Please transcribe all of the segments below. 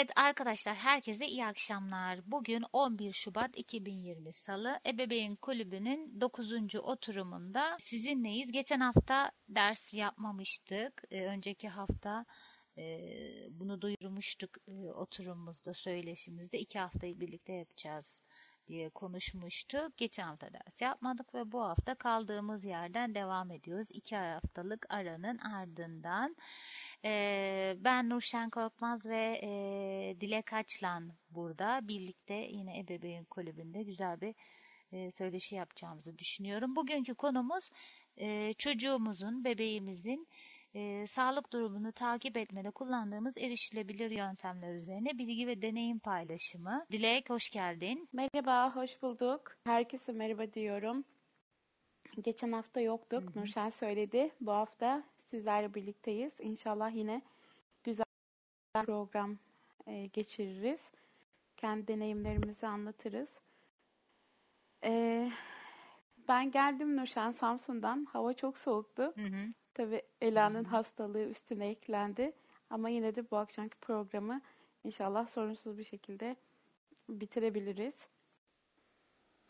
Evet arkadaşlar herkese iyi akşamlar. Bugün 11 Şubat 2020 Salı Ebeveyn Kulübü'nün 9. oturumunda sizinleyiz. Geçen hafta ders yapmamıştık. Ee, önceki hafta e, bunu duyurmuştuk e, oturumumuzda, söyleşimizde. iki haftayı birlikte yapacağız diye konuşmuştuk. Geçen hafta ders yapmadık ve bu hafta kaldığımız yerden devam ediyoruz. İki haftalık aranın ardından. Ee, ben Nurşen Korkmaz ve e, Dilek Açlan burada. Birlikte yine Ebeveyn Kulübü'nde güzel bir e, söyleşi yapacağımızı düşünüyorum. Bugünkü konumuz e, çocuğumuzun, bebeğimizin e, sağlık durumunu takip etmede kullandığımız erişilebilir yöntemler üzerine bilgi ve deneyim paylaşımı. Dilek hoş geldin. Merhaba, hoş bulduk. Herkese merhaba diyorum. Geçen hafta yoktuk. Hı hı. Nurşen söyledi. Bu hafta sizlerle birlikteyiz. İnşallah yine güzel bir program e, geçiririz. Kendi deneyimlerimizi anlatırız. E, ben geldim Nurşen Samsun'dan. Hava çok soğuktu. Hı hı. Tabii Ela'nın hastalığı üstüne eklendi. Ama yine de bu akşamki programı inşallah sorunsuz bir şekilde bitirebiliriz.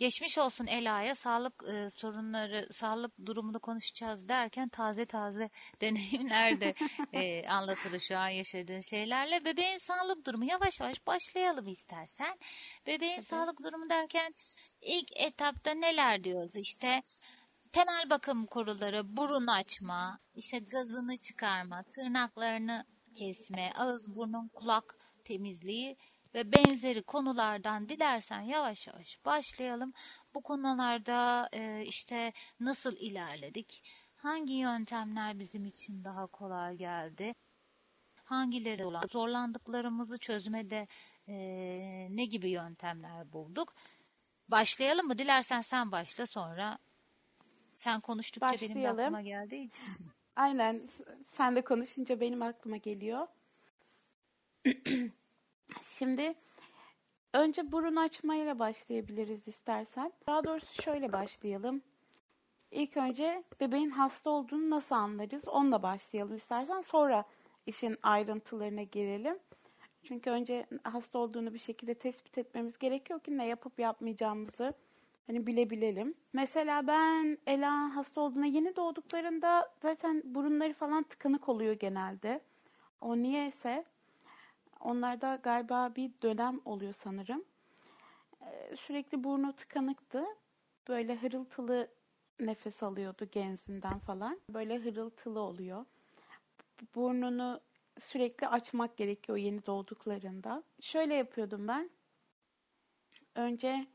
Geçmiş olsun Ela'ya sağlık e, sorunları, sağlık durumunu konuşacağız derken taze taze deneyimler de e, anlatılır şu an yaşadığın şeylerle. Bebeğin sağlık durumu yavaş yavaş başlayalım istersen. Bebeğin evet. sağlık durumu derken ilk etapta neler diyoruz? İşte temel bakım koruları, burun açma, işte gazını çıkarma, tırnaklarını kesme, ağız, burnun, kulak temizliği ve benzeri konulardan dilersen yavaş yavaş başlayalım. Bu konularda e, işte nasıl ilerledik? Hangi yöntemler bizim için daha kolay geldi? Hangileri olan zorlandıklarımızı çözmede e, ne gibi yöntemler bulduk? Başlayalım mı? Dilersen sen başla sonra sen konuştukça Başlayalım. benim de aklıma geldiği için. Aynen. Sen de konuşunca benim aklıma geliyor. Şimdi önce burun açmayla başlayabiliriz istersen. Daha doğrusu şöyle başlayalım. İlk önce bebeğin hasta olduğunu nasıl anlarız? Onunla başlayalım istersen. Sonra işin ayrıntılarına girelim. Çünkü önce hasta olduğunu bir şekilde tespit etmemiz gerekiyor ki ne yapıp yapmayacağımızı hani bilebilelim. Mesela ben Ela hasta olduğuna yeni doğduklarında zaten burunları falan tıkanık oluyor genelde. O niyeyse Onlarda galiba bir dönem oluyor sanırım. Ee, sürekli burnu tıkanıktı. Böyle hırıltılı nefes alıyordu genzinden falan. Böyle hırıltılı oluyor. Burnunu sürekli açmak gerekiyor yeni doğduklarında. Şöyle yapıyordum ben. Önce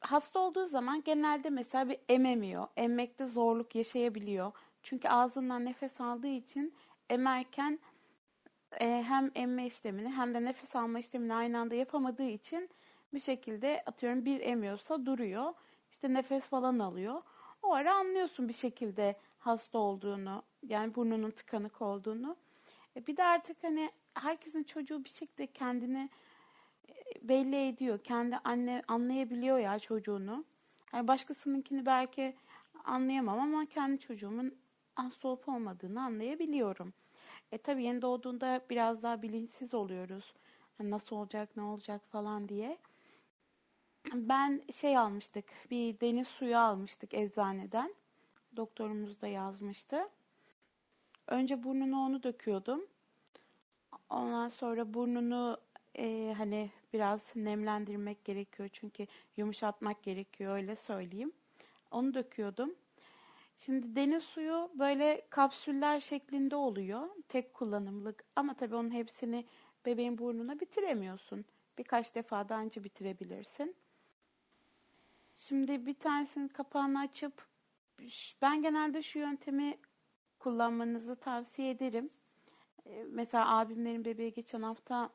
hasta olduğu zaman genelde mesela bir ememiyor. Emmekte zorluk yaşayabiliyor. Çünkü ağzından nefes aldığı için emerken e, hem emme işlemini hem de nefes alma işlemini aynı anda yapamadığı için bir şekilde atıyorum bir emiyorsa duruyor. İşte nefes falan alıyor. O ara anlıyorsun bir şekilde hasta olduğunu, yani burnunun tıkanık olduğunu. E bir de artık hani herkesin çocuğu bir şekilde kendini belli ediyor. Kendi anne anlayabiliyor ya çocuğunu. Yani başkasınınkini belki anlayamam ama kendi çocuğumun hasta olup olmadığını anlayabiliyorum. E tabii yeni doğduğunda biraz daha bilinçsiz oluyoruz. Hani nasıl olacak, ne olacak falan diye. Ben şey almıştık, bir deniz suyu almıştık eczaneden. Doktorumuz da yazmıştı. Önce burnunu onu döküyordum. Ondan sonra burnunu e, hani biraz nemlendirmek gerekiyor çünkü yumuşatmak gerekiyor öyle söyleyeyim. Onu döküyordum. Şimdi deniz suyu böyle kapsüller şeklinde oluyor. Tek kullanımlık ama tabii onun hepsini bebeğin burnuna bitiremiyorsun. Birkaç defa da önce bitirebilirsin. Şimdi bir tanesinin kapağını açıp ben genelde şu yöntemi kullanmanızı tavsiye ederim. Ee, mesela abimlerin bebeği geçen hafta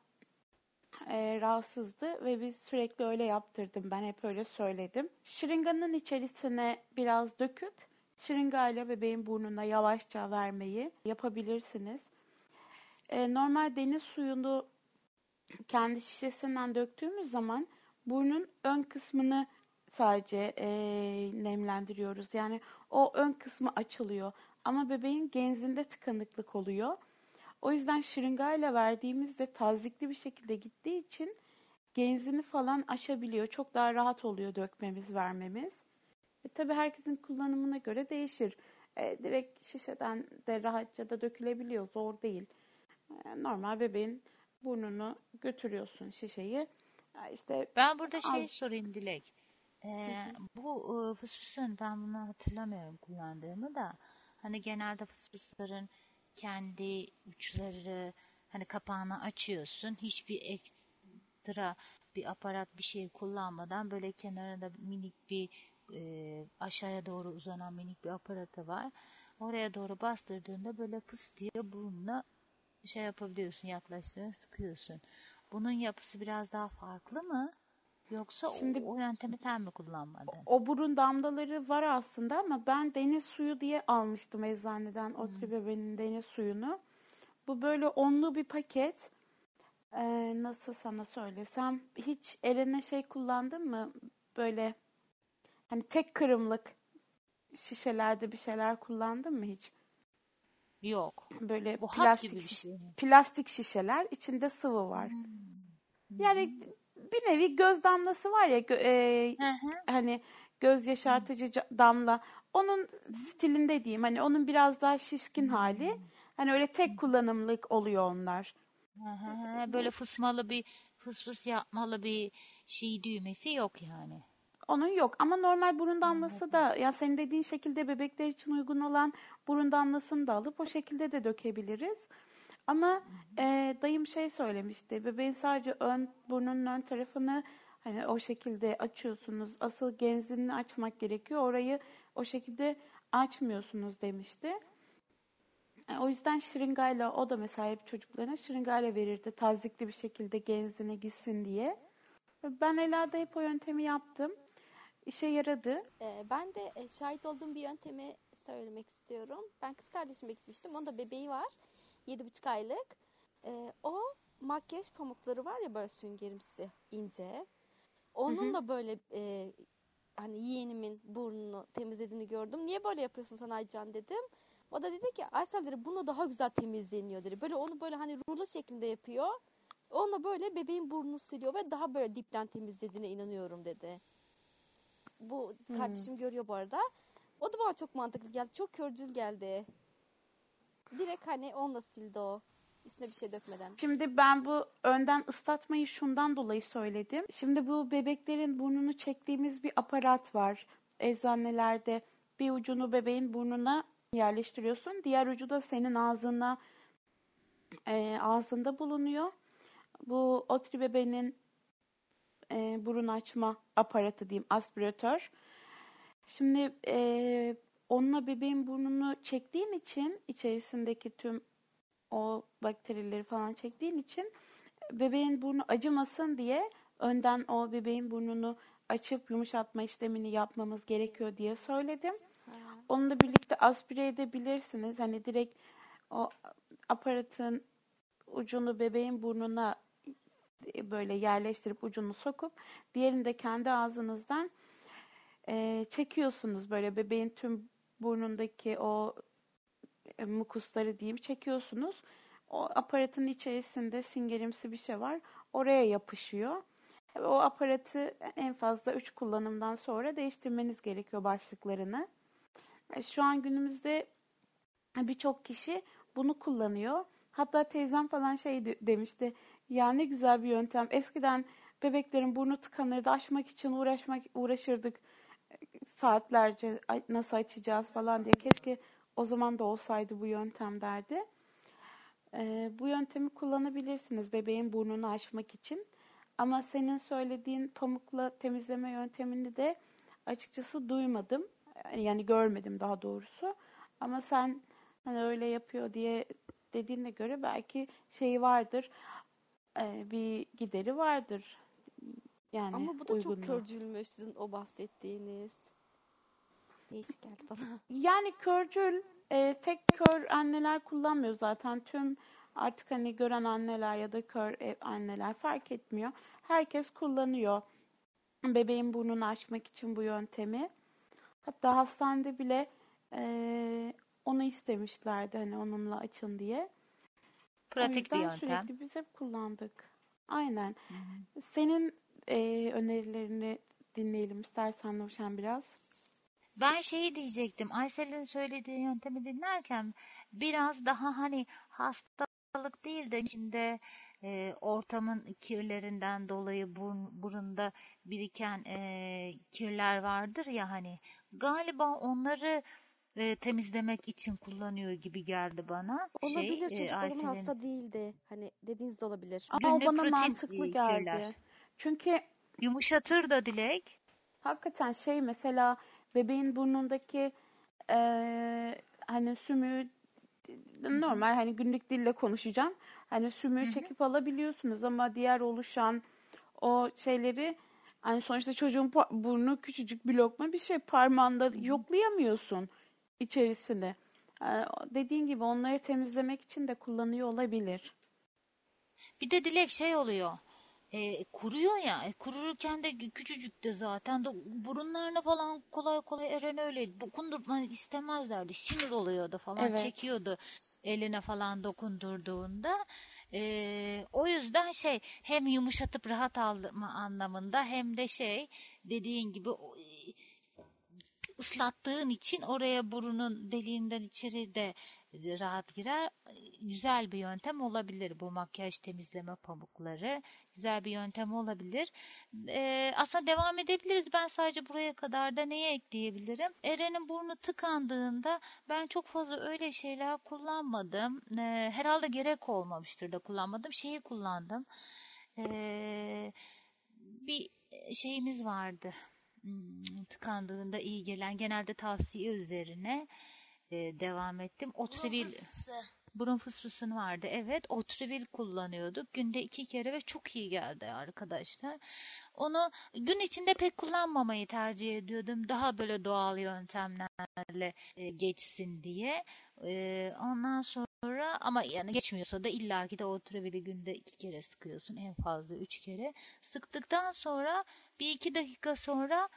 e, rahatsızdı ve biz sürekli öyle yaptırdım. Ben hep öyle söyledim. Şırınganın içerisine biraz döküp şırıngayla bebeğin burnuna yavaşça vermeyi yapabilirsiniz. E, normal deniz suyunu kendi şişesinden döktüğümüz zaman burnun ön kısmını sadece e, nemlendiriyoruz. Yani o ön kısmı açılıyor. Ama bebeğin genzinde tıkanıklık oluyor. O yüzden şırıngayla verdiğimizde tazikli bir şekilde gittiği için genzini falan aşabiliyor. Çok daha rahat oluyor dökmemiz, vermemiz. E, tabii herkesin kullanımına göre değişir. E, direkt şişeden de rahatça da dökülebiliyor. Zor değil. E, normal bebeğin burnunu götürüyorsun şişeyi. E, işte Ben burada şey sorayım Dilek. Ee, bu e, fısfısın ben bunu hatırlamıyorum kullandığımı da hani genelde fısfısların kendi uçları hani kapağını açıyorsun hiçbir ekstra bir aparat bir şey kullanmadan böyle kenarında minik bir e, aşağıya doğru uzanan minik bir aparatı var. Oraya doğru bastırdığında böyle fıs diye burnuna şey yapabiliyorsun yaklaştırıyorsun sıkıyorsun. Bunun yapısı biraz daha farklı mı? Yoksa o- Şimdi- o, yöntemi sen mi kullanmadın? O burun damlaları var aslında ama ben deniz suyu diye almıştım eczaneden o bebeğin deniz suyunu. Bu böyle onlu bir paket. Ee, nasıl sana söylesem hiç eline şey kullandın mı? Böyle hani tek kırımlık şişelerde bir şeyler kullandın mı hiç? Yok. Böyle Bu plastik şiş- şey plastik şişeler içinde sıvı var. Yani bir nevi göz damlası var ya gö- e, Hı hı. hani göz yaşartıcı ca- damla onun stilinde diyeyim hani onun biraz daha şişkin hali hani öyle tek kullanımlık oluyor onlar. Hı hı hı. Böyle fısmalı bir fıs fıs yapmalı bir şey düğmesi yok yani. Onun yok ama normal burun damlası da ya senin dediğin şekilde bebekler için uygun olan burun damlasını da alıp o şekilde de dökebiliriz. Ama e, dayım şey söylemişti. Bebeğin sadece ön burnunun ön tarafını hani o şekilde açıyorsunuz. Asıl genzini açmak gerekiyor. Orayı o şekilde açmıyorsunuz demişti. E, O yüzden şırıngayla o da mesela hep çocuklarına şırıngayla verirdi. Tazikli bir şekilde genzine gitsin diye. Ben Ela'da hep o yöntemi yaptım. İşe yaradı. Ee, ben de e, şahit olduğum bir yöntemi söylemek istiyorum. Ben kız kardeşime gitmiştim. Onun da bebeği var. Yedi buçuk aylık. Ee, o makyaj pamukları var ya böyle süngerimsi ince. Onun da böyle e, hani yeğenimin burnunu temizlediğini gördüm. Niye böyle yapıyorsun sen Aycan dedim. O da dedi ki Aysel dedi bununla daha güzel temizleniyor dedi. Böyle onu böyle hani rulo şeklinde yapıyor. Onunla böyle bebeğin burnunu siliyor ve daha böyle dipten temizlediğine inanıyorum dedi. Bu kardeşim görüyor bu arada. O da bana çok mantıklı geldi. Çok körcül geldi. Direkt hani onunla sildi o. Üstüne bir şey dökmeden. Şimdi ben bu önden ıslatmayı şundan dolayı söyledim. Şimdi bu bebeklerin burnunu çektiğimiz bir aparat var. Eczanelerde bir ucunu bebeğin burnuna yerleştiriyorsun. Diğer ucu da senin ağzına e, ağzında bulunuyor. Bu otri bebeğinin e, burun açma aparatı diyeyim aspiratör. Şimdi e, onunla bebeğin burnunu çektiğin için içerisindeki tüm o bakterileri falan çektiğin için bebeğin burnu acımasın diye önden o bebeğin burnunu açıp yumuşatma işlemini yapmamız gerekiyor diye söyledim. Onunla birlikte aspire edebilirsiniz. Hani direkt o aparatın ucunu bebeğin burnuna böyle yerleştirip ucunu sokup diğerini de kendi ağzınızdan e, çekiyorsunuz böyle bebeğin tüm burnundaki o e, mukusları diyeyim çekiyorsunuz. O aparatın içerisinde singerimsi bir şey var. Oraya yapışıyor. O aparatı en fazla 3 kullanımdan sonra değiştirmeniz gerekiyor başlıklarını. E, Şu an günümüzde birçok kişi bunu kullanıyor. Hatta teyzem falan şey de- demişti. Ya ne güzel bir yöntem. Eskiden bebeklerin burnu tıkanırdı. Açmak için uğraşmak uğraşırdık saatlerce "Ay, nasıl açacağız falan diye. Keşke o zaman da olsaydı bu yöntem derdi. Ee, bu yöntemi kullanabilirsiniz bebeğin burnunu açmak için. Ama senin söylediğin pamukla temizleme yöntemini de açıkçası duymadım. Yani görmedim daha doğrusu. Ama sen hani öyle yapıyor diye dediğine göre belki şeyi vardır. Ee, bir gideri vardır. Yani Ama bu da çok uygunluğu. körcülmüş sizin o bahsettiğiniz. Değişik geldi bana. Yani körcül e, tek kör anneler kullanmıyor zaten. Tüm artık hani gören anneler ya da kör e, anneler fark etmiyor. Herkes kullanıyor. Bebeğin burnunu açmak için bu yöntemi. Hatta hastanede bile e, onu istemişlerdi hani onunla açın diye. Pratik bir yöntem. sürekli biz hep kullandık. Aynen. Senin e, önerilerini dinleyelim istersen Nurşen biraz. Ben şeyi diyecektim. Aysel'in söylediği yöntemi dinlerken biraz daha hani hastalık değil de içinde e, ortamın kirlerinden dolayı burun, burunda biriken e, kirler vardır ya hani galiba onları e, temizlemek için kullanıyor gibi geldi bana. Olabilir Şey, e, çocuk o zaman Aysel'in hasta değildi. Hani dediğiniz de olabilir. Ama o bana mantıklı e, geldi. kirler. Çünkü Yumuşatır da Dilek. hakikaten şey mesela bebeğin burnundaki e, hani sümüğü normal hani günlük dille konuşacağım. Hani sümüğü çekip alabiliyorsunuz ama diğer oluşan o şeyleri hani sonuçta çocuğun burnu küçücük bir lokma bir şey parmağında yoklayamıyorsun içerisini. Yani dediğin gibi onları temizlemek için de kullanıyor olabilir. Bir de Dilek şey oluyor. E, kuruyor ya. E, kururken de küçücük de zaten de burunlarına falan kolay kolay Eren öyle dokundurmak istemezlerdi. Sinir oluyordu falan. Evet. Çekiyordu eline falan dokundurduğunda. E, o yüzden şey hem yumuşatıp rahat aldırma anlamında hem de şey dediğin gibi o- ıslattığın için oraya burunun deliğinden içeri de rahat girer. Güzel bir yöntem olabilir bu makyaj temizleme pamukları. Güzel bir yöntem olabilir. Ee, aslında devam edebiliriz. Ben sadece buraya kadar da neye ekleyebilirim? Eren'in burnu tıkandığında ben çok fazla öyle şeyler kullanmadım. Ee, herhalde gerek olmamıştır da kullanmadım. Şeyi kullandım. Ee, bir şeyimiz vardı tıkandığında iyi gelen genelde tavsiye üzerine e, devam ettim. Otrivil burun fısfısın vardı. Evet, Otrivil kullanıyorduk. Günde iki kere ve çok iyi geldi arkadaşlar. Onu gün içinde pek kullanmamayı tercih ediyordum. Daha böyle doğal yöntemlerle e, geçsin diye. E, ondan sonra ama yani geçmiyorsa da illaki de Otrivil'i günde iki kere sıkıyorsun. En fazla üç kere. Sıktıktan sonra bir iki dakika sonra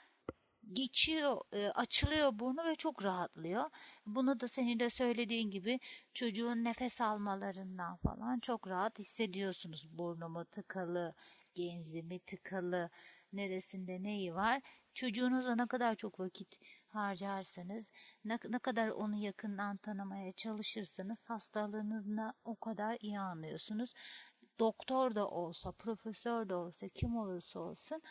geçiyor, e, açılıyor burnu ve çok rahatlıyor. Bunu da senin de söylediğin gibi çocuğun nefes almalarından falan çok rahat hissediyorsunuz. Burnumu tıkalı, genzimi tıkalı, neresinde neyi var. Çocuğunuza ne kadar çok vakit harcarsanız, ne, ne kadar onu yakından tanımaya çalışırsanız hastalığınızla o kadar iyi anlıyorsunuz. Doktor da olsa, profesör de olsa, kim olursa olsun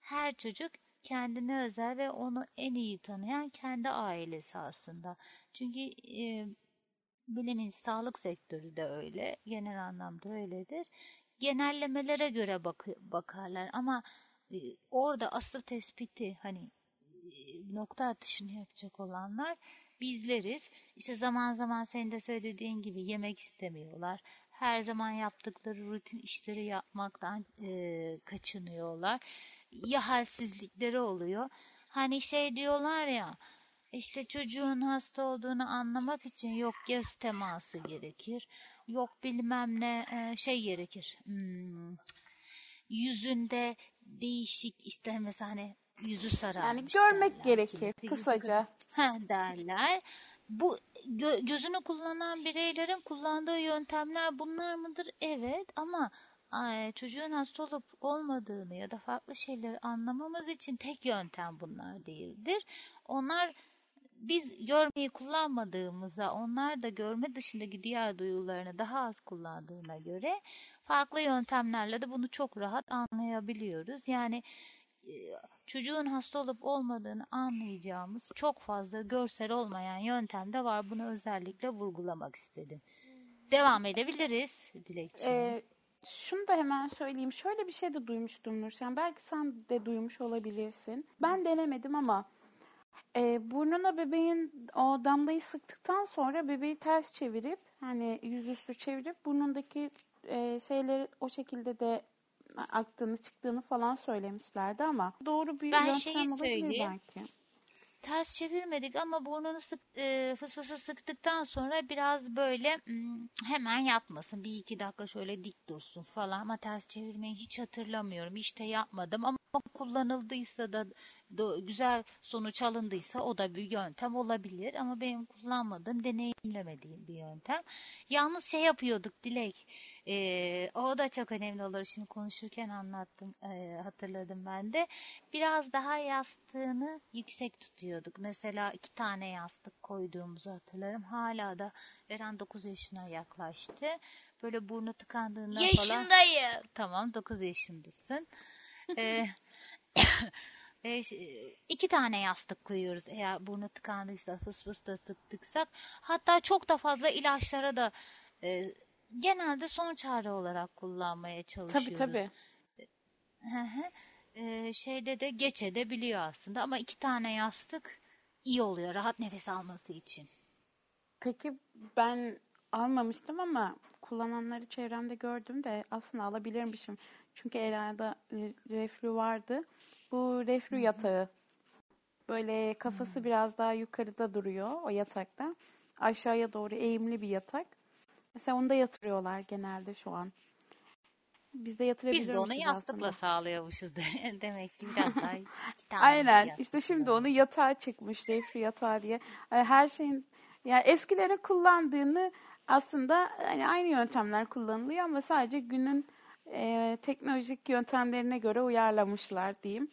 her çocuk kendine özel ve onu en iyi tanıyan kendi ailesi aslında. Çünkü e, bilimin sağlık sektörü de öyle, genel anlamda öyledir. Genellemelere göre bak bakarlar ama e, orada asıl tespiti hani nokta atışını yapacak olanlar bizleriz. İşte zaman zaman senin de söylediğin gibi yemek istemiyorlar. Her zaman yaptıkları rutin işleri yapmaktan e, kaçınıyorlar ya halsizlikleri oluyor. Hani şey diyorlar ya işte çocuğun hasta olduğunu anlamak için yok göz teması gerekir. Yok bilmem ne e, şey gerekir. Hmm, yüzünde değişik işte mesela hani yüzü Yani sararmış görmek derler. gerekir yüzü kısaca. Ha derler. Bu gö- gözünü kullanan bireylerin kullandığı yöntemler bunlar mıdır? Evet ama ay, çocuğun hasta olup olmadığını ya da farklı şeyleri anlamamız için tek yöntem bunlar değildir. Onlar biz görmeyi kullanmadığımıza, onlar da görme dışındaki diğer duyularını daha az kullandığına göre farklı yöntemlerle de bunu çok rahat anlayabiliyoruz. Yani e, çocuğun hasta olup olmadığını anlayacağımız çok fazla görsel olmayan yöntem de var. Bunu özellikle vurgulamak istedim. Devam edebiliriz Dilekçiğim. Ee, şunu da hemen söyleyeyim. Şöyle bir şey de duymuştum Nurşen. Belki sen de duymuş olabilirsin. Ben denemedim ama e, burnuna bebeğin o damlayı sıktıktan sonra bebeği ters çevirip hani yüzüstü çevirip burnundaki e, şeyleri o şekilde de aktığını çıktığını falan söylemişlerdi ama doğru bir Ben yöntem olabilir belki. Ters çevirmedik ama burnunu sık, e, fısfısa sıktıktan sonra biraz böyle hmm, hemen yatmasın. Bir iki dakika şöyle dik dursun falan ama ters çevirmeyi hiç hatırlamıyorum. De yapmadım ama kullanıldıysa da güzel sonuç alındıysa o da bir yöntem olabilir ama benim kullanmadığım, deneyimlemediğim bir yöntem. Yalnız şey yapıyorduk Dilek. Ee, o da çok önemli olur. Şimdi konuşurken anlattım, ee, hatırladım ben de. Biraz daha yastığını yüksek tutuyorduk. Mesela iki tane yastık koyduğumuzu hatırlarım. Hala da Eren 9 yaşına yaklaştı. Böyle burnu tıkandığında falan. Yaşındayım. Tamam 9 yaşındasın. Ee, e, iki tane yastık koyuyoruz eğer burnu tıkandıysa fıs fıs da sıktıksak. Hatta çok da fazla ilaçlara da e, genelde son çare olarak kullanmaya çalışıyoruz. Tabii tabii. Hı. Ee, şeyde de geç edebiliyor aslında ama iki tane yastık iyi oluyor rahat nefes alması için. Peki ben almamıştım ama kullananları çevremde gördüm de aslında alabilirmişim. Çünkü Ela'da e, reflü vardı. Bu reflü yatağı. Böyle kafası biraz daha yukarıda duruyor o yatakta. Aşağıya doğru eğimli bir yatak. Mesela onu da yatırıyorlar genelde şu an. Biz de yatırabilir Biz de onu yastıkla aslında? sağlıyormuşuz de- demek ki biraz daha iki tane Aynen. yastık İşte şimdi onu yatağa çıkmış, reflü yatağı diye. Yani Her şeyin yani eskilerin kullandığını aslında hani aynı yöntemler kullanılıyor ama sadece günün e, teknolojik yöntemlerine göre uyarlamışlar diyeyim.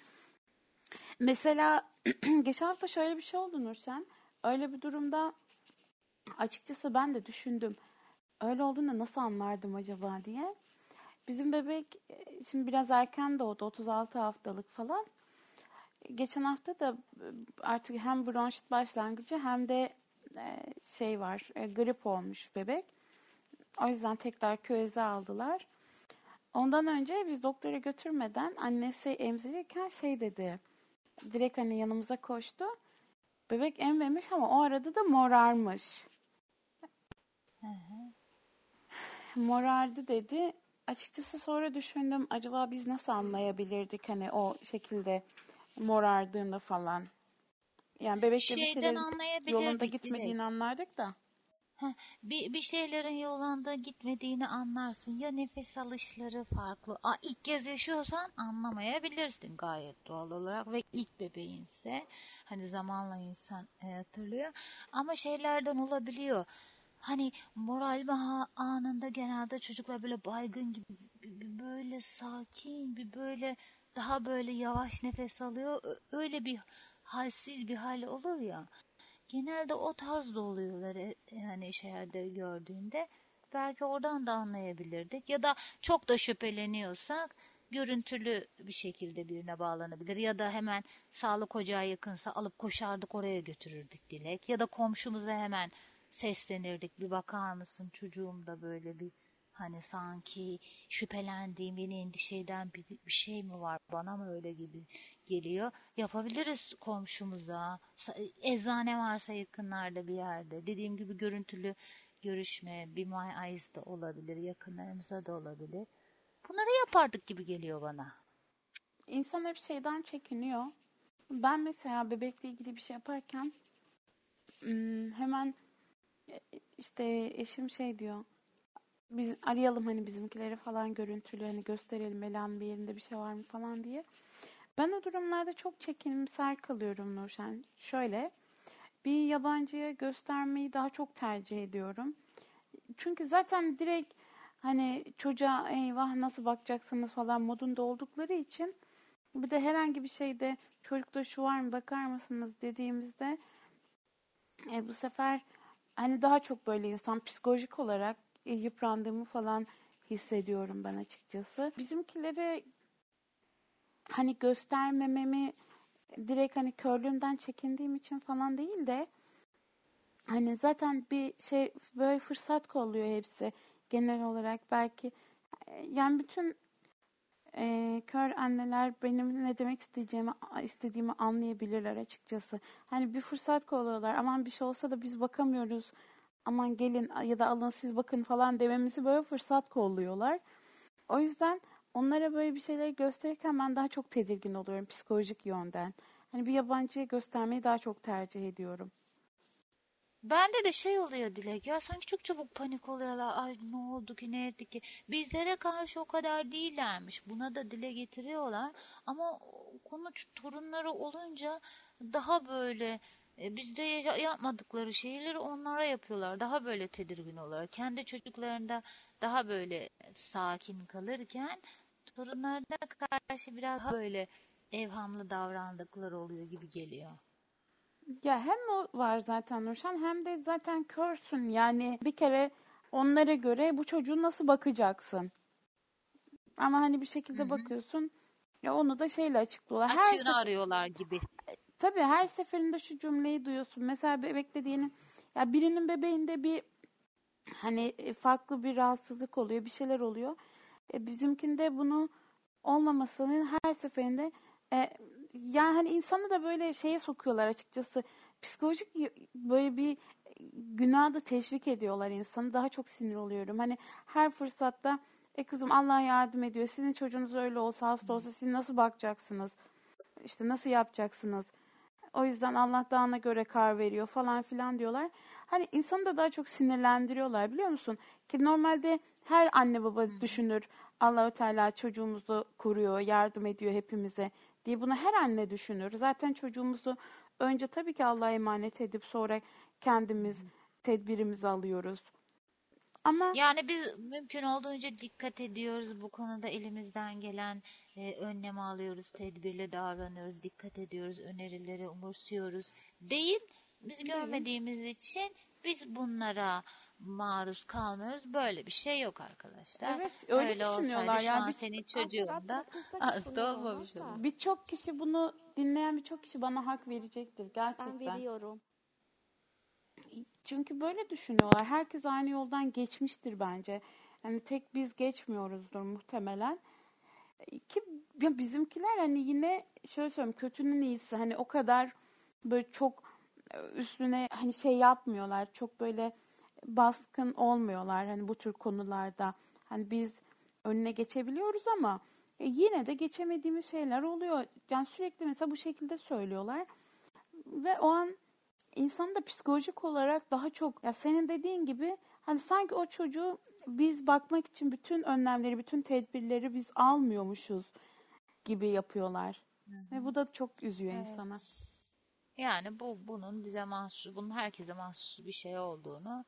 Mesela geçen hafta şöyle bir şey oldu Nursen. Öyle bir durumda açıkçası ben de düşündüm. Öyle olduğunda nasıl anlardım acaba diye. Bizim bebek e, şimdi biraz erken doğdu. 36 haftalık falan. Geçen hafta da artık hem bronşit başlangıcı hem de e, şey var, e, grip olmuş bebek. O yüzden tekrar küveze aldılar. Ondan önce biz doktora götürmeden annesi emzirirken şey dedi. Direkt hani yanımıza koştu. Bebek emmemiş ama o arada da morarmış. Morardı dedi. Açıkçası sonra düşündüm acaba biz nasıl anlayabilirdik hani o şekilde morardığını falan. Yani bebekte bir Şeyden şeylerin anlayabilirdik yolunda gitmediğini anlardık da. Heh, bir, bir şeylerin yolunda gitmediğini anlarsın. Ya nefes alışları farklı. Aa, ilk kez yaşıyorsan anlamayabilirsin gayet doğal olarak ve ilk bebeğinse hani zamanla insan e, hatırlıyor. Ama şeylerden olabiliyor. Hani moral ha- anında genelde çocuklar böyle baygın gibi bir- böyle sakin bir böyle daha böyle yavaş nefes alıyor. Öyle bir halsiz bir hal olur ya. Genelde o tarzda oluyorlar yani şeyde gördüğünde. Belki oradan da anlayabilirdik. Ya da çok da şüpheleniyorsak görüntülü bir şekilde birine bağlanabilir. Ya da hemen sağlık ocağı yakınsa alıp koşardık oraya götürürdük Dilek. Ya da komşumuza hemen seslenirdik. Bir bakar mısın çocuğum da böyle bir hani sanki şüphelendiğim beni endişe eden bir, bir şey mi var bana mı öyle gibi geliyor. Yapabiliriz komşumuza. Eczane varsa yakınlarda bir yerde. Dediğim gibi görüntülü görüşme, bir my eyes da olabilir, yakınlarımıza da olabilir. Bunları yapardık gibi geliyor bana. İnsan hep şeyden çekiniyor. Ben mesela bebekle ilgili bir şey yaparken hmm, hemen e, işte eşim şey diyor. Biz arayalım hani bizimkileri falan görüntülü hani gösterelim Elan bir yerinde bir şey var mı falan diye. Ben o durumlarda çok çekinimser kalıyorum Nurşen. Şöyle bir yabancıya göstermeyi daha çok tercih ediyorum. Çünkü zaten direkt hani çocuğa eyvah nasıl bakacaksınız falan modunda oldukları için bir de herhangi bir şeyde çocukta şu var mı bakar mısınız dediğimizde e, bu sefer hani daha çok böyle insan psikolojik olarak yıprandığımı falan hissediyorum ben açıkçası. Bizimkilere hani göstermememi direkt hani körlüğümden çekindiğim için falan değil de hani zaten bir şey böyle fırsat kolluyor hepsi genel olarak belki e, yani bütün e, kör anneler benim ne demek isteyeceğimi istediğimi anlayabilirler açıkçası. Hani bir fırsat kolluyorlar. Aman bir şey olsa da biz bakamıyoruz. Aman gelin ya da alın siz bakın falan dememizi böyle fırsat kolluyorlar. O yüzden onlara böyle bir şeyleri gösterirken ben daha çok tedirgin oluyorum psikolojik yönden. Hani bir yabancıya göstermeyi daha çok tercih ediyorum. Bende de şey oluyor Dilek ya sanki çok çabuk panik oluyorlar. Ay ne oldu ki ne etti ki. Bizlere karşı o kadar değillermiş. Buna da dile getiriyorlar. Ama konu torunları olunca daha böyle e, bizde yapmadıkları şeyleri onlara yapıyorlar. Daha böyle tedirgin olarak. Kendi çocuklarında daha böyle sakin kalırken torunlarına karşı biraz böyle evhamlı davrandıkları oluyor gibi geliyor. Ya hem o var zaten Nurşan hem de zaten körsün. Yani bir kere onlara göre bu çocuğu nasıl bakacaksın? Ama hani bir şekilde Hı-hı. bakıyorsun. Ya onu da şeyle açıklıyorlar. Her sefer... arıyorlar gibi. Tabii her seferinde şu cümleyi duyuyorsun. Mesela bebekte diyelim ya birinin bebeğinde bir hani e, farklı bir rahatsızlık oluyor, bir şeyler oluyor. E, bizimkinde bunu olmamasının her seferinde e, yani hani insanı da böyle şeye sokuyorlar açıkçası. Psikolojik böyle bir günah da teşvik ediyorlar insanı. Daha çok sinir oluyorum. Hani her fırsatta e kızım Allah yardım ediyor. Sizin çocuğunuz öyle olsa hasta olsa siz nasıl bakacaksınız? İşte nasıl yapacaksınız? O yüzden Allah dağına göre kar veriyor falan filan diyorlar. Hani insanı da daha çok sinirlendiriyorlar biliyor musun? Ki normalde her anne baba düşünür. Allahü Teala çocuğumuzu koruyor, yardım ediyor hepimize diye bunu her anne düşünür. Zaten çocuğumuzu önce tabii ki Allah'a emanet edip sonra kendimiz tedbirimizi alıyoruz. Ama yani biz mümkün olduğunca dikkat ediyoruz bu konuda elimizden gelen e, önlemi alıyoruz, tedbirli davranıyoruz, dikkat ediyoruz, önerileri umursuyoruz. Değil, biz görmediğimiz için biz bunlara maruz kalmıyoruz. Böyle bir şey yok arkadaşlar. Evet öyle, öyle düşünüyorlar. Olsaydı, yani şu an senin çocuğun da hasta olmamış olur. Birçok kişi bunu dinleyen birçok kişi bana hak verecektir gerçekten. Ben veriyorum. Çünkü böyle düşünüyorlar. Herkes aynı yoldan geçmiştir bence. Yani tek biz geçmiyoruzdur muhtemelen. Ki bizimkiler hani yine şöyle söyleyeyim kötünün iyisi hani o kadar böyle çok üstüne hani şey yapmıyorlar. Çok böyle baskın olmuyorlar hani bu tür konularda. Hani biz önüne geçebiliyoruz ama e, yine de geçemediğimiz şeyler oluyor. Yani sürekli mesela bu şekilde söylüyorlar. Ve o an insan da psikolojik olarak daha çok ya senin dediğin gibi hani sanki o çocuğu biz bakmak için bütün önlemleri, bütün tedbirleri biz almıyormuşuz gibi yapıyorlar. Hı hı. Ve bu da çok üzüyor evet. insana. Yani bu bunun bize mahsus, bunun herkese mahsus bir şey olduğunu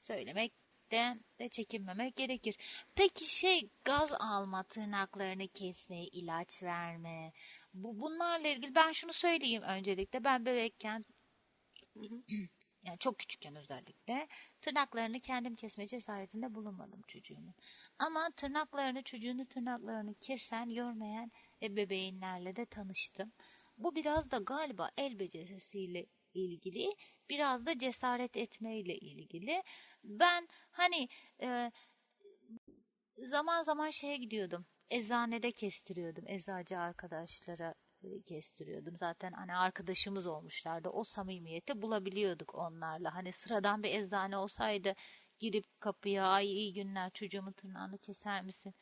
söylemekten de çekinmemek gerekir. Peki şey gaz alma, tırnaklarını kesme, ilaç verme. Bu bunlarla ilgili ben şunu söyleyeyim öncelikle. Ben bebekken yani çok küçükken özellikle tırnaklarını kendim kesme cesaretinde bulunmadım çocuğumun. Ama tırnaklarını, çocuğunu tırnaklarını kesen, görmeyen ebeveynlerle de tanıştım. Bu biraz da galiba el becerisiyle ilgili, biraz da cesaret etmeyle ilgili. Ben hani e, zaman zaman şeye gidiyordum. Eczanede kestiriyordum eczacı arkadaşlara kestiriyordum. Zaten hani arkadaşımız olmuşlardı. O samimiyeti bulabiliyorduk onlarla. Hani sıradan bir eczane olsaydı girip kapıya ay iyi günler çocuğumun tırnağını keser misin?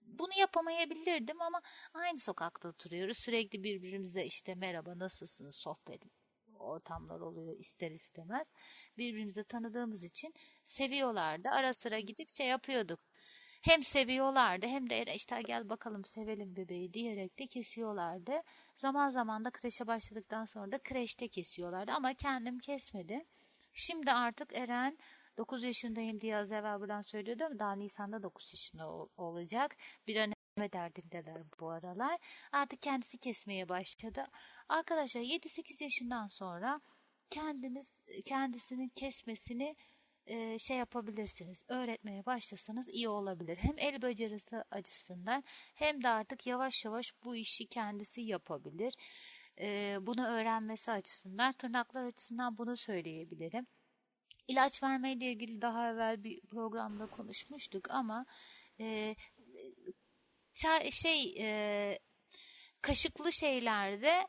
Bunu yapamayabilirdim ama aynı sokakta oturuyoruz. Sürekli birbirimize işte merhaba nasılsınız sohbet ortamlar oluyor ister istemez. Birbirimizi tanıdığımız için seviyorlardı. Ara sıra gidip şey yapıyorduk. Hem seviyorlardı hem de işte gel bakalım sevelim bebeği diyerek de kesiyorlardı. Zaman zaman da kreşe başladıktan sonra da kreşte kesiyorlardı ama kendim kesmedim. Şimdi artık Eren 9 yaşındayım diye az evvel buradan söylüyordum. Daha Nisan'da 9 yaşında olacak. Bir an derdindeler bu aralar. Artık kendisi kesmeye başladı. Arkadaşlar 7-8 yaşından sonra kendiniz kendisinin kesmesini şey yapabilirsiniz. Öğretmeye başlasanız iyi olabilir. Hem el becerisi açısından hem de artık yavaş yavaş bu işi kendisi yapabilir. Bunu öğrenmesi açısından, tırnaklar açısından bunu söyleyebilirim. İlaç vermeyle ilgili daha evvel bir programda konuşmuştuk ama e, şey e, kaşıklı şeylerde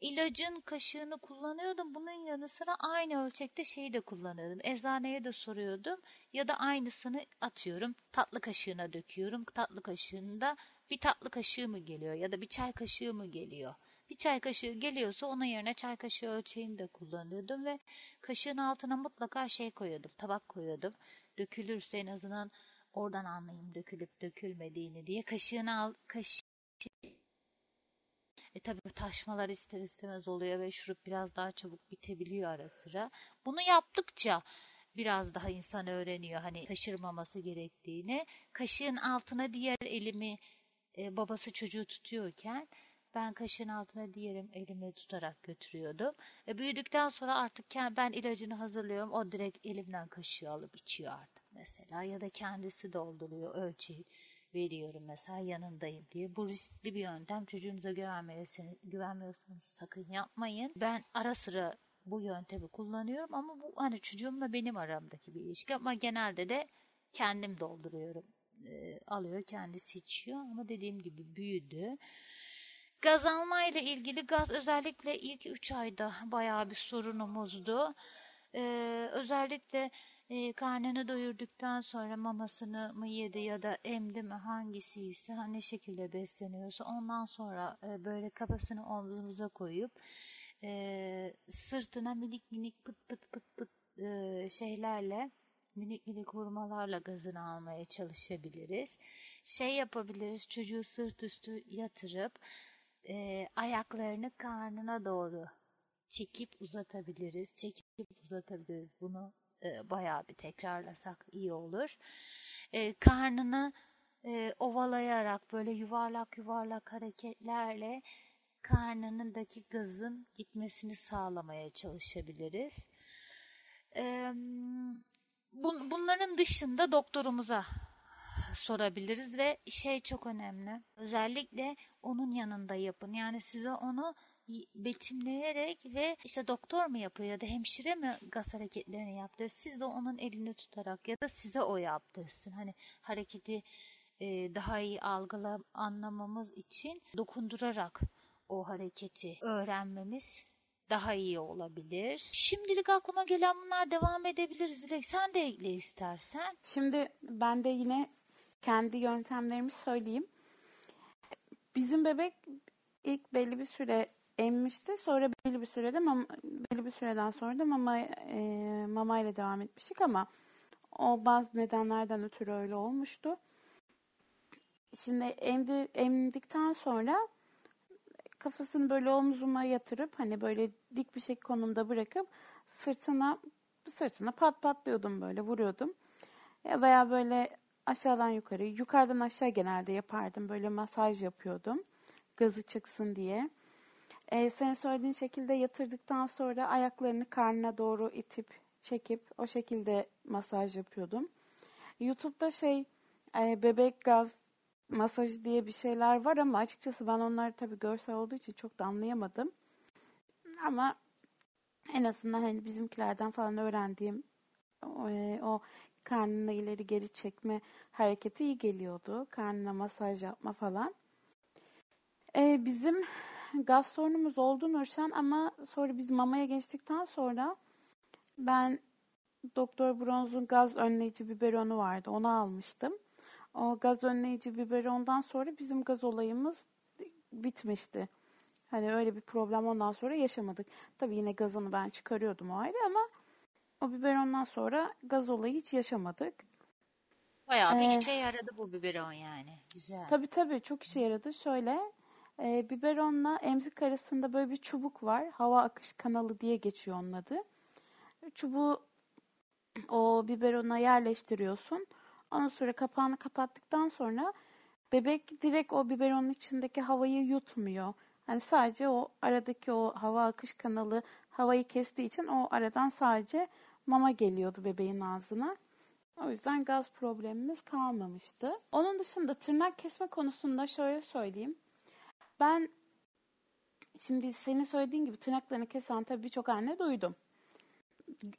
ilacın kaşığını kullanıyordum. Bunun yanı sıra aynı ölçekte şeyi de kullanıyordum. Eczaneye de soruyordum. Ya da aynısını atıyorum. Tatlı kaşığına döküyorum. Tatlı kaşığında bir tatlı kaşığı mı geliyor ya da bir çay kaşığı mı geliyor? Bir çay kaşığı geliyorsa onun yerine çay kaşığı ölçeğini de kullanıyordum ve kaşığın altına mutlaka şey koyuyordum. Tabak koyuyordum. Dökülürse en azından oradan anlayayım dökülüp dökülmediğini diye. Kaşığını al, kaşığı e tabii taşmalar ister istemez oluyor ve şurup biraz daha çabuk bitebiliyor ara sıra. Bunu yaptıkça biraz daha insan öğreniyor hani taşırmaması gerektiğini. Kaşığın altına diğer elimi e, babası çocuğu tutuyorken ben kaşığın altına diğerim elimi tutarak götürüyordum. E, büyüdükten sonra artık ben ilacını hazırlıyorum. O direkt elimden kaşığı alıp içiyor artık mesela. Ya da kendisi dolduruyor ölçeği veriyorum mesela yanındayım diye. Bu riskli bir yöntem. Çocuğunuza güvenmiyorsanız, güvenmiyorsanız sakın yapmayın. Ben ara sıra bu yöntemi kullanıyorum ama bu hani çocuğumla benim aramdaki bir ilişki ama genelde de kendim dolduruyorum. E, alıyor kendisi içiyor ama dediğim gibi büyüdü. Gaz alma ile ilgili gaz özellikle ilk 3 ayda bayağı bir sorunumuzdu. Ee, özellikle e, karnını doyurduktan sonra mamasını mı yedi ya da emdi mi hangisi ise ne şekilde besleniyorsa ondan sonra e, böyle kafasını omzumuza koyup e, sırtına minik minik pıt pıt pıt pıt e, şeylerle minik minik hurmalarla gazını almaya çalışabiliriz. Şey yapabiliriz çocuğu sırt üstü yatırıp e, ayaklarını karnına doğru çekip uzatabiliriz. Çekip uzatabiliriz. Bunu e, bayağı bir tekrarlasak iyi olur. E, karnını e, ovalayarak böyle yuvarlak yuvarlak hareketlerle karnındaki gazın gitmesini sağlamaya çalışabiliriz. E, bun, bunların dışında doktorumuza sorabiliriz ve şey çok önemli. Özellikle onun yanında yapın. Yani size onu betimleyerek ve işte doktor mu yapıyor ya da hemşire mi gaz hareketlerini yaptırır. Siz de onun elini tutarak ya da size o yaptırsın. Hani hareketi e, daha iyi algıla anlamamız için dokundurarak o hareketi öğrenmemiz daha iyi olabilir. Şimdilik aklıma gelen bunlar devam edebiliriz. Dilek sen de ekle istersen. Şimdi ben de yine kendi yöntemlerimi söyleyeyim. Bizim bebek ilk belli bir süre emmişti. Sonra belli bir sürede mama, belli bir süreden sonra da mama e, mama ile devam etmiştik ama o bazı nedenlerden ötürü öyle olmuştu. Şimdi emdi, emdikten sonra kafasını böyle omzuma yatırıp hani böyle dik bir şey konumda bırakıp sırtına sırtına pat patlıyordum böyle vuruyordum. Veya böyle aşağıdan yukarı, yukarıdan aşağı genelde yapardım. Böyle masaj yapıyordum. Gazı çıksın diye. Ee, senin söylediğin şekilde yatırdıktan sonra ayaklarını karnına doğru itip çekip o şekilde masaj yapıyordum. YouTube'da şey e, bebek gaz masajı diye bir şeyler var ama açıkçası ben onları tabii görsel olduğu için çok da anlayamadım. Ama en azından hani bizimkilerden falan öğrendiğim o, e, o karnını ileri geri çekme hareketi iyi geliyordu. Karnına masaj yapma falan. Ee, bizim gaz sorunumuz oldu Nurşen ama sonra biz mamaya geçtikten sonra ben Doktor Bronz'un gaz önleyici biberonu vardı. Onu almıştım. O gaz önleyici biberondan sonra bizim gaz olayımız bitmişti. Hani öyle bir problem ondan sonra yaşamadık. Tabii yine gazını ben çıkarıyordum o ayrı ama o biberondan sonra gaz olayı hiç yaşamadık. Bayağı bir ee, işe yaradı bu biberon yani. Güzel. Tabii tabii çok işe yaradı. Şöyle e, biberonla emzik arasında böyle bir çubuk var. Hava akış kanalı diye geçiyor onun adı. Çubuğu o biberona yerleştiriyorsun. Ondan sonra kapağını kapattıktan sonra bebek direkt o biberonun içindeki havayı yutmuyor. Yani sadece o aradaki o hava akış kanalı havayı kestiği için o aradan sadece mama geliyordu bebeğin ağzına. O yüzden gaz problemimiz kalmamıştı. Onun dışında tırnak kesme konusunda şöyle söyleyeyim. Ben şimdi senin söylediğin gibi tırnaklarını kesen tabii birçok anne duydum.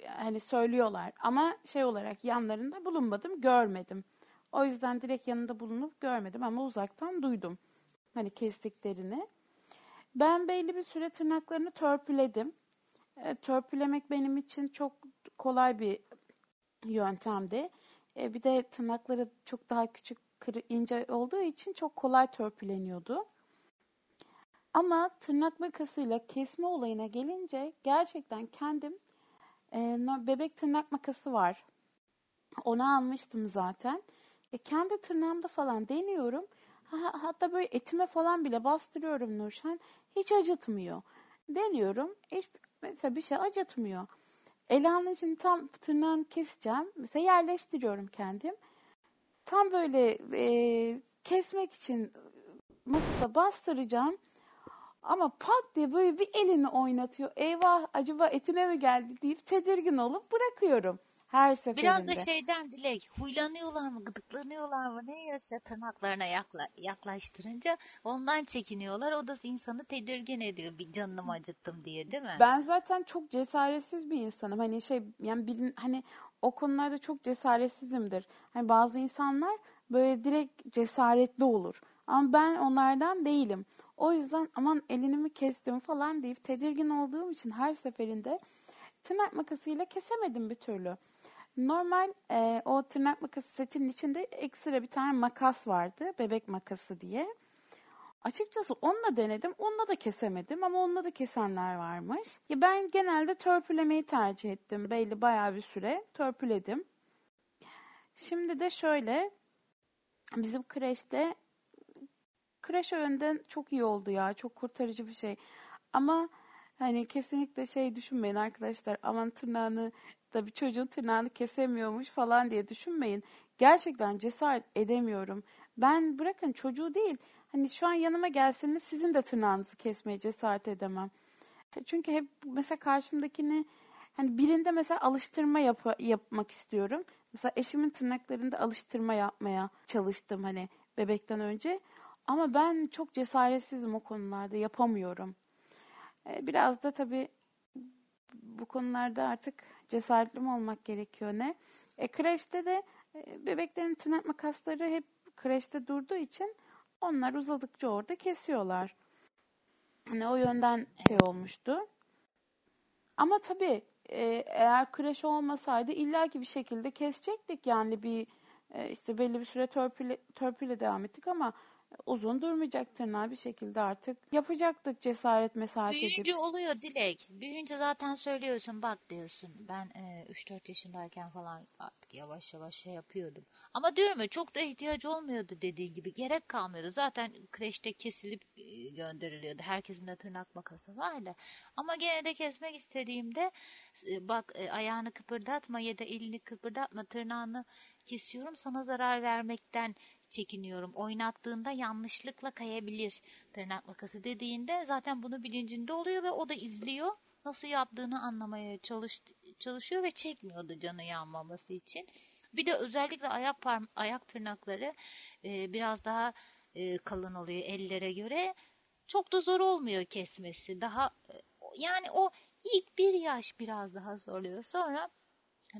Hani söylüyorlar ama şey olarak yanlarında bulunmadım, görmedim. O yüzden direkt yanında bulunup görmedim ama uzaktan duydum. Hani kestiklerini. Ben belli bir süre tırnaklarını törpüledim. E, törpülemek benim için çok kolay bir yöntemdi. E, bir de tırnakları çok daha küçük, kırı, ince olduğu için çok kolay törpüleniyordu. Ama tırnak makasıyla kesme olayına gelince gerçekten kendim e, bebek tırnak makası var. Onu almıştım zaten. E, kendi tırnağımda falan deniyorum. Ha, hatta böyle etime falan bile bastırıyorum Nurşen. Hiç acıtmıyor. Deniyorum. Hiç mesela bir şey acıtmıyor. Ela'nın şimdi tam tırnağını keseceğim. Mesela yerleştiriyorum kendim. Tam böyle e, kesmek için makasa bastıracağım. Ama pat diye böyle bir elini oynatıyor. Eyvah acaba etine mi geldi deyip tedirgin olup bırakıyorum. Her seferinde. Biraz da şeyden Dilek, huylanıyorlar mı, gıdıklanıyorlar mı neyse tırnaklarına yakla, yaklaştırınca ondan çekiniyorlar. O da insanı tedirgin ediyor bir canımı acıttım diye değil mi? Ben zaten çok cesaretsiz bir insanım. Hani şey yani bilin, hani o konularda çok cesaretsizimdir. Hani bazı insanlar böyle direkt cesaretli olur. Ama ben onlardan değilim. O yüzden aman elini mi kestim falan deyip tedirgin olduğum için her seferinde tırnak makasıyla kesemedim bir türlü. Normal e, o tırnak makası setinin içinde ekstra bir tane makas vardı. Bebek makası diye. Açıkçası onunla denedim. Onunla da kesemedim ama onunla da kesenler varmış. Ya ben genelde törpülemeyi tercih ettim. Belli bayağı bir süre törpüledim. Şimdi de şöyle bizim kreşte kreş öğünden çok iyi oldu ya. Çok kurtarıcı bir şey. Ama hani kesinlikle şey düşünmeyin arkadaşlar. Aman tırnağını da bir çocuğun tırnağını kesemiyormuş falan diye düşünmeyin. Gerçekten cesaret edemiyorum. Ben bırakın çocuğu değil. Hani şu an yanıma gelseniz sizin de tırnağınızı kesmeye cesaret edemem. Çünkü hep mesela karşımdakini hani birinde mesela alıştırma yap yapmak istiyorum. Mesela eşimin tırnaklarında alıştırma yapmaya çalıştım hani bebekten önce. Ama ben çok cesaretsizim o konularda yapamıyorum. Ee, biraz da tabii bu konularda artık cesaretli mi olmak gerekiyor ne? E, kreşte de e, bebeklerin tırnak makasları hep kreşte durduğu için onlar uzadıkça orada kesiyorlar. Hani o yönden şey olmuştu. Ama tabii e, eğer kreş olmasaydı illaki bir şekilde kesecektik yani bir e, işte belli bir süre törpüle, törpüyle devam ettik ama uzun durmayacak tırnağı bir şekilde artık yapacaktık cesaret mesaret edip. Büyüyünce oluyor Dilek. Büyüyünce zaten söylüyorsun bak diyorsun. Ben e, 3-4 yaşındayken falan artık yavaş yavaş şey yapıyordum. Ama diyorum ya çok da ihtiyacı olmuyordu dediği gibi. Gerek kalmıyordu. Zaten kreşte kesilip e, gönderiliyordu. Herkesin de tırnak makası vardı. Ama gene de kesmek istediğimde e, bak e, ayağını kıpırdatma ya da elini kıpırdatma tırnağını kesiyorum sana zarar vermekten çekiniyorum. Oynattığında yanlışlıkla kayabilir tırnak makası dediğinde zaten bunu bilincinde oluyor ve o da izliyor. Nasıl yaptığını anlamaya çalış, çalışıyor ve çekmiyordu canı yanmaması için. Bir de özellikle ayak parm ayak tırnakları e, biraz daha e, kalın oluyor ellere göre. Çok da zor olmuyor kesmesi. Daha e, yani o ilk bir yaş biraz daha zorluyor. Sonra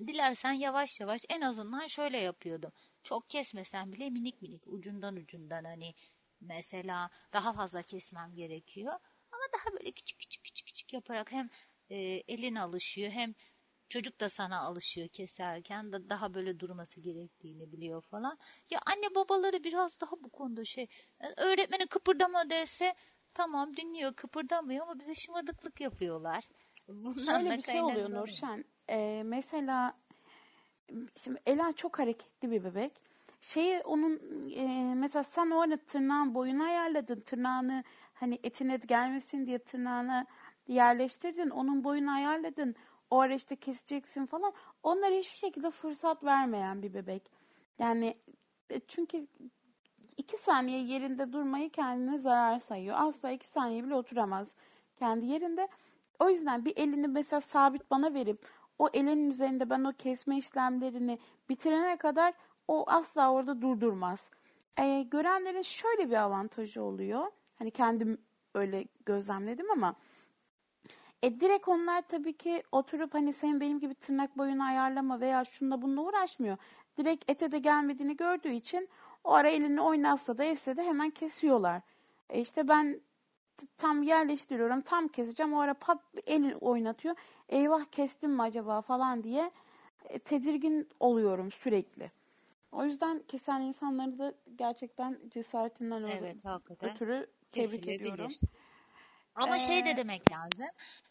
dilersen yavaş yavaş en azından şöyle yapıyordum çok kesmesem bile minik minik ucundan ucundan hani mesela daha fazla kesmem gerekiyor. Ama daha böyle küçük küçük küçük küçük yaparak hem e, elin alışıyor hem çocuk da sana alışıyor keserken da daha böyle durması gerektiğini biliyor falan. Ya anne babaları biraz daha bu konuda şey öğretmeni kıpırdama dese tamam dinliyor kıpırdamıyor ama bize şımarıklık yapıyorlar. Bundan Şöyle bir şey oluyor Nurşen. Ee, mesela şimdi Ela çok hareketli bir bebek. Şeyi onun e, mesela sen o arada tırnağın boyunu ayarladın. Tırnağını hani etine gelmesin diye tırnağını yerleştirdin. Onun boyunu ayarladın. O ara işte keseceksin falan. Onlara hiçbir şekilde fırsat vermeyen bir bebek. Yani e, çünkü iki saniye yerinde durmayı kendine zarar sayıyor. Asla iki saniye bile oturamaz kendi yerinde. O yüzden bir elini mesela sabit bana verip o elin üzerinde ben o kesme işlemlerini bitirene kadar o asla orada durdurmaz. E, görenlerin şöyle bir avantajı oluyor. Hani kendim öyle gözlemledim ama e, direkt onlar tabii ki oturup hani senin benim gibi tırnak boyunu ayarlama veya şununla bununla uğraşmıyor. Direkt ete de gelmediğini gördüğü için o ara elini oynatsa da etse de hemen kesiyorlar. E işte ben tam yerleştiriyorum. Tam keseceğim. O ara pat el oynatıyor. Eyvah kestim mi acaba falan diye e, tedirgin oluyorum sürekli. O yüzden kesen insanları da gerçekten cesaretinden Evet, hakikaten. ötürü tebrik ediyorum. Ama şey de Ee, demek lazım.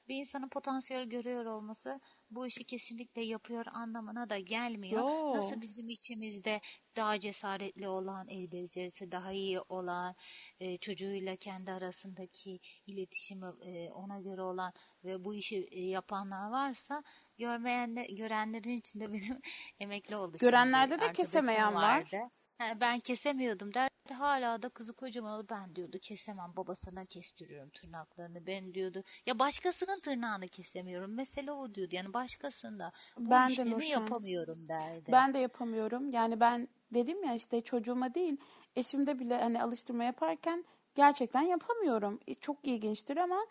Bir insanın potansiyel görüyor olması bu işi kesinlikle yapıyor anlamına da gelmiyor. Yo. Nasıl bizim içimizde daha cesaretli olan, el becerisi daha iyi olan, e, çocuğuyla kendi arasındaki iletişimi e, ona göre olan ve bu işi e, yapanlar varsa görmeyen de, görenlerin içinde benim emekli oldu şimdi Görenlerde de arkadaşım kesemeyen var. vardı. Ha, ben kesemiyordum derdi. Hala da kızı kocaman oldu. Ben diyordu kesemem. Babasına kestiriyorum tırnaklarını. Ben diyordu. Ya başkasının tırnağını kesemiyorum. Mesele o diyordu. Yani başkasında bu Ben de işlemi Nurşen. yapamıyorum derdi. Ben de yapamıyorum. Yani ben dedim ya işte çocuğuma değil eşimde bile hani alıştırma yaparken gerçekten yapamıyorum. E, Çok ilginçtir ama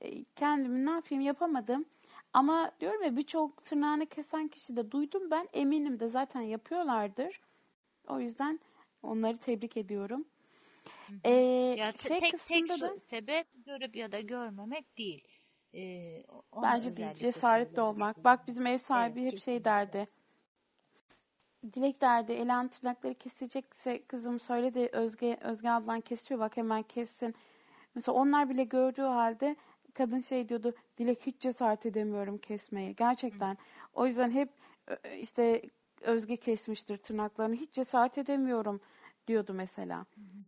e, kendimi ne yapayım yapamadım. Ama diyorum ya birçok tırnağını kesen kişi de duydum ben. Eminim de zaten yapıyorlardır. O yüzden onları tebrik ediyorum. Ee, Ya şey tek tek kısmında da su- sebep görüp ya da görmemek değil. Ee, bence değil cesaretli olmak. Bak bizim ev sahibi Evet, hep şey derdi. Dilek derdi Elan tırnakları kesecekse kızım söyle de Özge, Özge ablan kesiyor bak hemen kessin. Mesela onlar bile gördüğü halde kadın şey diyordu Dilek hiç cesaret edemiyorum kesmeye. Gerçekten. O yüzden hep işte Özge kesmiştir tırnaklarını hiç cesaret edemiyorum diyordu mesela.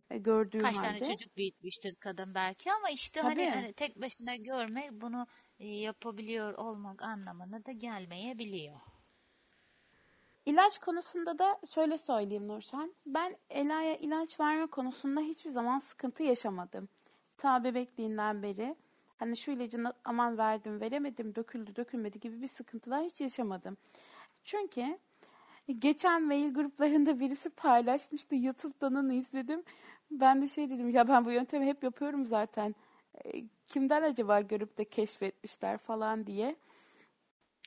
E, Gördüğü Kaç halde. tane çocuk büyütmüştür kadın belki ama işte hani, Tabii. hani tek başına görmek bunu e, yapabiliyor olmak anlamına da gelmeyebiliyor. İlaç konusunda da şöyle söyleyeyim Nurşen. Ben Ela'ya ilaç verme konusunda hiçbir zaman sıkıntı yaşamadım. Ta bebekliğinden beri. Hani şu ilacını aman verdim veremedim döküldü dökülmedi gibi bir sıkıntılar hiç yaşamadım. Çünkü geçen mail gruplarında birisi paylaşmıştı. YouTube'dan onu izledim. Ben de şey dedim ya ben bu yöntemi hep yapıyorum zaten. E, Kimden acaba görüp de keşfetmişler falan diye.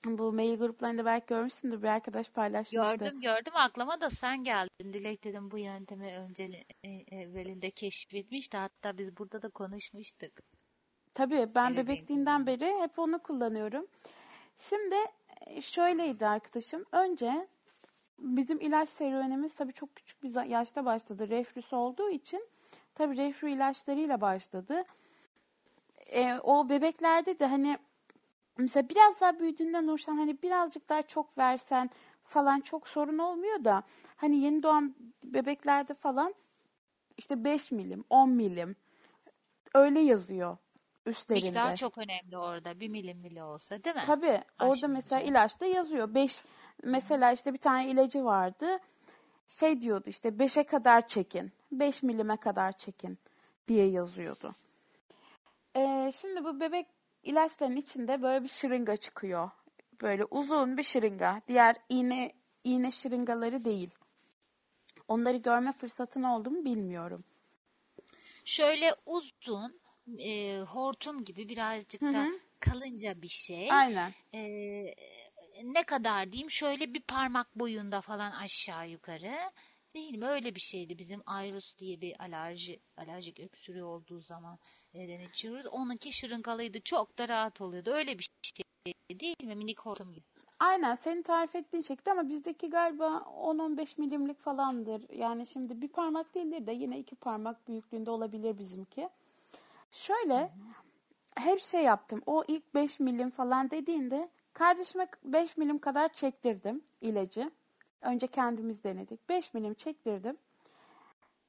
Bu mail gruplarında belki görmüşsündür bir arkadaş paylaşmıştı. Gördüm gördüm aklıma da sen geldin. Dilek dedim bu yöntemi önce e, evvelinde keşfetmişti. Hatta biz burada da konuşmuştuk. Tabii ben Evet, bebekliğinden beri hep onu kullanıyorum. Şimdi e, şöyleydi arkadaşım. Önce bizim ilaç serüvenimiz tabii çok küçük bir yaşta başladı. Reflüs olduğu için tabii reflü ilaçlarıyla başladı. E, o bebeklerde de hani mesela biraz daha büyüdüğünde Nurşan hani birazcık daha çok versen falan çok sorun olmuyor da hani yeni doğan bebeklerde falan işte 5 milim, 10 milim öyle yazıyor üstlerinde. Miktar çok önemli orada. Bir milim bile olsa değil mi? Tabii orada mesela Aşınca. ilaçta yazıyor. 5 mesela işte bir tane ilacı vardı. Şey diyordu işte 5'e kadar çekin. 5 milime kadar çekin diye yazıyordu. Ee, şimdi bu bebek ilaçların içinde böyle bir şırınga çıkıyor. Böyle uzun bir şırınga. Diğer iğne iğne şırıngaları değil. Onları görme fırsatın oldu mu bilmiyorum. Şöyle uzun e, hortum gibi birazcık da hı. kalınca bir şey. Aynen. E, ne kadar diyeyim şöyle bir parmak boyunda falan aşağı yukarı. Değil mi? Öyle bir şeydi. Bizim Ayrus diye bir alerji, alerjik öksürüğü olduğu zaman neden içiyoruz. Onunki şırıngalıydı. Çok da rahat oluyordu. Öyle bir şey değil mi? Minik hortum gibi. Aynen senin tarif ettiğin şekilde ama bizdeki galiba 10-15 milimlik falandır. Yani şimdi bir parmak değildir de yine iki parmak büyüklüğünde olabilir bizimki. Şöyle hep şey yaptım. O ilk 5 milim falan dediğinde kardeşime 5 milim kadar çektirdim ilacı. Önce kendimiz denedik. 5 milim çektirdim.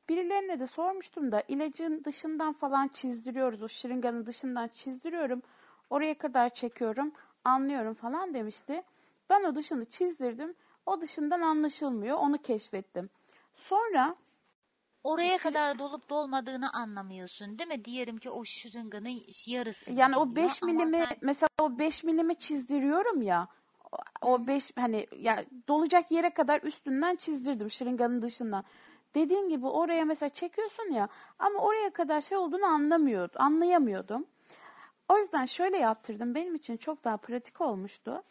Birilerine de sormuştum da ilacın dışından falan çizdiriyoruz. O şırınganın dışından çizdiriyorum. Oraya kadar çekiyorum. Anlıyorum falan demişti. Ben o dışını çizdirdim. O dışından anlaşılmıyor. Onu keşfettim. Sonra Oraya kadar dolup dolmadığını anlamıyorsun değil mi? Diyelim ki o şırınganın yarısı. yani o 5 ama milimi sen- mesela o 5 milimi çizdiriyorum ya. O 5 hani ya dolacak yere kadar üstünden çizdirdim şırınganın dışından. Dediğin gibi oraya mesela çekiyorsun ya ama oraya kadar şey olduğunu anlamıyordum, anlayamıyordum. O yüzden şöyle yaptırdım. Benim için çok daha pratik olmuştu.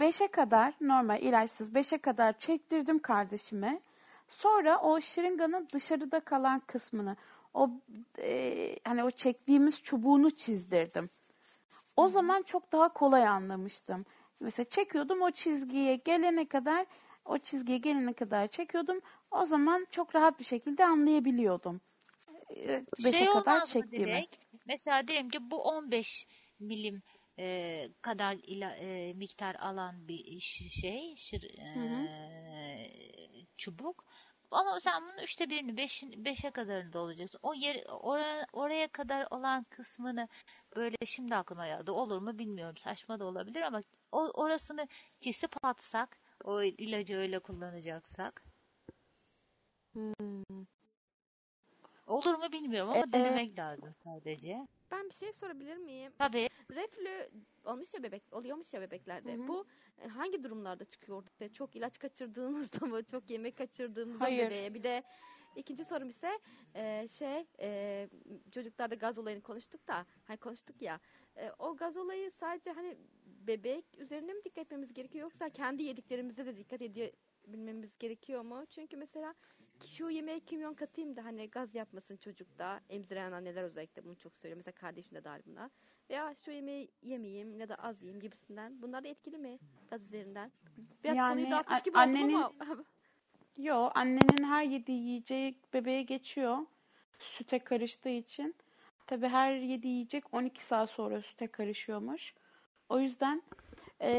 5'e kadar normal ilaçsız 5'e kadar çektirdim kardeşime. Sonra o şırınganın dışarıda kalan kısmını o e, hani o çektiğimiz çubuğunu çizdirdim. O zaman çok daha kolay anlamıştım. Mesela çekiyordum o çizgiye gelene kadar o çizgiye gelene kadar çekiyordum. O zaman çok rahat bir şekilde anlayabiliyordum. E, Beşe Şey kadar çektiğimi. direkt? Mesela diyelim ki bu 15 milim e, kadar ila, e, miktar alan bir iş- şey şir, e, hı. Çubuk. Ama sen bunun üçte birini, beşin, beşe kadarında olacaksın. O yer, oraya, oraya kadar olan kısmını böyle şimdi aklıma geldi. Olur mu bilmiyorum. Saçma da olabilir ama o, orasını kesip atsak, o ilacı öyle kullanacaksak. Olur mu bilmiyorum ama E, denemek lazım sadece. Ben bir şey sorabilir miyim? Tabii. Reflü olmuş ya bebek, oluyormuş ya bebeklerde. Hı hı. Bu e, hangi durumlarda çıkıyor ortaya? Çok ilaç kaçırdığımızda mı? Çok yemek kaçırdığımızda mı Hayır. bebeğe? Bir de ikinci sorum ise e, şey e, çocuklarda gaz olayını konuştuk da hani konuştuk ya e, o gaz olayı sadece hani bebek üzerine mi dikkat etmemiz gerekiyor yoksa kendi yediklerimize de dikkat ediyor bilmemiz gerekiyor mu? Çünkü mesela şu yemeğe kimyon katayım da hani gaz yapmasın çocukta. Emziren anneler özellikle bunu çok söylüyor. Mesela kardeşim de dahil buna. Veya şu yemeği yemeyeyim ya da az yiyeyim gibisinden. Bunlar da etkili mi gaz üzerinden? Biraz Yani konuyu dağıtmış gibi annenin- oldum ama. Yo, annenin her yediği yiyecek bebeğe geçiyor. Süte karıştığı için. Tabii her yediği yiyecek 12 saat sonra süte karışıyormuş. O yüzden e,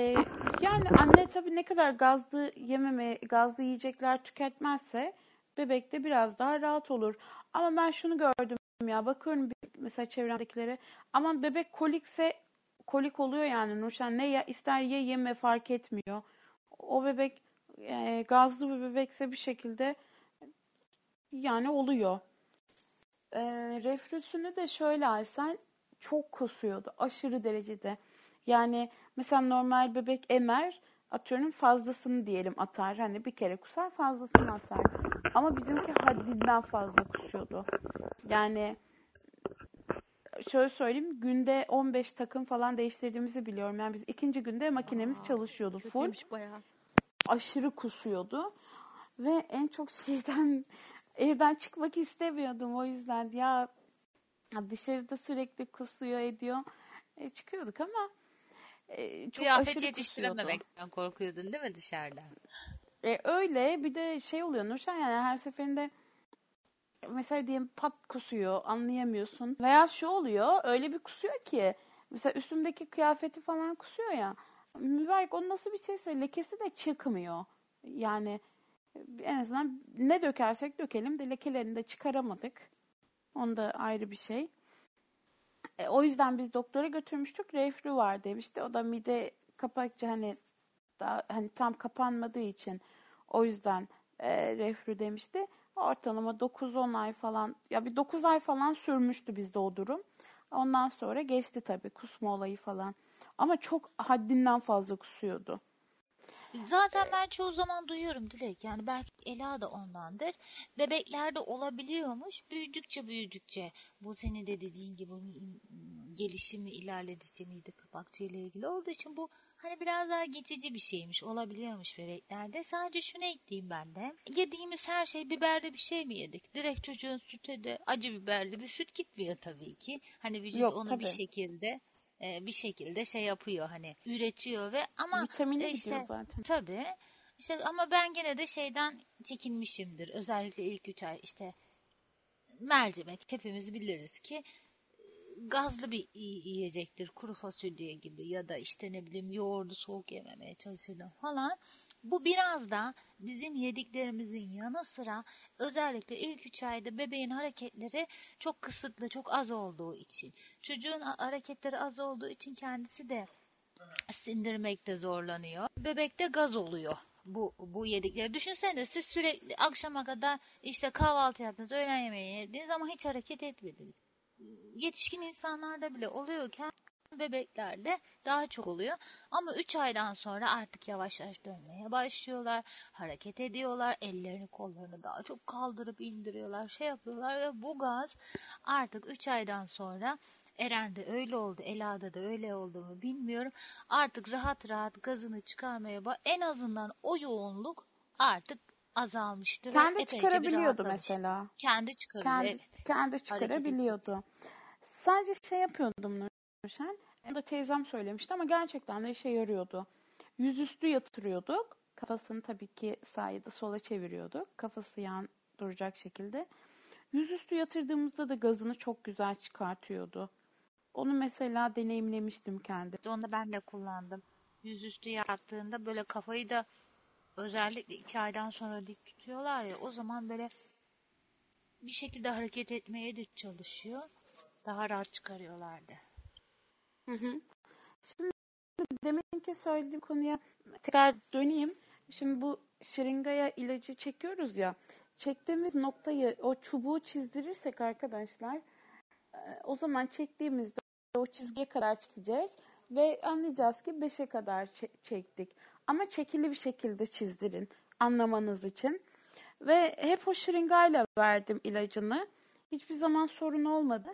yani anne tabii ne kadar gazlı yememe, gazlı yiyecekler tüketmezse bebek de biraz daha rahat olur. Ama ben şunu gördüm ya bakıyorum mesela çevremdekilere ama bebek kolikse kolik oluyor yani Nurşen ne ya, ister ye yeme fark etmiyor. O bebek e, gazlı bir bebekse bir şekilde yani oluyor. E, reflüsünü de şöyle Aysel çok kusuyordu aşırı derecede. Yani mesela normal bebek emer atıyorum fazlasını diyelim atar. Hani bir kere kusar fazlasını atar. Ama bizimki haddinden fazla kusuyordu. Yani şöyle söyleyeyim günde 15 takım falan değiştirdiğimizi biliyorum. Yani biz ikinci günde makinemiz çalışıyordu full bayağı. aşırı kusuyordu. Ve en çok şeyden evden çıkmak istemiyordum o yüzden ya dışarıda sürekli kusuyor ediyor. E, çıkıyorduk ama e, çok Kıyafet aşırı kusuyordu. yetiştirememekten korkuyordun değil mi dışarıda? E, öyle bir de şey oluyor Nurşen yani her seferinde mesela diyelim pat kusuyor anlayamıyorsun. Veya şu oluyor öyle bir kusuyor ki mesela üstündeki kıyafeti falan kusuyor ya mübarek o nasıl bir şeyse lekesi de çıkmıyor. Yani en azından ne dökersek dökelim de lekelerini de çıkaramadık. Onda ayrı bir şey. E, o yüzden biz doktora götürmüştük. Reflü var demişti. O da mide kapakçı hani daha hani tam kapanmadığı için o yüzden e, reflü demişti. Ortalama 9-10 ay falan ya bir 9 ay falan sürmüştü bizde o durum. Ondan sonra geçti tabii kusma olayı falan. Ama çok haddinden fazla kusuyordu. Zaten ben çoğu zaman duyuyorum Dilek. Yani belki Ela da ondandır. Bebeklerde olabiliyormuş. Büyüdükçe büyüdükçe bu senin de dediğin gibi mi- gelişimi ilerledikçe mide kapakçı ile ilgili olduğu için bu hani biraz daha geçici bir şeymiş. Olabiliyormuş bebeklerde. Sadece şunu ekleyeyim ben de. Yediğimiz her şey biberli bir şey mi yedik? Direkt çocuğun sütü de acı biberli bir süt gitmiyor tabii ki. Hani vücut Yok, onu bir tabii. şekilde e, bir şekilde şey yapıyor hani üretiyor ve ama Vitamini e, işte zaten. Tabii. İşte ama ben gene de şeyden çekinmişimdir. Özellikle ilk üç ay işte mercimek hepimiz biliriz ki gazlı bir yiyecektir. Kuru fasulye gibi ya da işte ne bileyim yoğurdu soğuk yememeye çalışırdım falan. Bu biraz da bizim yediklerimizin yanı sıra özellikle ilk üç ayda bebeğin hareketleri çok kısıtlı, çok az olduğu için. Çocuğun hareketleri az olduğu için kendisi de sindirmekte zorlanıyor. Bebekte gaz oluyor bu bu yedikleri. Düşünsene siz sürekli akşama kadar işte kahvaltı yaptınız, öğlen yemeği yediniz ama hiç hareket etmediniz. Yetişkin insanlarda bile oluyorken bebeklerde daha çok oluyor. Ama 3 aydan sonra artık yavaş yavaş dönmeye başlıyorlar. Hareket ediyorlar. Ellerini kollarını daha çok kaldırıp indiriyorlar. Şey yapıyorlar ve bu gaz artık 3 aydan sonra Eren'de öyle oldu, Ela'da da öyle oldu mu bilmiyorum. Artık rahat rahat gazını çıkarmaya bak. En azından o yoğunluk artık azalmıştı Kendi çıkarabiliyordu mesela. Kendi çıkarıyor, Kendi evet. kendi çıkarabiliyordu. Sadece şey yapıyordum Nurşen. Onu da teyzem söylemişti ama gerçekten de işe yarıyordu. Yüzüstü yatırıyorduk. Kafasını tabii ki sayede sola çeviriyorduk. Kafası yan duracak şekilde. Yüzüstü yatırdığımızda da gazını çok güzel çıkartıyordu. Onu mesela deneyimlemiştim kendim. Onu ben de kullandım. Yüzüstü yattığında böyle kafayı da özellikle iki aydan sonra dik tutuyorlar ya o zaman böyle bir şekilde hareket etmeye de çalışıyor. Daha rahat çıkarıyorlardı. Hı hı. Şimdi deminki söylediğim konuya tekrar döneyim. Şimdi bu şırıngaya ilacı çekiyoruz ya. Çektiğimiz noktayı o çubuğu çizdirirsek arkadaşlar e, o zaman çektiğimizde o çizgiye kadar çekeceğiz ve anlayacağız ki 5'e kadar çe- çektik. Ama çekili bir şekilde çizdirin anlamanız için. Ve hep o şırıngayla verdim ilacını. Hiçbir zaman sorun olmadı.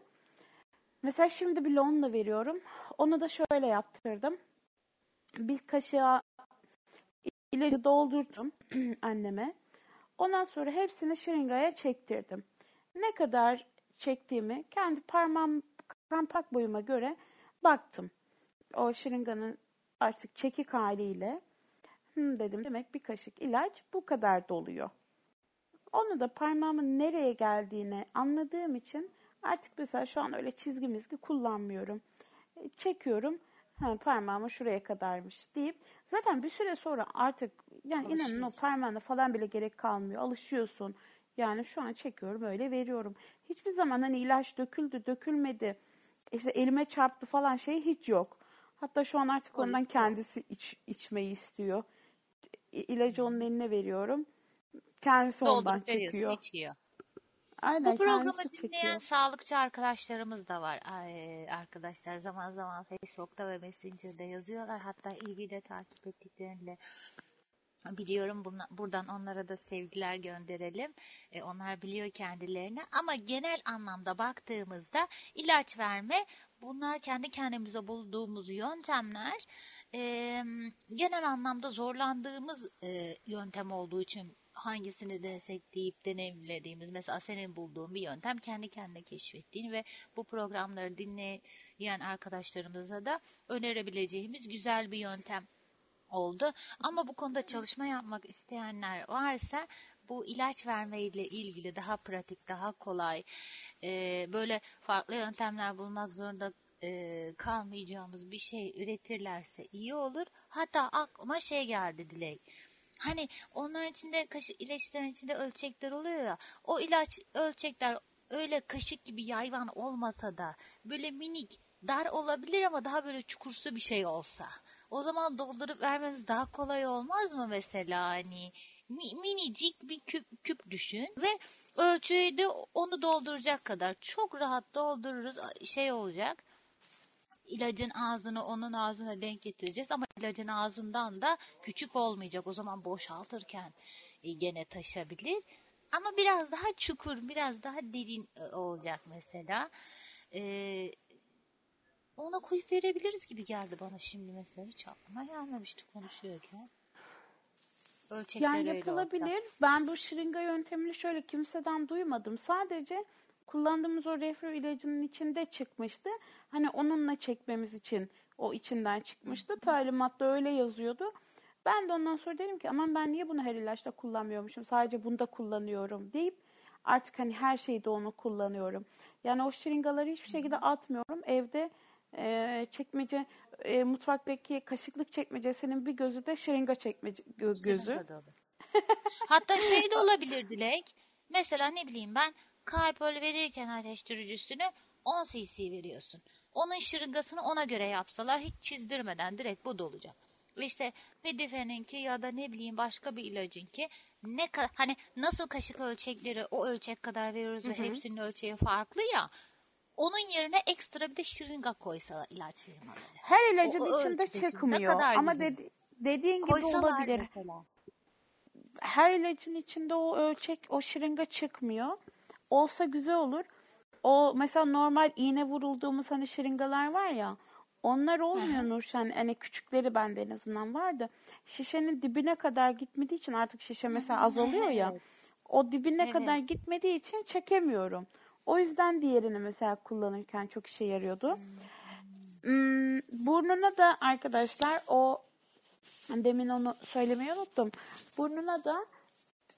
Mesela şimdi bile onunla veriyorum. Onu da şöyle yaptırdım. Bir kaşığa ilacı doldurdum anneme. Ondan sonra hepsini şırıngaya çektirdim. Ne kadar çektiğimi kendi parmağım kampak boyuma göre baktım. O şırınganın artık çekik haliyle Hı, dedim demek bir kaşık ilaç bu kadar doluyor. Onu da parmağımın nereye geldiğini anladığım için artık mesela şu an öyle çizgi mizgi kullanmıyorum. E, Çekiyorum. Ha, parmağımı şuraya kadarmış deyip zaten bir süre sonra artık yani inanın o parmağına falan bile gerek kalmıyor. Alışıyorsun. Yani şu an çekiyorum öyle veriyorum. Hiçbir zaman hani ilaç döküldü dökülmedi işte elime çarptı falan şey hiç yok. Hatta şu an artık ondan kendisi iç, içmeyi istiyor. İlacı onun eline veriyorum. Kendisi ondan Doldurup veriyorsun, çekiyor. içiyor. Aynen Bu programı dinleyen çekiyor. sağlıkçı arkadaşlarımız da var. Ay, arkadaşlar zaman zaman Facebook'ta ve Messenger'da yazıyorlar. Hatta ilgiyle takip ettiklerini biliyorum. Bunla- buradan onlara da sevgiler gönderelim. E, onlar biliyor kendilerini. Ama genel anlamda baktığımızda ilaç verme bunlar kendi kendimize bulduğumuz yöntemler. E, genel anlamda zorlandığımız e, yöntem olduğu için hangisini denesek deyip deneyimlediğimiz mesela senin bulduğun bir yöntem kendi kendine keşfettiğin ve bu programları dinleyen arkadaşlarımıza da önerebileceğimiz güzel bir yöntem oldu. Ama bu konuda çalışma yapmak isteyenler varsa bu ilaç verme ile ilgili daha pratik, daha kolay, e, böyle farklı yöntemler bulmak zorunda e, kalmayacağımız bir şey üretirlerse iyi olur. Hatta aklıma şey geldi Dilek. Hani onların içinde kaşık ilaçların içinde ölçekler oluyor ya. O ilaç ölçekler öyle kaşık gibi yayvan olmasa da böyle minik dar olabilir ama daha böyle çukursu bir şey olsa. O zaman doldurup vermemiz daha kolay olmaz mı mesela hani mi- minicik bir küp, küp düşün ve ölçüyü de onu dolduracak kadar çok rahat doldururuz şey olacak ilacın ağzını onun ağzına denk getireceğiz ama ilacın ağzından da küçük olmayacak. O zaman boşaltırken e, gene taşabilir. Ama biraz daha çukur, biraz daha derin e, olacak mesela. Ee, ona koyup verebiliriz gibi geldi bana şimdi mesela. Hiç aklıma gelmemişti konuşuyorken. Ölçekler Yani yapılabilir. Ben bu şırınga yöntemini şöyle kimseden duymadım. Sadece kullandığımız o reflü ilacının içinde çıkmıştı. Hani onunla çekmemiz için o içinden çıkmıştı. Talimatta öyle yazıyordu. Ben de ondan sonra dedim ki aman ben niye bunu her ilaçta kullanmıyormuşum. Sadece bunda kullanıyorum deyip artık hani her şeyde onu kullanıyorum. Yani o şırıngaları hiçbir şekilde atmıyorum. Evde e, çekmece e, mutfaktaki kaşıklık çekmecesinin bir gözü de şırınga çekmece gö- gözü. Hatta şey de olabilir Dilek. Mesela ne bileyim ben karpol verirken ateştürücüsünü 10 cc veriyorsun. Onun şırıngasını ona göre yapsalar hiç çizdirmeden direkt bu dolacak. İşte Medife'ninki ya da ne bileyim başka bir ilacınki ne ka- hani nasıl kaşık ölçekleri o ölçek kadar veriyoruz ve hepsinin ölçeği farklı ya. Onun yerine ekstra bir de şırınga koysalar ilaç firmaları. Her ilacın O- içinde ne kadar Ama dedi- dediğin gibi Koysalar olabilir. mesela. Her ilacın içinde o ölçek, o şırınga çıkmıyor. Olsa güzel olur. O mesela normal iğne vurulduğumuz hani şırıngalar var ya. Onlar olmuyor Nurşen. Hani küçükleri bende en azından vardı. Şişenin dibine kadar gitmediği için artık şişe mesela azalıyor ya. Evet. O dibine Evet. kadar gitmediği için çekemiyorum. O yüzden diğerini mesela kullanırken çok işe yarıyordu. Hmm, burnuna da arkadaşlar o demin onu söylemeyi unuttum. Burnuna da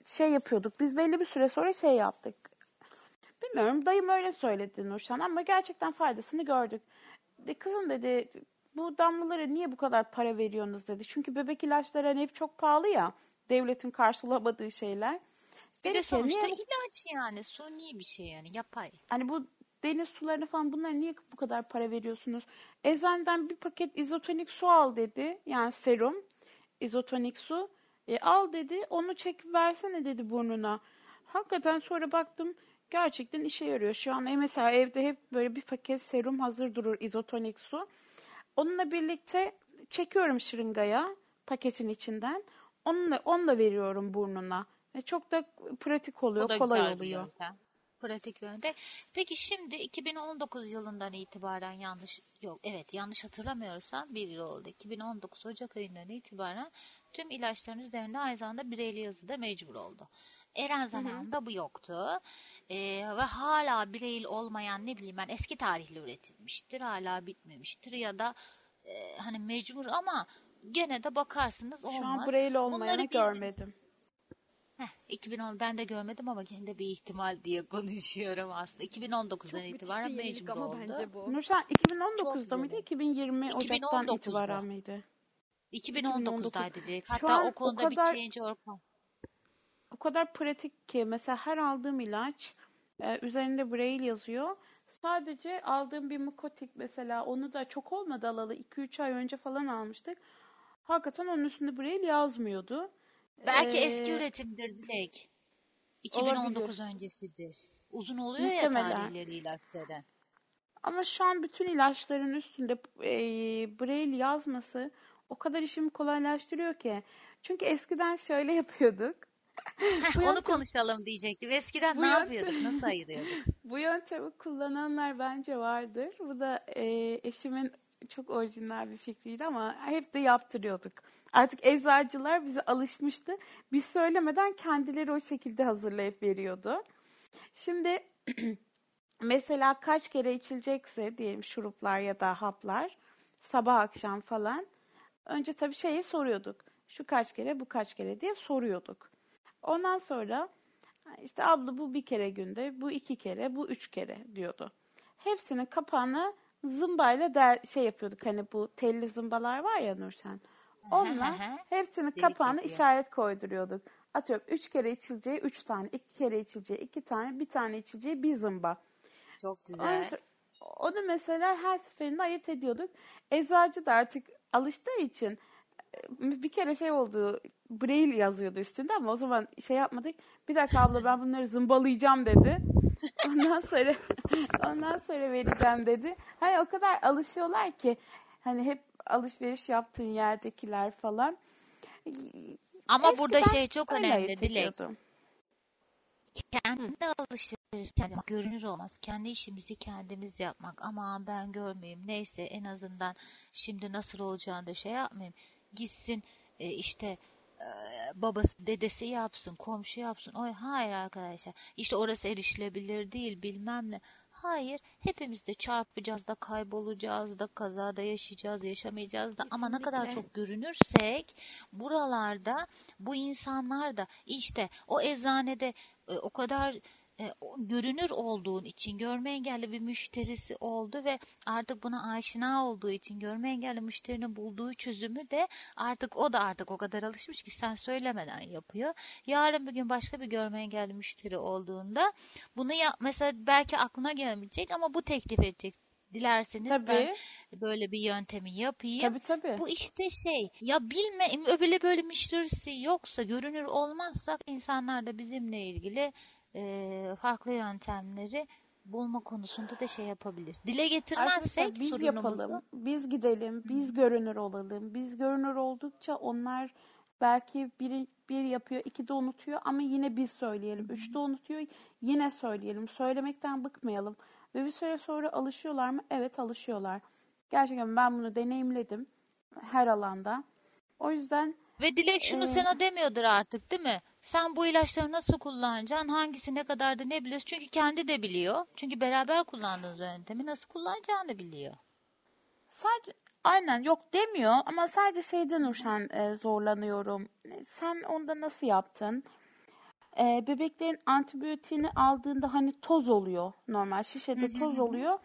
şey yapıyorduk. Biz belli bir süre sonra şey yaptık. Bilmiyorum dayım öyle söyledi Nurşan ama gerçekten faydasını gördük. De, kızım dedi bu damlalara niye bu kadar para veriyorsunuz dedi. Çünkü bebek ilaçları hani hep çok pahalı ya. Devletin karşılamadığı şeyler. Bir de sonuçta niye ilaç yani suni bir şey yani yapay. Hani bu deniz sularına falan bunlara niye bu kadar para veriyorsunuz? Eczaneden bir paket izotonik su al dedi. Yani serum, izotonik su. E, al dedi. Onu çek versene dedi burnuna. Hakikaten sonra baktım gerçekten işe yarıyor. Şu an e, mesela evde hep böyle bir paket serum hazır durur izotonik su. Onunla birlikte çekiyorum şırıngaya paketin içinden. Onunla, onu da veriyorum burnuna. E, çok da pratik oluyor, O da kolay güzel oluyor. yöntem. Pratik yöntem. Peki şimdi 2019 yılından itibaren yanlış yok evet yanlış hatırlamıyorsam bir yıl oldu. 2019 Ocak ayından itibaren tüm ilaçların üzerinde aynı zamanda bireyli yazı da mecbur oldu. Eren zamanında bu yoktu. Ee, ve hala bireyli olmayan ne bileyim ben eski tarihli üretilmiştir. Hala bitmemiştir ya da e, hani mecbur ama gene de bakarsınız olmaz. Şu an Braille olmayanı bir- görmedim. Heh, 2010 ben de görmedim ama gene de bir ihtimal diye konuşuyorum aslında. 2019'dan Müthiş itibaren mecbur ama oldu. bence bu. Nurşen 2019'da mıydı? güzel. 2020 Ocak'tan 2019'da. itibaren miydi? 2019'daydı direkt. Hatta o o konuda kadar- bir change ortam. Kadar pratik ki mesela her aldığım ilaç e, üzerinde Braille yazıyor. Sadece aldığım bir Mukotik mesela onu da çok olmadı alalı 2-3 ay önce falan almıştık. Hakikaten onun üstünde Braille yazmıyordu. Belki Ee, eski üretimdir Dilek. 2019 öncesidir. Uzun oluyor ya Muhtemelen. tarihleri ilaçların. Ama şu an bütün ilaçların üstünde e, Braille yazması o kadar işimi kolaylaştırıyor ki. Çünkü eskiden şöyle yapıyorduk. Heh, onu konuşalım diyecektim. Eskiden Bu ne yöntem- yapıyorduk? Nasıl ayırıyorduk? Bu yöntemi kullananlar bence vardır. Bu da e, eşimin çok orijinal bir fikriydi ama hep de yaptırıyorduk. Artık eczacılar bize alışmıştı. Biz söylemeden kendileri o şekilde hazırlayıp veriyordu. Şimdi mesela kaç kere içilecekse diyelim şuruplar ya da haplar sabah akşam falan önce tabii şeyi soruyorduk. Şu kaç kere bu kaç kere diye soruyorduk. Ondan sonra işte abla bu bir kere günde, bu iki kere, bu üç kere diyordu. Hepsinin kapağını zımbayla der, şey yapıyorduk hani bu telli zımbalar var ya Nurşen. Onunla hepsinin kapağını işaret koyduruyorduk. Atıyorum üç kere içileceği üç tane, iki kere içileceği iki tane, bir tane içileceği bir zımba. Çok güzel. sonra Onu mesela her seferinde ayırt ediyorduk. Eczacı da artık alıştığı için bir kere şey oldu. Braille yazıyordu üstünde ama o zaman şey yapmadık. Bir dakika abla ben bunları zımbalayacağım dedi. Ondan sonra ondan sonra vereceğim dedi. Hani o kadar alışıyorlar ki hani hep alışveriş yaptığın yerdekiler falan. Ama burada Eskiden şey çok önemli Dilek. Kendi alışveriş yani görünür olmaz. Kendi işimizi kendimiz yapmak. Aman ben görmeyeyim. Neyse en azından şimdi nasıl olacağını da şey yapmayayım. Gitsin e, işte e, babası dedesi yapsın, komşu yapsın. Oy hayır arkadaşlar. İşte orası erişilebilir değil, bilmem ne. Hayır, hepimiz de çarpacağız da kaybolacağız da kazada yaşayacağız, yaşamayacağız da ama ne kadar çok görünürsek buralarda bu insanlar da işte o eczanede e, o kadar e, görünür olduğun için görme engelli bir müşterisi oldu ve artık buna aşina olduğu için görme engelli müşterinin bulduğu çözümü de artık o da artık o kadar alışmış ki sen söylemeden yapıyor. Yarın bir gün başka bir görme engelli müşteri olduğunda bunu yap mesela belki aklına gelmeyecek ama bu teklif edecek. Dilerseniz ben Tabii, böyle bir yöntemi yapayım. tabii tabii. Bu işte şey ya bilme öyle böyle müşterisi yoksa görünür olmazsak insanlar da bizimle ilgili e, farklı yöntemleri bulma konusunda da şey yapabilir. Dile Arkadaşlar getirmezsek biz sorunumuzu yapalım, biz gidelim, biz görünür olalım. Biz görünür oldukça onlar belki biri bir yapıyor, iki de unutuyor ama yine biz söyleyelim. Üç de unutuyor, yine söyleyelim. Söylemekten bıkmayalım. Ve bir süre sonra alışıyorlar mı? Evet alışıyorlar. Gerçekten ben bunu deneyimledim her alanda. O yüzden Ve Dilek şunu Ee, sana demiyordur artık değil mi? Sen bu ilaçları nasıl kullanacaksın? Hangisi ne kadar da ne biliyorsun? Çünkü kendi de biliyor. Çünkü beraber kullandığınız yöntemi nasıl kullanacağını biliyor. Sadece aynen yok demiyor ama sadece şeyden Nurşen e, zorlanıyorum. Sen onda nasıl yaptın? E, bebeklerin antibiyotiğini aldığında hani toz oluyor normal şişede toz oluyor.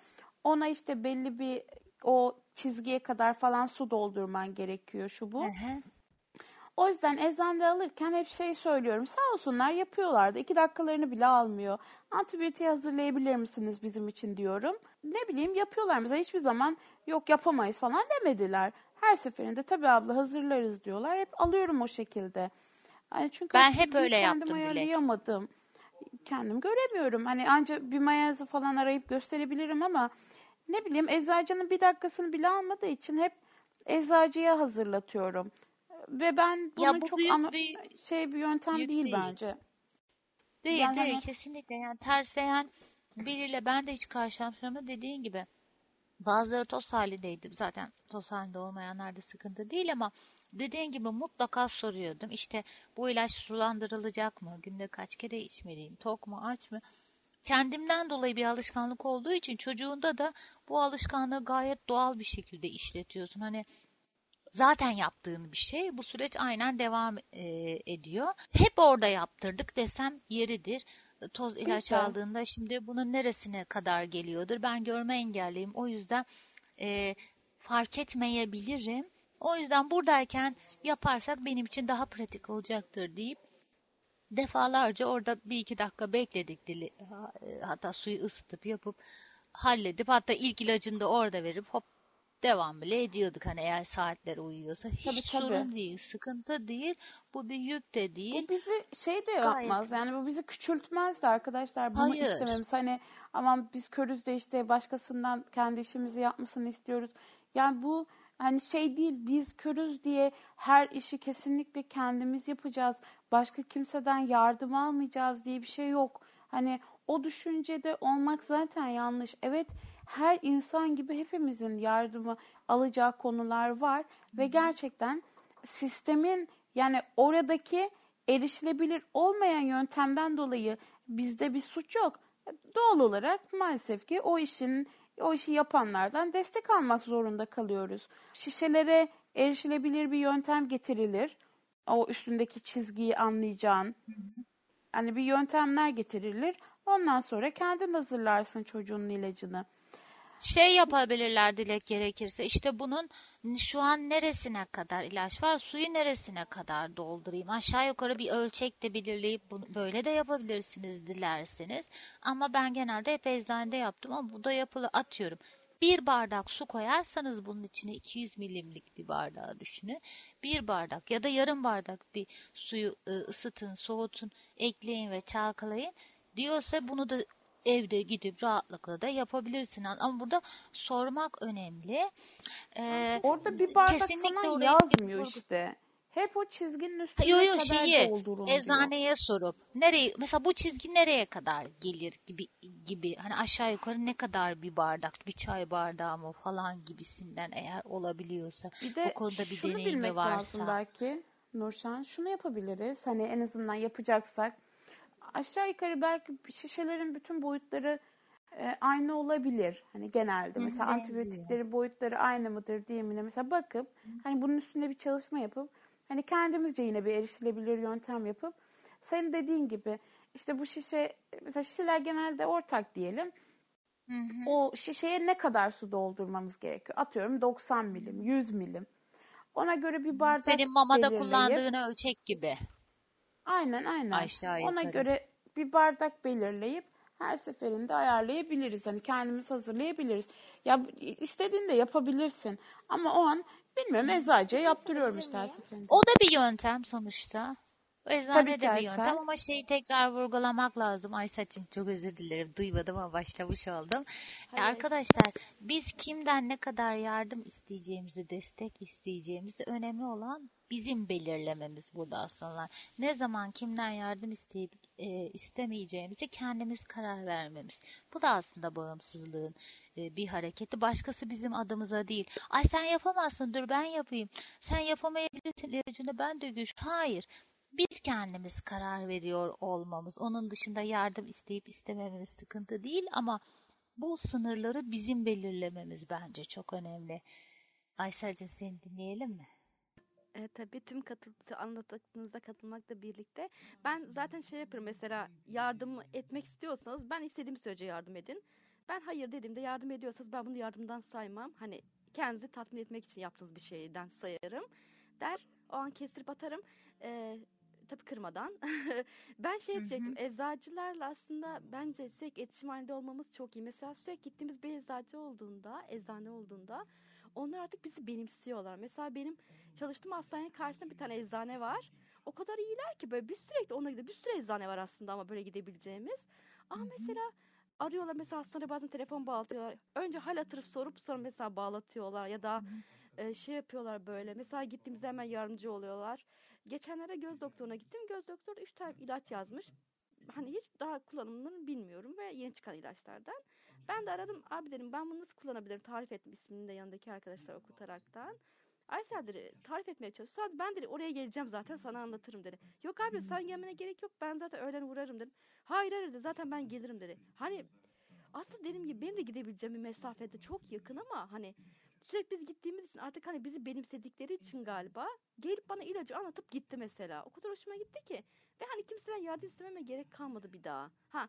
Ona işte belli bir o çizgiye kadar falan su doldurman gerekiyor şu bu. O yüzden eczanede alırken hep şey söylüyorum. Sağ olsunlar yapıyorlardı. İki dakikalarını bile almıyor. Antibiyotiği hazırlayabilir misiniz bizim için diyorum. Ne bileyim yapıyorlar. Mesela hiçbir zaman yok yapamayız falan demediler. Her seferinde tabii abla hazırlarız diyorlar. Hep alıyorum o şekilde. Hani çünkü Ben hep öyle kendim yaptım ayarlayamadım. Kendim göremiyorum. Hani ancak bir mayazı falan arayıp gösterebilirim ama ne bileyim eczacının bir dakikasını bile almadığı için hep eczacıya hazırlatıyorum. Ve ben Ya bunun bu çok ana- bir şey bir yöntem değil değil. bence. Değil Yani değil hani- kesinlikle. Yani tersleyen biriyle ben de hiç karşılaşmadım. Dediğin gibi bazıları toz halindeydi. Zaten toz halinde olmayanlarda sıkıntı değil ama dediğin gibi mutlaka soruyordum. İşte bu ilaç sulandırılacak mı? Günde kaç kere içmeliyim? Tok mu aç mı? Kendimden dolayı bir alışkanlık olduğu için çocuğunda da bu alışkanlığı gayet doğal bir şekilde işletiyorsun. Hani zaten yaptığın bir şey. Bu süreç aynen devam e, ediyor. Hep orada yaptırdık desem yeridir. Toz ilaç Güzel. aldığında şimdi bunun neresine kadar geliyordur? Ben görme engelliyim. O yüzden e, fark etmeyebilirim. O yüzden buradayken yaparsak benim için daha pratik olacaktır deyip defalarca orada bir iki dakika bekledik dili e, hatta suyu ısıtıp yapıp halledip hatta ilk ilacını da orada verip hop devam bile ediyorduk hani eğer saatler uyuyorsa hiç Tabii, tabii. sorun değil sıkıntı değil bu bir yük de değil Bu bizi şey de Gayet. yapmaz. Yani bu bizi küçültmez de arkadaşlar. Bunu Hayır. istememiz. Hani aman biz körüz de işte başkasından kendi işimizi yapmasını istiyoruz. Yani bu hani şey değil biz körüz diye her işi kesinlikle kendimiz yapacağız. Başka kimseden yardım almayacağız diye bir şey yok. Hani o düşüncede olmak zaten yanlış. Evet her insan gibi hepimizin yardımı alacağı konular var ve gerçekten sistemin yani oradaki erişilebilir olmayan yöntemden dolayı bizde bir suç yok. Doğal olarak maalesef ki o işin o işi yapanlardan destek almak zorunda kalıyoruz. Şişelere erişilebilir bir yöntem getirilir. O üstündeki çizgiyi anlayacağın. Hani bir yöntemler getirilir. Ondan sonra kendin hazırlarsın çocuğunun ilacını. Şey yapabilirler dilek gerekirse. İşte bunun şu an neresine kadar ilaç var, suyu neresine kadar doldurayım. Aşağı yukarı bir ölçek de belirleyip böyle de yapabilirsiniz dilerseniz. Ama ben genelde hep eczanede yaptım ama bu da yapılı atıyorum. Bir bardak su koyarsanız bunun içine 200 milimlik bir bardağı düşünün. Bir bardak ya da yarım bardak bir suyu ı, ısıtın, soğutun, ekleyin ve çalkalayın. Diyorsa bunu da evde gidip rahatlıkla da yapabilirsin. Ama burada sormak önemli. Ee, Orada bir bardak kesinlikle falan yazmıyor vurgu- işte. Hep o çizginin üstüne Yo yo kadar şeyi doldurun diyor. eczaneye sorup nereye mesela bu çizgi nereye kadar gelir gibi gibi hani aşağı yukarı ne kadar bir bardak bir çay bardağı mı falan gibisinden eğer olabiliyorsa Bir de bu konuda bir şunu deneyimi bilmek varsa. lazım belki Nurşen. Şunu yapabiliriz. Hani en azından yapacaksak aşağı yukarı belki şişelerin bütün boyutları e, aynı olabilir. Hani genelde mesela antibiyotiklerin boyutları aynı mıdır diye mi mesela bakıp hani bunun üstünde bir çalışma yapıp hani kendimizce yine bir erişilebilir yöntem yapıp senin dediğin gibi işte bu şişe mesela şişeler genelde ortak diyelim. Hı hı. O şişeye ne kadar su doldurmamız gerekiyor? Atıyorum 90 milim, 100 milim. Ona göre bir bardak Senin mamada belirleyip- kullandığın ölçek gibi Aynen aynen. aşağı Ona yukarı. göre bir bardak belirleyip her seferinde ayarlayabiliriz. Hani kendimiz hazırlayabiliriz. Ya istediğinde yapabilirsin. Ama o an bilmiyorum eczacıya yaptırıyorum işte her seferinde. O da bir yöntem sonuçta. Eczane de bir yöntem ama şeyi tekrar vurgulamak lazım. Ay saçım çok özür dilerim. Duymadım ama başlamış oldum. Hayır. Arkadaşlar biz kimden ne kadar yardım isteyeceğimizi, destek isteyeceğimizi önemli olan bizim belirlememiz burada aslında. Ne zaman kimden yardım isteyip e, istemeyeceğimize kendimiz karar vermemiz. Bu da aslında bağımsızlığın e, bir hareketi. Başkası bizim adımıza değil. Ay sen yapamazsın dur ben yapayım. Sen yapamayabilirsin ilacını ben de güç. Hayır. Biz kendimiz karar veriyor olmamız. Onun dışında yardım isteyip istemememiz sıkıntı değil ama bu sınırları bizim belirlememiz bence çok önemli. Aysel'cim seni dinleyelim mi? E, tabii tüm katıl anlattıklarınıza katılmakla birlikte ben zaten şey yapıyorum mesela yardım etmek istiyorsanız ben istediğim sürece yardım edin. Ben hayır dediğimde yardım ediyorsanız ben bunu yardımdan saymam. Hani kendinizi tatmin etmek için yaptığınız bir şeyden sayarım der. O an kestirip atarım. E, tabii kırmadan. ben şey Hı hı. diyecektim. Eczacılarla aslında bence sürekli iletişim halinde olmamız çok iyi. Mesela sürekli gittiğimiz bir eczacı olduğunda, eczane olduğunda onlar artık bizi benimsiyorlar. Mesela benim çalıştığım hastanenin karşısında bir tane eczane var. O kadar iyiler ki böyle bir sürekli ona gidiyor. Bir sürü eczane var aslında ama böyle gidebileceğimiz. Ama Hı hı. mesela arıyorlar mesela hastaneye bazen telefon bağlatıyorlar. Önce hal hatırı sorup sonra mesela bağlatıyorlar ya da e, şey yapıyorlar böyle. Mesela gittiğimizde hemen yardımcı oluyorlar. Geçenlerde göz doktoruna gittim. Göz doktoru 3 tane ilaç yazmış. Hani hiç daha kullanımını bilmiyorum ve yeni çıkan ilaçlardan. Ben de aradım abi dedim ben bunu nasıl kullanabilirim tarif ettim ismini de yanındaki arkadaşlar okutaraktan. Aysel dedi tarif etmeye çalışıyor. Sonra ben dedi oraya geleceğim zaten sana anlatırım dedi. Yok abi sen gelmene gerek yok ben zaten öğlen uğrarım dedim. Hayır hayır dedi zaten ben gelirim dedi. Hani aslında dediğim gibi benim de gidebileceğim bir mesafede çok yakın ama hani sürekli biz gittiğimiz için artık hani bizi benimsedikleri için galiba gelip bana ilacı anlatıp gitti mesela. O kadar hoşuma gitti ki ve hani kimseden yardım istememe gerek kalmadı bir daha. Ha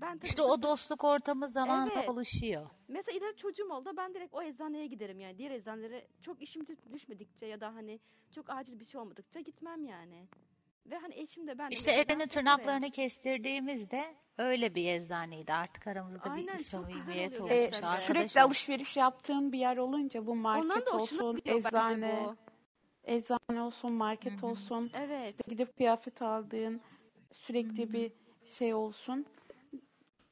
ben tabii İşte o dostluk ortamı zamanla Evet. oluşuyor. Mesela ileride çocuğum oldu ben direkt o eczaneye giderim yani. Diğer eczanelere çok işim dü- düşmedikçe ya da hani çok acil bir şey olmadıkça gitmem yani. Ve hani eşim de ben de İşte mesela Eren'in hep tırnaklarını kestirdiğimizde öyle bir eczaneydi. Artık aramızda Aynen, bir çok güzel samimiyet oluyor oluşmuş. gerçekten. Arkadaş sürekli olmuş. alışveriş yaptığın bir yer olunca bu Ondan market da hoşuna olsun, gidiyor bence eczane, bu. eczane olsun, market olsun, Evet. işte gidip kıyafet aldığın sürekli bir şey olsun.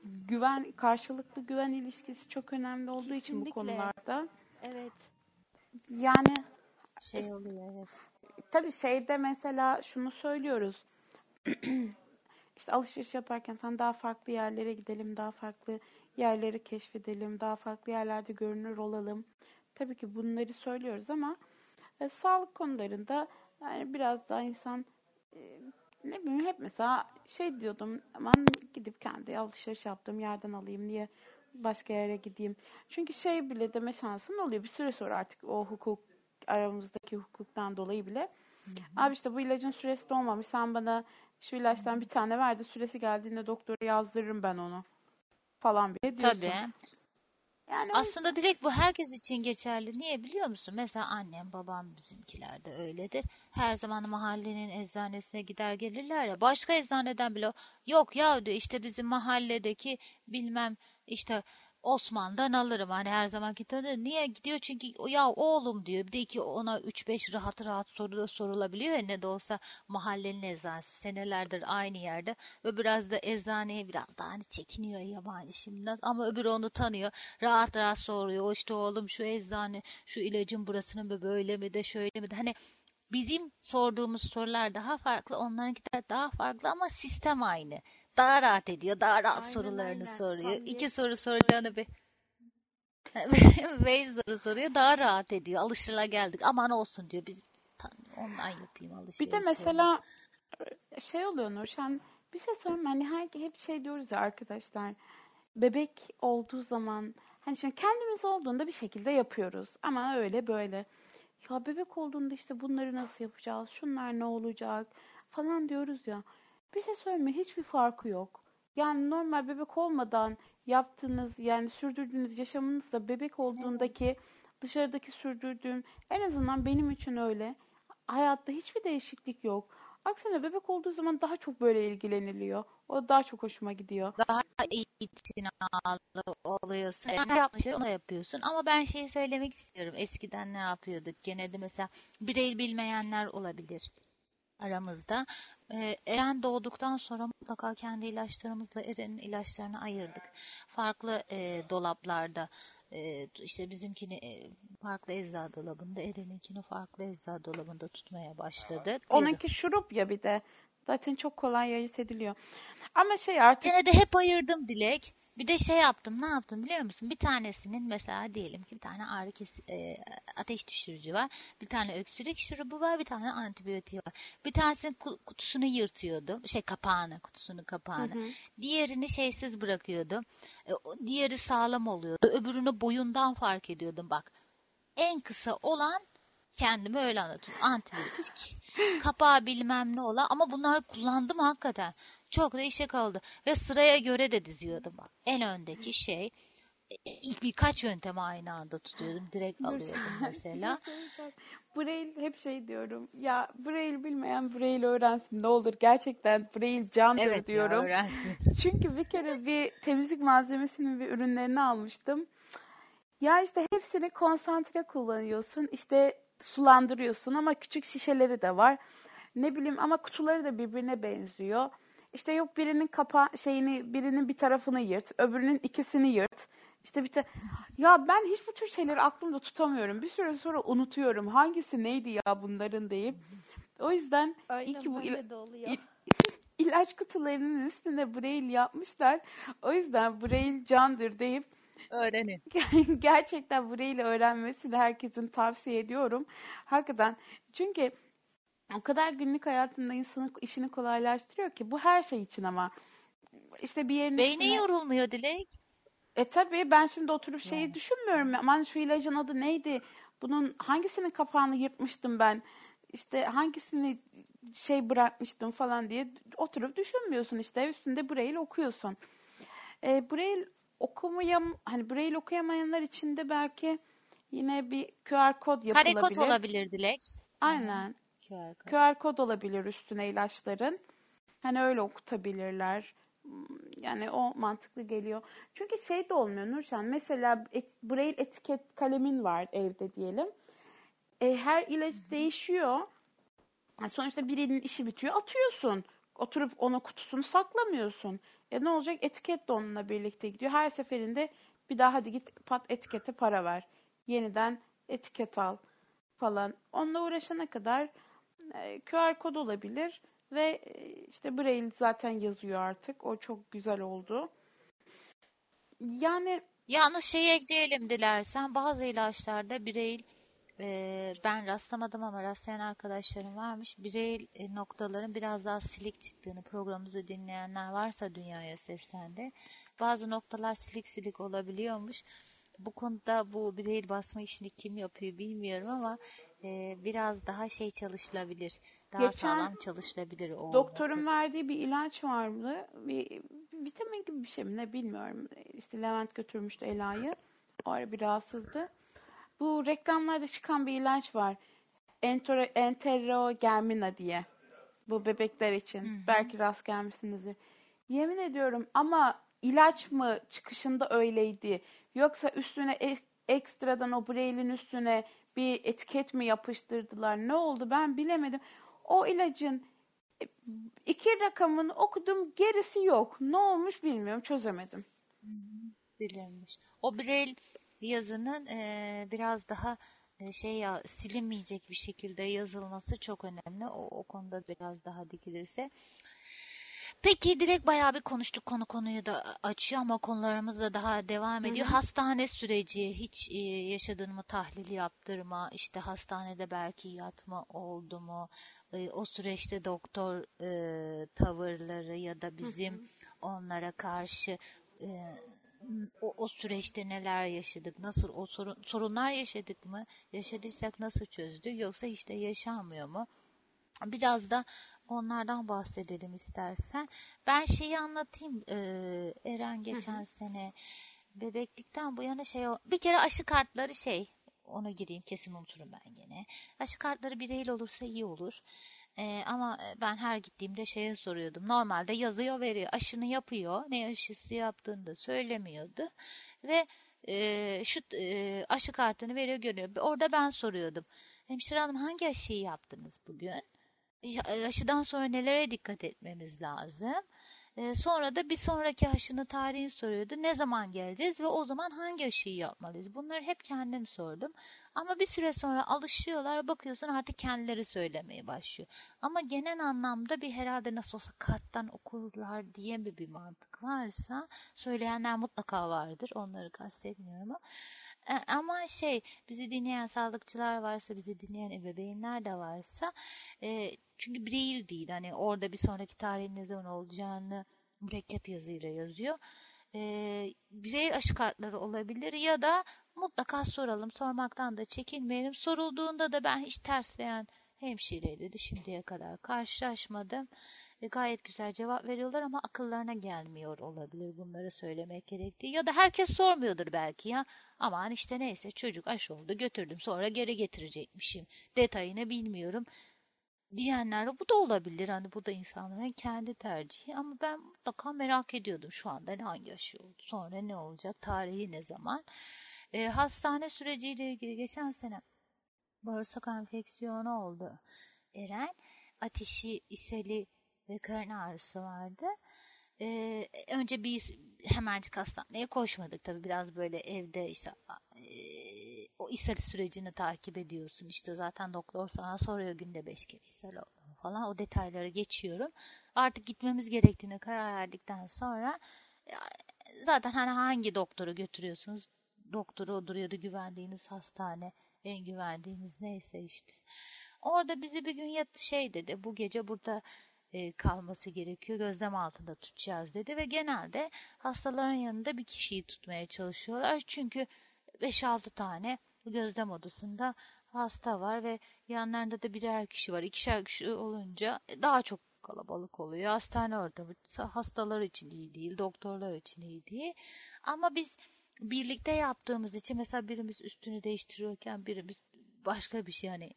Güven, karşılıklı güven ilişkisi çok önemli olduğu için bu Kesinlikle. konularda. Evet. Yani Şey oluyor evet. tabii şeyde mesela şunu söylüyoruz. işte alışveriş yaparken falan daha farklı yerlere gidelim, daha farklı yerleri keşfedelim, daha farklı yerlerde görünür olalım. Tabii ki bunları söylüyoruz ama e, sağlık konularında yani biraz daha insan e, ne bileyim hep mesela şey diyordum aman gidip kendi alışveriş yaptığım yerden alayım niye başka yere gideyim. Çünkü şey bile deme şansın oluyor bir süre sonra artık o hukuk aramızdaki hukuktan dolayı bile abi işte bu ilacın süresi dolmamış sen bana şu ilaçtan bir tane ver de süresi geldiğinde doktora yazdırırım ben onu falan bile diyorsun. Tabii. Yani Aslında direkt bu herkes için geçerli. Niye biliyor musun? Mesela annem, babam bizimkiler de öyledir. Her zaman mahallenin eczanesine gider gelirler ya. Başka eczaneden bile yok ya diyor işte bizim mahalledeki bilmem işte Osman'dan alırım. Hani her zamanki tadı. Niye gidiyor? Çünkü ya oğlum diyor. Bir de ki ona 3-5 rahat rahat soru sorulabiliyor ya ne de olsa mahallenin eczanesi senelerdir aynı yerde ve biraz da eczaneye biraz daha hani çekiniyor yabancı şimdi ama öbürü onu tanıyor rahat rahat soruyor. O işte oğlum şu eczane, şu ilacın burasının mı böyle mi de şöyle mi de hani bizim sorduğumuz sorular daha farklı, onlarınkiler daha farklı ama sistem aynı. Daha rahat ediyor, daha rahat Aynen, sorularını aynen. soruyor. İki Samimiyet. soru soracağını bir beş soru soruyor, daha rahat ediyor. Alışıla geldik. Aman olsun diyor. Bir ondan yapayım alışveriş. Bir de mesela e, şey oluyor Nurşen bir şey söyleyeyim hani her hep şey diyoruz ya arkadaşlar bebek olduğu zaman hani şimdi kendimiz olduğunda bir şekilde yapıyoruz ama öyle böyle ya bebek olduğunda işte bunları nasıl yapacağız şunlar ne olacak falan diyoruz ya bir şey söyleyeyim mi? hiçbir farkı yok yani normal bebek olmadan yaptığınız yani sürdürdüğünüz yaşamınızla bebek olduğundaki dışarıdaki sürdürdüğüm en azından benim için öyle hayatta hiçbir değişiklik yok. Aksine bebek olduğu zaman daha çok böyle ilgileniliyor. O daha çok hoşuma gidiyor. daha itinalı oluyorsun. Yani yapmış onu yapıyorsun. Ama ben şeyi söylemek istiyorum. Eskiden ne yapıyorduk? Gene de mesela birey bilmeyenler olabilir aramızda. Ee, Eren doğduktan sonra mutlaka kendi ilaçlarımızla Eren'in ilaçlarını ayırdık. Farklı e, dolaplarda e, işte bizimkini e, farklı eczacı dolabında, Eren'inkini farklı eczacı dolabında tutmaya başladık. Onunki şurup ya bir de. Zaten çok kolay ayırt ediliyor. Ama şey artık Gene de hep ayırdım Dilek. Bir de şey yaptım, ne yaptım biliyor musun? Bir tanesinin mesela diyelim ki bir tane ağrı kes e, ateş düşürücü var. Bir tane öksürük şurubu var, bir tane antibiyotiği var. Bir tanesinin ku- kutusunu yırtıyordum. Şey kapağını, kutusunun kapağını. Hı hı. Diğerini şeysiz bırakıyordum. E, diğeri sağlam oluyordu. Öbürünü boyundan fark ediyordum bak. En kısa olan kendime öyle anlatıyorum. Antibiyotik. Kapağı bilmem ne ola ama bunları kullandım hakikaten. Çok da işe kaldı. Ve sıraya göre de diziyordum. En öndeki şey e, ilk birkaç yöntemi aynı anda tutuyordum. Direkt Dur alıyordum mesela. şey söyleyeceğim. Braille hep şey diyorum. Ya Braille bilmeyen Braille öğrensin ne olur. Gerçekten Braille candır Evet ya, diyorum. öğrendim. Çünkü bir kere bir temizlik malzemesinin bir ürünlerini almıştım. Ya işte hepsini konsantre kullanıyorsun. İşte sulandırıyorsun ama küçük şişeleri de var. Ne bileyim ama kutuları da birbirine benziyor. İşte yok birinin kapa şeyini birinin bir tarafını yırt, öbürünün ikisini yırt. İşte bir ta- ya ben hiç bu tür şeyleri aklımda tutamıyorum. Bir süre sonra unutuyorum. Hangisi neydi ya bunların deyip. O yüzden iyi Aynen ki bu il- il- ilaç kutularının üstüne Braille yapmışlar. O yüzden Braille candır deyip Öğrenin. gerçekten Braille öğrenmesini herkesin tavsiye ediyorum. Hakikaten çünkü o kadar günlük hayatında insanın işini kolaylaştırıyor ki bu her şey için ama işte bir yerin Beyni üstüne yorulmuyor Dilek. e tabii ben şimdi oturup şeyi Yani. düşünmüyorum. Aman şu ilacın adı neydi? Bunun hangisinin kapağını yırtmıştım ben? İşte hangisini şey bırakmıştım falan diye oturup düşünmüyorsun işte. Üstünde Braille okuyorsun. E, Braille okumayam hani Braille okuyamayanlar için de belki yine bir QR kod yapılabilir. Karekod olabilir Dilek. Aynen. QR kod. QR kod olabilir üstüne ilaçların. Hani öyle okutabilirler. Hmm, Yani o mantıklı geliyor. Çünkü şey de olmuyor Nurşen. Mesela et, Braille etiket kalemin var evde diyelim. E, her ilaç değişiyor. Yani Sonuçta birinin işi bitiyor. Atıyorsun. Oturup onun kutusunu saklamıyorsun. E ne olacak? Etiket de onunla birlikte gidiyor. Her seferinde bir daha hadi git pat etikete para ver. Yeniden etiket al falan. Onunla uğraşana kadar QR kod olabilir ve e, işte Braille zaten yazıyor artık. O çok güzel oldu. Yani Yalnız şey ekleyelim dilersen bazı ilaçlarda birey e, ben rastlamadım ama rastlayan arkadaşlarım varmış. Birey e, noktaların biraz daha silik çıktığını programımızı dinleyenler varsa dünyaya seslendi. Bazı noktalar silik silik olabiliyormuş. Bu konuda bu birey basma işini kim yapıyor bilmiyorum ama e, biraz daha şey çalışılabilir. Daha Geçen sağlam çalışılabilir o doktorun nokta. verdiği bir ilaç vardı. Bir vitamin gibi bir şey mi ne bilmiyorum. İşte Levent götürmüştü Ela'yı. O ara bir rahatsızdı. Bu reklamlarda çıkan bir ilaç var. Entero, enterogermina diye. Bu bebekler için. Hı hı. Belki rast gelmişsinizdir. Yemin ediyorum ama ilaç mı çıkışında öyleydi? Yoksa üstüne ek- ekstradan o Braille'in üstüne bir etiket mi yapıştırdılar? Ne oldu ben bilemedim. O ilacın e, iki rakamını okudum gerisi yok. Ne olmuş bilmiyorum çözemedim. Bilinmiş. O Braille yazının eee, biraz daha eee, şey ya silinmeyecek bir şekilde yazılması çok önemli. O, o konuda biraz daha dikilirse. Peki direkt bayağı bir konuştuk konu konuyu da açıyor ama konularımız da daha devam ediyor. hı. Hastane süreci hiç e, yaşadın mı tahlil yaptırma işte hastanede belki yatma oldu mu E, o süreçte doktor e, tavırları ya da bizim hı. onlara karşı e, o, o süreçte neler yaşadık nasıl o sorun, sorunlar yaşadık mı yaşadıysak nasıl çözdük yoksa işte yaşanmıyor mu Biraz da onlardan bahsedelim istersen. Ben şeyi anlatayım. Ee, Eren geçen sene bebeklikten bu yana şey bir kere aşı kartları şey onu gireyim kesin unuturum ben gene. Aşı kartları bireyli olursa iyi olur. Ee, ama ben her gittiğimde şeye soruyordum. Normalde yazıyor veriyor. Aşını yapıyor. Ne aşısı yaptığını da söylemiyordu. Ve e, şu e, aşı kartını veriyor görüyor. Orada ben soruyordum. Hemşire hanım hangi aşıyı yaptınız bugün? Ya- Aşıdan sonra nelere dikkat etmemiz lazım? E, sonra da bir sonraki aşının tarihini soruyordu. Ne zaman geleceğiz ve o zaman hangi aşıyı yapmalıyız? Bunları hep kendim sordum. Ama bir süre sonra alışıyorlar. Bakıyorsun artık kendileri söylemeye başlıyor. Ama genel anlamda bir herhalde nasıl olsa karttan okurlar diye mi bir mantık varsa söyleyenler mutlaka vardır. Onları kastetmiyorum ama. E, ama şey bizi dinleyen sağlıkçılar varsa bizi dinleyen ebeveynler de varsa e, çünkü braille değil hani orada bir sonraki tarihin ne zaman olacağını mürekkep yazıyla yazıyor. E, birey aşı kartları olabilir ya da mutlaka soralım. Sormaktan da çekinmeyelim. Sorulduğunda da ben hiç tersleyen hemşireyle de şimdiye kadar karşılaşmadım. E, gayet güzel cevap veriyorlar ama akıllarına gelmiyor olabilir bunları söylemek gerektiği. Ya da herkes sormuyordur belki ya. Aman işte neyse çocuk aşı oldu götürdüm sonra geri getirecekmişim. Detayını bilmiyorum diyenler bu da olabilir. Hani bu da insanların kendi tercihi ama ben mutlaka merak ediyordum şu anda hangi aşı oldu, sonra ne olacak, tarihi ne zaman. E, hastane süreciyle ilgili geçen sene bağırsak enfeksiyonu oldu. Eren ateşi, ishali ve karın ağrısı vardı. Ee, önce bir hemencik hastaneye koşmadık tabii. Biraz böyle evde işte e, o ishal sürecini takip ediyorsun. İşte zaten doktor sana soruyor günde beş kere ishal oldu falan. O detayları geçiyorum. Artık gitmemiz gerektiğine karar verdikten sonra zaten hani hangi doktoru götürüyorsunuz? Doktoru odur ya da güvendiğiniz hastane en güvendiğiniz neyse işte. Orada bizi bir gün yat şey dedi bu gece burada e, kalması gerekiyor. Gözlem altında tutacağız dedi ve genelde hastaların yanında bir kişiyi tutmaya çalışıyorlar. Çünkü 5-6 tane gözlem odasında hasta var ve yanlarında da birer kişi var. İkişer kişi olunca daha çok kalabalık oluyor. Hastane ortamı hastalar için iyi değil, doktorlar için iyi değil. Ama biz birlikte yaptığımız için mesela birimiz üstünü değiştiriyorken birimiz başka bir şey hani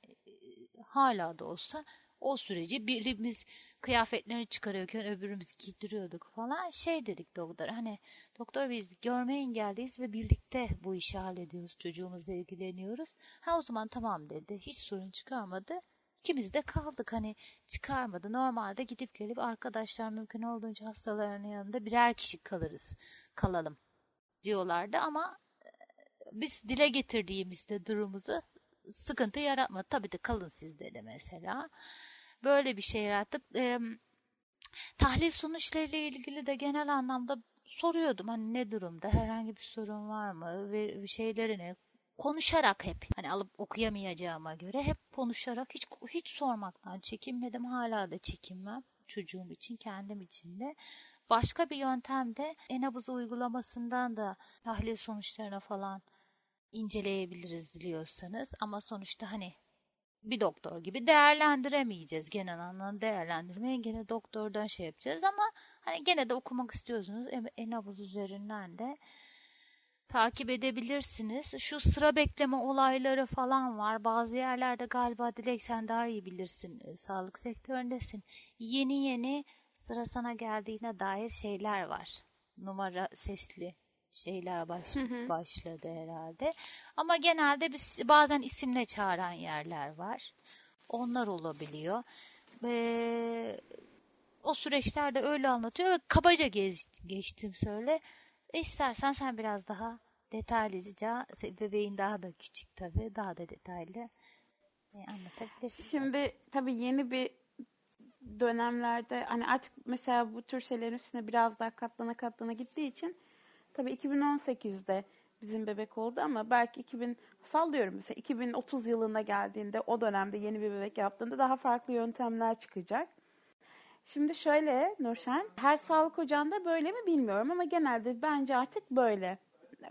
hala da olsa o süreci birimiz kıyafetlerini çıkarıyorken öbürümüz giydiriyorduk falan. Şey dedik doktor hani doktor biz görme engelliyiz ve birlikte bu işi hallediyoruz. Çocuğumuzla ilgileniyoruz. Ha o zaman tamam dedi. Hiç sorun çıkarmadı. İkimiz de kaldık hani çıkarmadı. Normalde gidip gelip arkadaşlar mümkün olduğunca hastalarının yanında birer kişi kalırız. Kalalım diyorlardı ama e, biz dile getirdiğimizde durumuzu sıkıntı yaratmadı. Tabii de kalın siz dedi mesela. Böyle bir şey yarattık. E, tahlil sonuçlarıyla ilgili de genel anlamda soruyordum. Hani ne durumda? Herhangi bir sorun var mı? Ve şeylerini konuşarak hep hani alıp okuyamayacağıma göre hep konuşarak hiç hiç sormaktan çekinmedim. Hala da çekinmem çocuğum için, kendim için de. Başka bir yöntem de Enabuz uygulamasından da tahlil sonuçlarına falan inceleyebiliriz diliyorsanız. Ama sonuçta hani bir doktor gibi değerlendiremeyeceğiz. Genel anlamda değerlendirmeye gene doktordan şey yapacağız ama hani gene de okumak istiyorsunuz Enabuz üzerinden de takip edebilirsiniz. Şu sıra bekleme olayları falan var. Bazı yerlerde galiba Dilek sen daha iyi bilirsin. E, sağlık sektöründesin. Yeni yeni sıra sana geldiğine dair şeyler var. Numara sesli şeyler baş, hı hı. başladı herhalde. Ama genelde biz bazen isimle çağıran yerler var. Onlar olabiliyor. Ee, o süreçlerde öyle anlatıyor. Kabaca geç, geçtim söyle. E istersen sen biraz daha detaylıca, bebeğin daha da küçük tabii, daha da detaylı e, anlatabilirsin. Şimdi tabii yeni bir dönemlerde hani artık mesela bu tür şeylerin üstüne biraz daha katlana katlana gittiği için Tabii 2018'de bizim bebek oldu ama belki 2000 sallıyorum mesela 2030 yılına geldiğinde o dönemde yeni bir bebek yaptığında daha farklı yöntemler çıkacak. Şimdi şöyle Nurşen, her sağlık ocağında böyle mi bilmiyorum ama genelde bence artık böyle.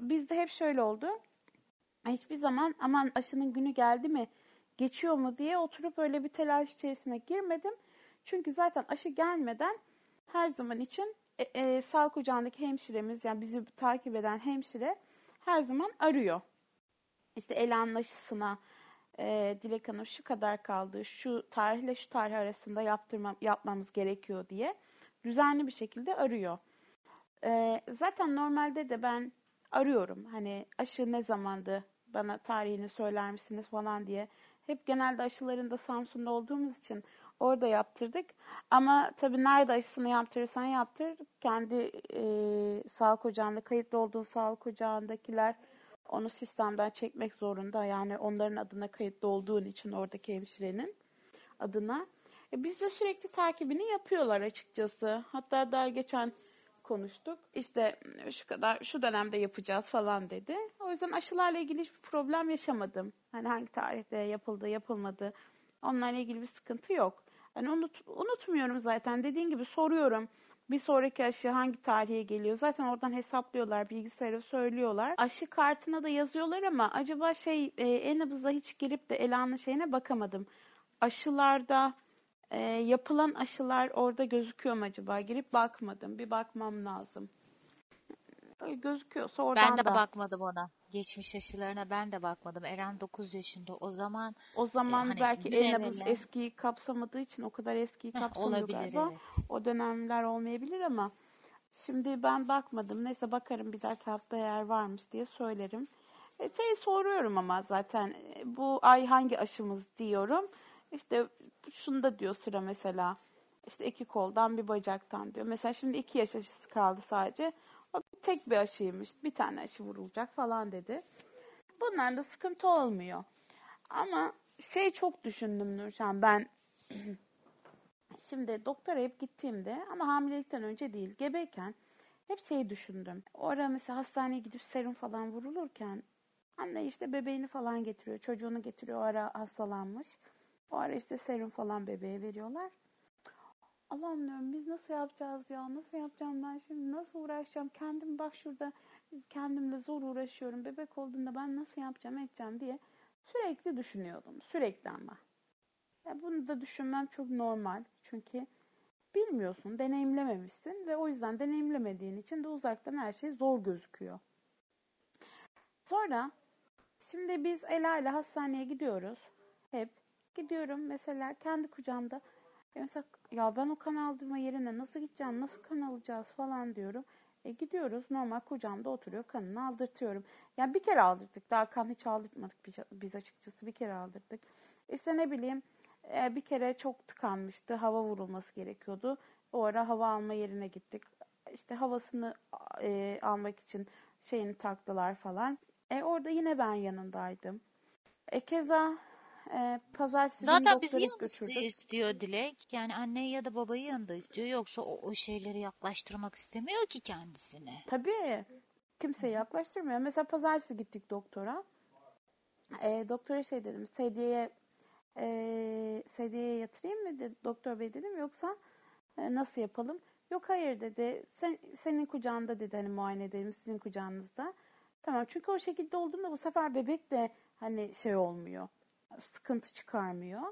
Bizde hep şöyle oldu. Hiçbir zaman aman aşının günü geldi mi, geçiyor mu diye oturup öyle bir telaş içerisine girmedim. Çünkü zaten aşı gelmeden her zaman için e, e, sağlık ocağındaki hemşiremiz yani bizi takip eden hemşire her zaman arıyor. İşte el anlaşısına e, Dilek Hanım şu kadar kaldı, şu tarihle şu tarih arasında yaptırmam, yapmamız gerekiyor diye düzenli bir şekilde arıyor. E, zaten normalde de ben arıyorum. Hani aşı ne zamandı bana tarihini söyler misiniz falan diye. Hep genelde aşılarında Samsun'da olduğumuz için Orada yaptırdık. Ama tabii nerede aşısını yaptırırsan yaptır. Kendi e, sağlık ocağında kayıtlı olduğun sağlık ocağındakiler onu sistemden çekmek zorunda. Yani onların adına kayıtlı olduğun için oradaki hemşirenin adına. E, biz de sürekli takibini yapıyorlar açıkçası. Hatta daha geçen konuştuk. İşte şu kadar şu dönemde yapacağız falan dedi. O yüzden aşılarla ilgili hiçbir problem yaşamadım. Hani hangi tarihte yapıldı, yapılmadı. Onlarla ilgili bir sıkıntı yok. Hani unut, unutmuyorum zaten. Dediğin gibi soruyorum. Bir sonraki aşı hangi tarihe geliyor? Zaten oradan hesaplıyorlar, bilgisayara söylüyorlar. Aşı kartına da yazıyorlar ama acaba şey e, en hiç girip de Ela'nın şeyine bakamadım. Aşılarda e, yapılan aşılar orada gözüküyor mu acaba? Girip bakmadım. Bir bakmam lazım. Gözüküyorsa oradan Ben de da. bakmadım ona. Geçmiş aşılarına ben de bakmadım. Eren 9 yaşında. O zaman O zaman hani belki bir e-nabız evvela- eskiyi kapsamadığı için o kadar eskiyi kapsamıyor olabilir galiba. evet. O dönemler olmayabilir ama şimdi ben bakmadım. Neyse bakarım bir dahaki hafta eğer varmış diye söylerim. E, şey soruyorum ama zaten e, bu ay hangi aşımız diyorum. İşte şunda diyor sıra mesela. İşte iki koldan bir bacaktan diyor. Mesela şimdi iki yaş aşısı kaldı sadece. Tek bir aşıymış. Bir tane aşı vurulacak falan dedi. Bunlarda sıkıntı olmuyor. Ama şey çok düşündüm Nurşan ben şimdi doktora hep gittiğimde ama hamilelikten önce değil gebeyken hep şeyi düşündüm. O ara mesela hastaneye gidip serum falan vurulurken anne işte bebeğini falan getiriyor çocuğunu getiriyor o ara hastalanmış. O ara işte serum falan bebeğe veriyorlar. Allah'ım diyorum biz nasıl yapacağız ya? Nasıl yapacağım ben şimdi? Nasıl uğraşacağım? Kendim bak şurada kendimle zor uğraşıyorum. Bebek olduğunda ben nasıl yapacağım edeceğim diye sürekli düşünüyordum. Sürekli ama. Ya bunu da düşünmem çok normal. Çünkü bilmiyorsun, deneyimlememişsin ve o yüzden deneyimlemediğin için de uzaktan her şey zor gözüküyor. Sonra şimdi biz Ela ile hastaneye gidiyoruz. Hep gidiyorum mesela kendi kucağımda e mesela ya ben o kan aldırma yerine nasıl gideceğim, nasıl kan alacağız falan diyorum. E gidiyoruz normal kucağımda oturuyor kanını aldırtıyorum. Yani bir kere aldırdık daha kan hiç aldırtmadık biz, biz açıkçası bir kere aldırdık. İşte ne bileyim e, bir kere çok tıkanmıştı hava vurulması gerekiyordu. O ara hava alma yerine gittik. İşte havasını e, almak için şeyini taktılar falan. E orada yine ben yanındaydım. E keza e, pazartesi günü Zaten bizi yalnız götürdük. istiyor Dilek. Yani anneyi ya da babayı yanında istiyor. Yoksa o, o şeyleri yaklaştırmak istemiyor ki kendisine. Tabii. Kimseyi yaklaştırmıyor. Mesela pazartesi gittik doktora. E, doktora şey dedim. Sedyeye e, sedyeye yatırayım mı dedi, doktor bey dedim. Yoksa e, nasıl yapalım? Yok hayır dedi. Sen, senin kucağında dedi hani muayene edelim sizin kucağınızda. Tamam çünkü o şekilde olduğunda bu sefer bebek de hani şey olmuyor. Sıkıntı çıkarmıyor.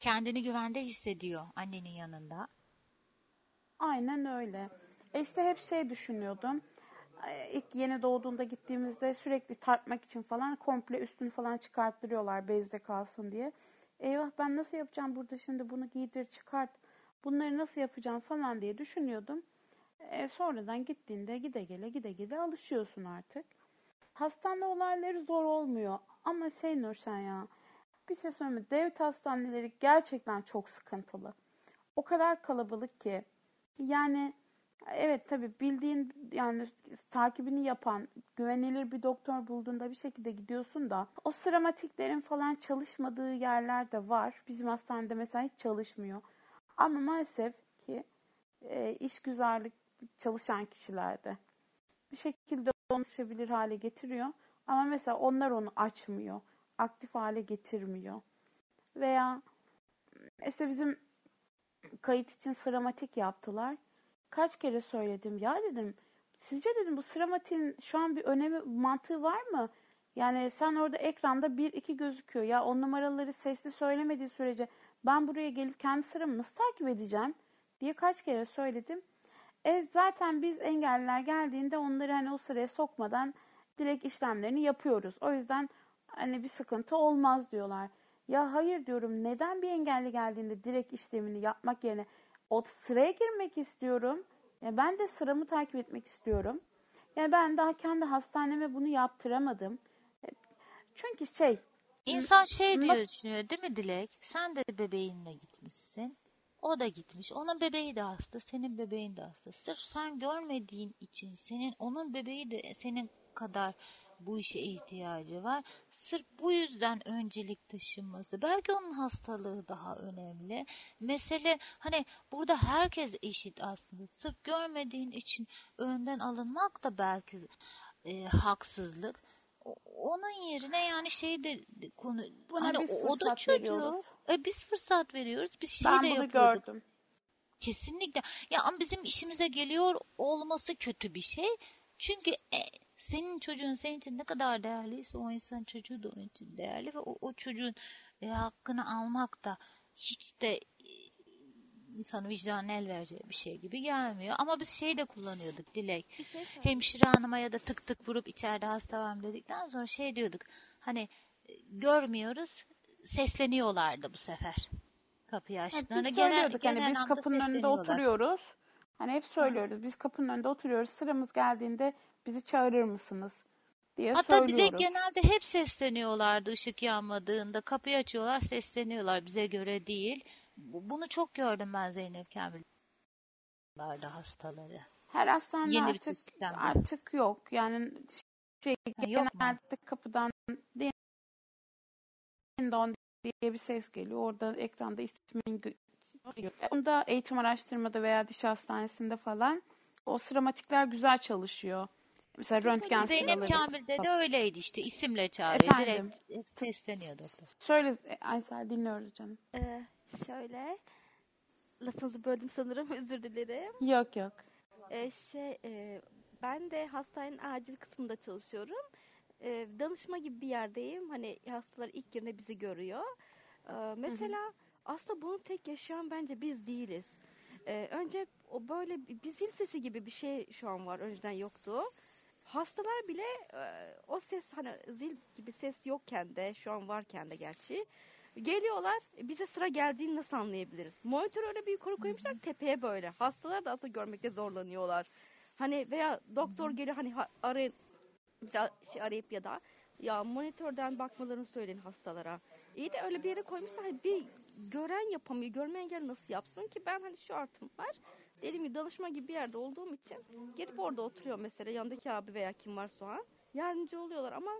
Kendini güvende hissediyor annenin yanında. Aynen öyle. E işte hep şey düşünüyordum. E, İlk yeni doğduğunda gittiğimizde sürekli tartmak için falan komple üstünü falan çıkarttırıyorlar bezde kalsın diye. Eyvah ben nasıl yapacağım burada şimdi bunu giydir çıkart. Bunları nasıl yapacağım falan diye düşünüyordum. E, sonradan gittiğinde gide gele gide gele alışıyorsun artık. Hastane olayları zor olmuyor. Ama şey Nurşen ya bir şey söyleyeyim mi? Devlet hastaneleri gerçekten çok sıkıntılı. O kadar kalabalık ki. Yani evet tabii bildiğin yani takibini yapan güvenilir bir doktor bulduğunda bir şekilde gidiyorsun da o sıramatiklerin falan çalışmadığı yerler de var. Bizim hastanede mesela hiç çalışmıyor. Ama maalesef ki e, işgüzarlık çalışan kişilerde bir şekilde onu hale getiriyor. Ama mesela onlar onu açmıyor. Aktif hale getirmiyor. Veya işte bizim kayıt için sıramatik yaptılar. Kaç kere söyledim ya dedim. Sizce dedim bu sıramatin şu an bir önemi mantığı var mı? Yani sen orada ekranda bir iki gözüküyor. Ya on numaraları sesli söylemediği sürece ben buraya gelip kendi sıramı nasıl takip edeceğim diye kaç kere söyledim. E zaten biz engelliler geldiğinde onları hani o sıraya sokmadan direkt işlemlerini yapıyoruz. O yüzden hani bir sıkıntı olmaz diyorlar. Ya hayır diyorum neden bir engelli geldiğinde direkt işlemini yapmak yerine o sıraya girmek istiyorum. Ya ben de sıramı takip etmek istiyorum. Ya ben daha kendi hastaneme bunu yaptıramadım. E, Çünkü şey İnsan şey diyor düşünüyor değil mi Dilek? Sen de bebeğinle gitmişsin. O da gitmiş. Onun bebeği de hasta, senin bebeğin de hasta. Sırf sen görmediğin için senin onun bebeği de senin kadar bu işe ihtiyacı var. Sırf bu yüzden öncelik taşınması. Belki onun hastalığı daha önemli. Mesele hani burada herkes eşit aslında. Sırf görmediğin için önden alınmak da belki e, haksızlık. O- Onun yerine yani şey de konu Buna hani biz o, da veriyoruz. E, biz fırsat veriyoruz. Biz şey Ben de bunu yapıyorduk. gördüm. Kesinlikle. Ya ama bizim işimize geliyor olması kötü bir şey. Çünkü e, senin çocuğun senin için ne kadar değerliyse o insanın çocuğu da onun için değerli ve o, o çocuğun e, hakkını almak da hiç de e, insanın vicdanına el vereceği bir şey gibi gelmiyor. Ama biz şey de kullanıyorduk Dilek. Şey. Hemşire hanıma ya da tık tık vurup içeride hasta var mı dedikten sonra şey diyorduk. Hani e, görmüyoruz sesleniyorlardı bu sefer. Kapıyı Evet, açtıklarında biz genel, genel biz anlamda kapının önünde oturuyoruz. Hani hep söylüyoruz biz kapının önünde oturuyoruz. Sıramız geldiğinde bizi çağırır mısınız diye Hatta Dilek söylüyoruz. genelde hep sesleniyorlardı ışık yanmadığında. Kapıyı açıyorlar sesleniyorlar bize göre değil. Bu- Bunu çok gördüm ben Zeynep Kamil'lerde hastaları. Her hastane Yeni artık artık yok. Yani şey Ha, yok mu? genelde kapıdan din don diye bir ses geliyor. Orada ekranda ismin Onda eğitim araştırmada veya diş hastanesinde falan o sıramatikler güzel çalışıyor. Mesela röntgen Zeynep sıraları Kamil'de de öyleydi işte isimle çağırıyor. Efendim? Direkt sesleniyor doktor. Söyle Aysel dinliyoruz canım. Ee, şöyle lafınızı böldüm sanırım özür dilerim. Yok yok. Ee, şey e, ben de hastanenin acil kısmında çalışıyorum. Ee, danışma gibi bir yerdeyim. Hani hastalar ilk girdiğinde bizi görüyor. Ee, mesela aslında bunu tek yaşayan bence biz değiliz. Ee, önce o böyle bir zil sesi gibi bir şey şu an var. Önceden yoktu. Hastalar bile e, o ses hani zil gibi ses yokken de şu an varken de gerçi geliyorlar. Bize sıra geldiğini nasıl anlayabiliriz? Monitör öyle bir yukarı koymuşlar tepeye böyle. Hastalar da aslında görmekte zorlanıyorlar. Hani veya doktor geliyor hani ha- arayın mesela şey arayıp ya da ya monitörden bakmalarını söyleyin hastalara. İyi de öyle bir yere koymuşlar. Hani bir gören yapamıyor. Görme engel nasıl yapsın ki ben hani şu artım var. Dediğim gibi danışma gibi bir yerde olduğum için gidip orada oturuyor mesela yanındaki abi veya kim varsa o an. Yardımcı oluyorlar ama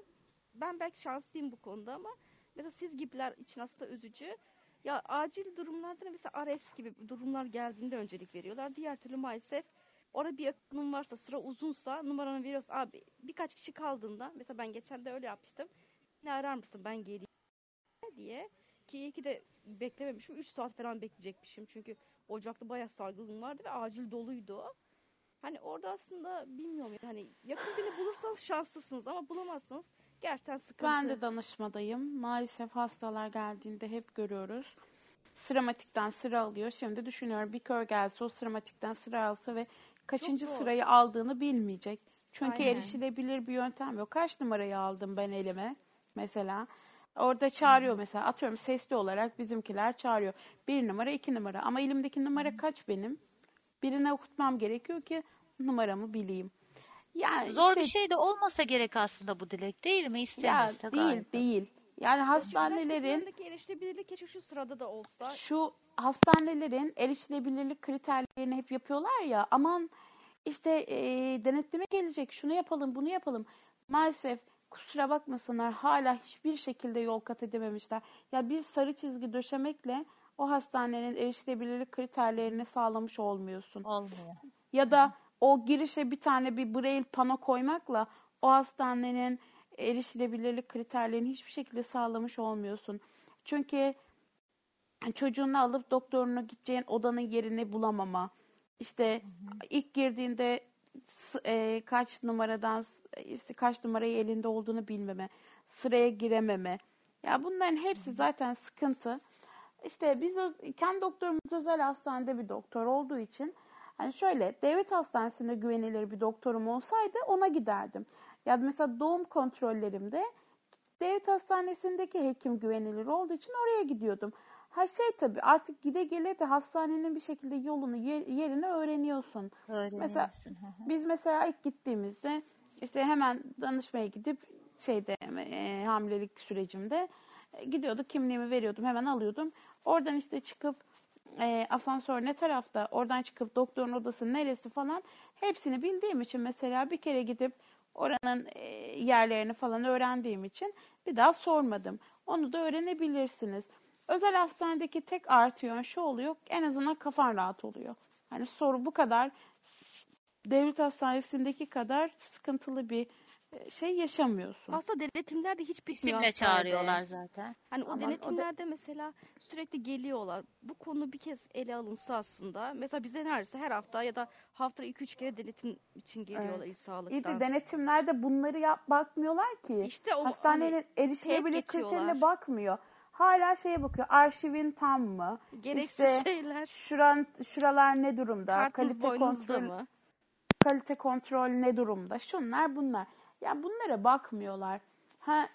ben belki şanslıyım bu konuda ama mesela siz gibiler için aslında üzücü. Ya acil durumlarda da mesela RS gibi durumlar geldiğinde öncelik veriyorlar. Diğer türlü maalesef orada bir yakınım varsa sıra uzunsa numaranı veriyorsun. Abi birkaç kişi kaldığında mesela ben geçen de öyle yapmıştım. Ne arar mısın ben geleyim diye. Ki iyi ki de beklememişim. 3 saat falan bekleyecekmişim. Çünkü Ocak'ta bayağı salgın vardı ve acil doluydu. Hani orada aslında bilmiyorum hani yakın birini bulursanız şanslısınız ama bulamazsanız gerçekten sıkıntı. Ben de danışmadayım. Maalesef hastalar geldiğinde hep görüyoruz. Sıramatikten sıra alıyor. Şimdi düşünüyorum bir kör gelse o sıramatikten sıra alsa ve kaçıncı sırayı aldığını bilmeyecek. Çünkü Aynen. erişilebilir bir yöntem yok. Kaç numarayı aldım ben elime mesela? Orada çağırıyor mesela atıyorum sesli olarak bizimkiler çağırıyor. Bir numara iki numara ama elimdeki numara kaç benim? Birine okutmam gerekiyor ki numaramı bileyim. Yani Zor işte- bir şey de olmasa gerek aslında bu dilek değil mi? ya İstenirse değil galiba. değil. Yani hastanelerin Hastanelerin erişilebilirlik keşke şu sırada da olsa. şu hastanelerin erişilebilirlik kriterlerini hep yapıyorlar ya aman işte e, denetleme gelecek şunu yapalım bunu yapalım. Maalesef kusura bakmasınlar hala hiçbir şekilde yol kat edememişler. Ya bir sarı çizgi döşemekle o hastanenin erişilebilirlik kriterlerini sağlamış olmuyorsun. Olmuyor. Ya da o girişe bir tane bir braille pano koymakla o hastanenin erişilebilirlik kriterlerini hiçbir şekilde sağlamış olmuyorsun. Çünkü çocuğunu alıp doktorunu gideceğin odanın yerini bulamama. İşte ilk girdiğinde e, kaç numaradan s- işte kaç numarayı elinde olduğunu bilmeme, sıraya girememe. Ya bunların hepsi zaten sıkıntı. İşte biz kendi doktorumuz özel hastanede bir doktor olduğu için hani şöyle devlet hastanesinde güvenilir bir doktorum olsaydı ona giderdim. Ya mesela doğum kontrollerimde devlet hastanesindeki hekim güvenilir olduğu için oraya gidiyordum. Ha şey tabii artık gide gele de hastanenin bir şekilde yolunu yer- yerini öğreniyorsun. Öğreniyorsun. Hı. Biz mesela ilk gittiğimizde işte hemen danışmaya gidip şeyde e, hamilelik sürecimde e, gidiyorduk kimliğimi veriyordum hemen alıyordum. Oradan işte çıkıp e, asansör ne tarafta, oradan çıkıp doktorun odası neresi falan hepsini bildiğim için mesela bir kere gidip oranın e, yerlerini falan öğrendiğim için bir daha sormadım. Onu da öğrenebilirsiniz. Özel hastanedeki tek artı yön şu oluyor, en azından kafan rahat oluyor. Hani soru bu kadar devlet hastanesindeki kadar sıkıntılı bir e, şey yaşamıyorsun. Aslında denetimler de hiç bitmiyor İsimle çağırıyorlar zaten. Hani o Aman o de- denetimlerde mesela sürekli geliyorlar. Bu konu bir kez ele alınsa aslında. Mesela bizde neredeyse her hafta ya da haftada 2-3 kere denetim için geliyorlar Evet. il İyi sağlıktan. de denetimlerde bunları yap bakmıyorlar ki. İşte o Hastanenin hani erişilebilir kriterine bakmıyor. Hala şeye bakıyor. Arşivin tam mı? gereksiz İşte şeyler. Şuran, şuralar ne durumda? Kartınız kalite kontrol mı? kalite kontrol ne durumda? Şunlar bunlar. Yani bunlara bakmıyorlar. Ha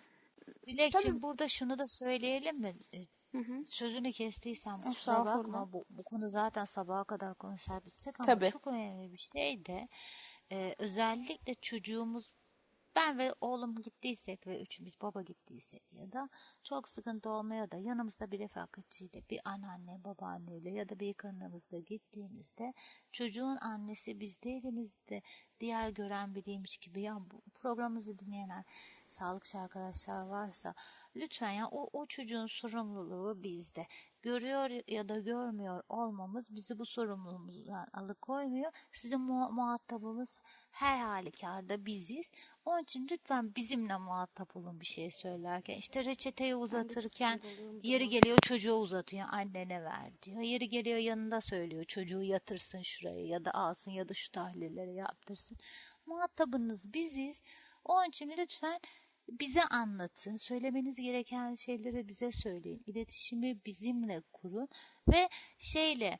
Dilekçim burada şunu da söyleyelim mi? E, hı hı. Sözünü kestiysem kusura bakma. Bu, bu konu zaten sabaha kadar konuşabilsek ama Tabii. çok önemli bir şey de e, özellikle çocuğumuz ben ve oğlum gittiysek ve üçümüz baba gittiysek ya da çok sıkıntı olmaya da yanımızda bir refakatçiyle, bir anneanne, babaanneyle ya da bir yakınımızda gittiğimizde çocuğun annesi biz değilimizde diğer gören biriymiş gibi ya bu programımızı dinleyenler sağlıkçı arkadaşlar varsa lütfen ya o, o çocuğun sorumluluğu bizde. Görüyor ya da görmüyor olmamız bizi bu sorumluluğumuzdan alıkoymuyor. Sizin mu- muhatabımız her halükarda biziz. Onun için lütfen bizimle muhatap olun bir şey söylerken. İşte reçeteyi uzatırken yeri geliyor çocuğa uzatıyor annene ver diyor. Yeri geliyor yanında söylüyor çocuğu yatırsın şuraya ya da alsın ya da şu tahlilleri yaptırsın. Muhatabınız biziz. Onun için lütfen bize anlatın. Söylemeniz gereken şeyleri bize söyleyin. İletişimi bizimle kurun ve şeyle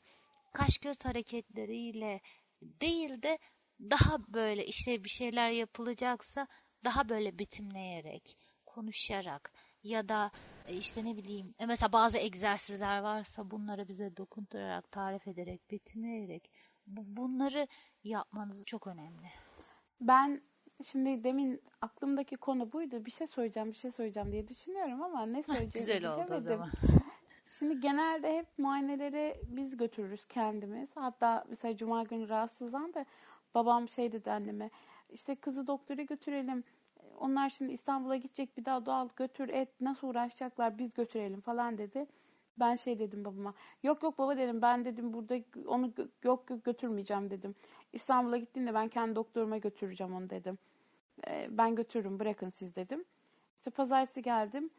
kaş göz hareketleriyle değil de daha böyle işte bir şeyler yapılacaksa daha böyle betimleyerek, konuşarak ya da işte ne bileyim e, mesela bazı egzersizler varsa bunları bize dokunturarak, tarif ederek, betimleyerek bu- bunları yapmanız çok önemli. Ben şimdi demin aklımdaki konu buydu. Bir şey söyleyeceğim, bir şey söyleyeceğim diye düşünüyorum ama ne söyleyeceğimi Güzel oldu o zaman. Şimdi genelde hep muayenelere biz götürürüz kendimiz. Hatta mesela cuma günü rahatsızlan da babam şey dedi anneme. İşte kızı doktora götürelim. Onlar şimdi İstanbul'a gidecek bir daha doğal götür et nasıl uğraşacaklar biz götürelim falan dedi. Ben şey dedim babama. Yok yok baba dedim ben dedim burada onu gö- yok yok götürmeyeceğim dedim. İstanbul'a gittiğinde ben kendi doktoruma götüreceğim onu dedim. "Ee, ben götürürüm bırakın siz dedim. İşte pazartesi geldim.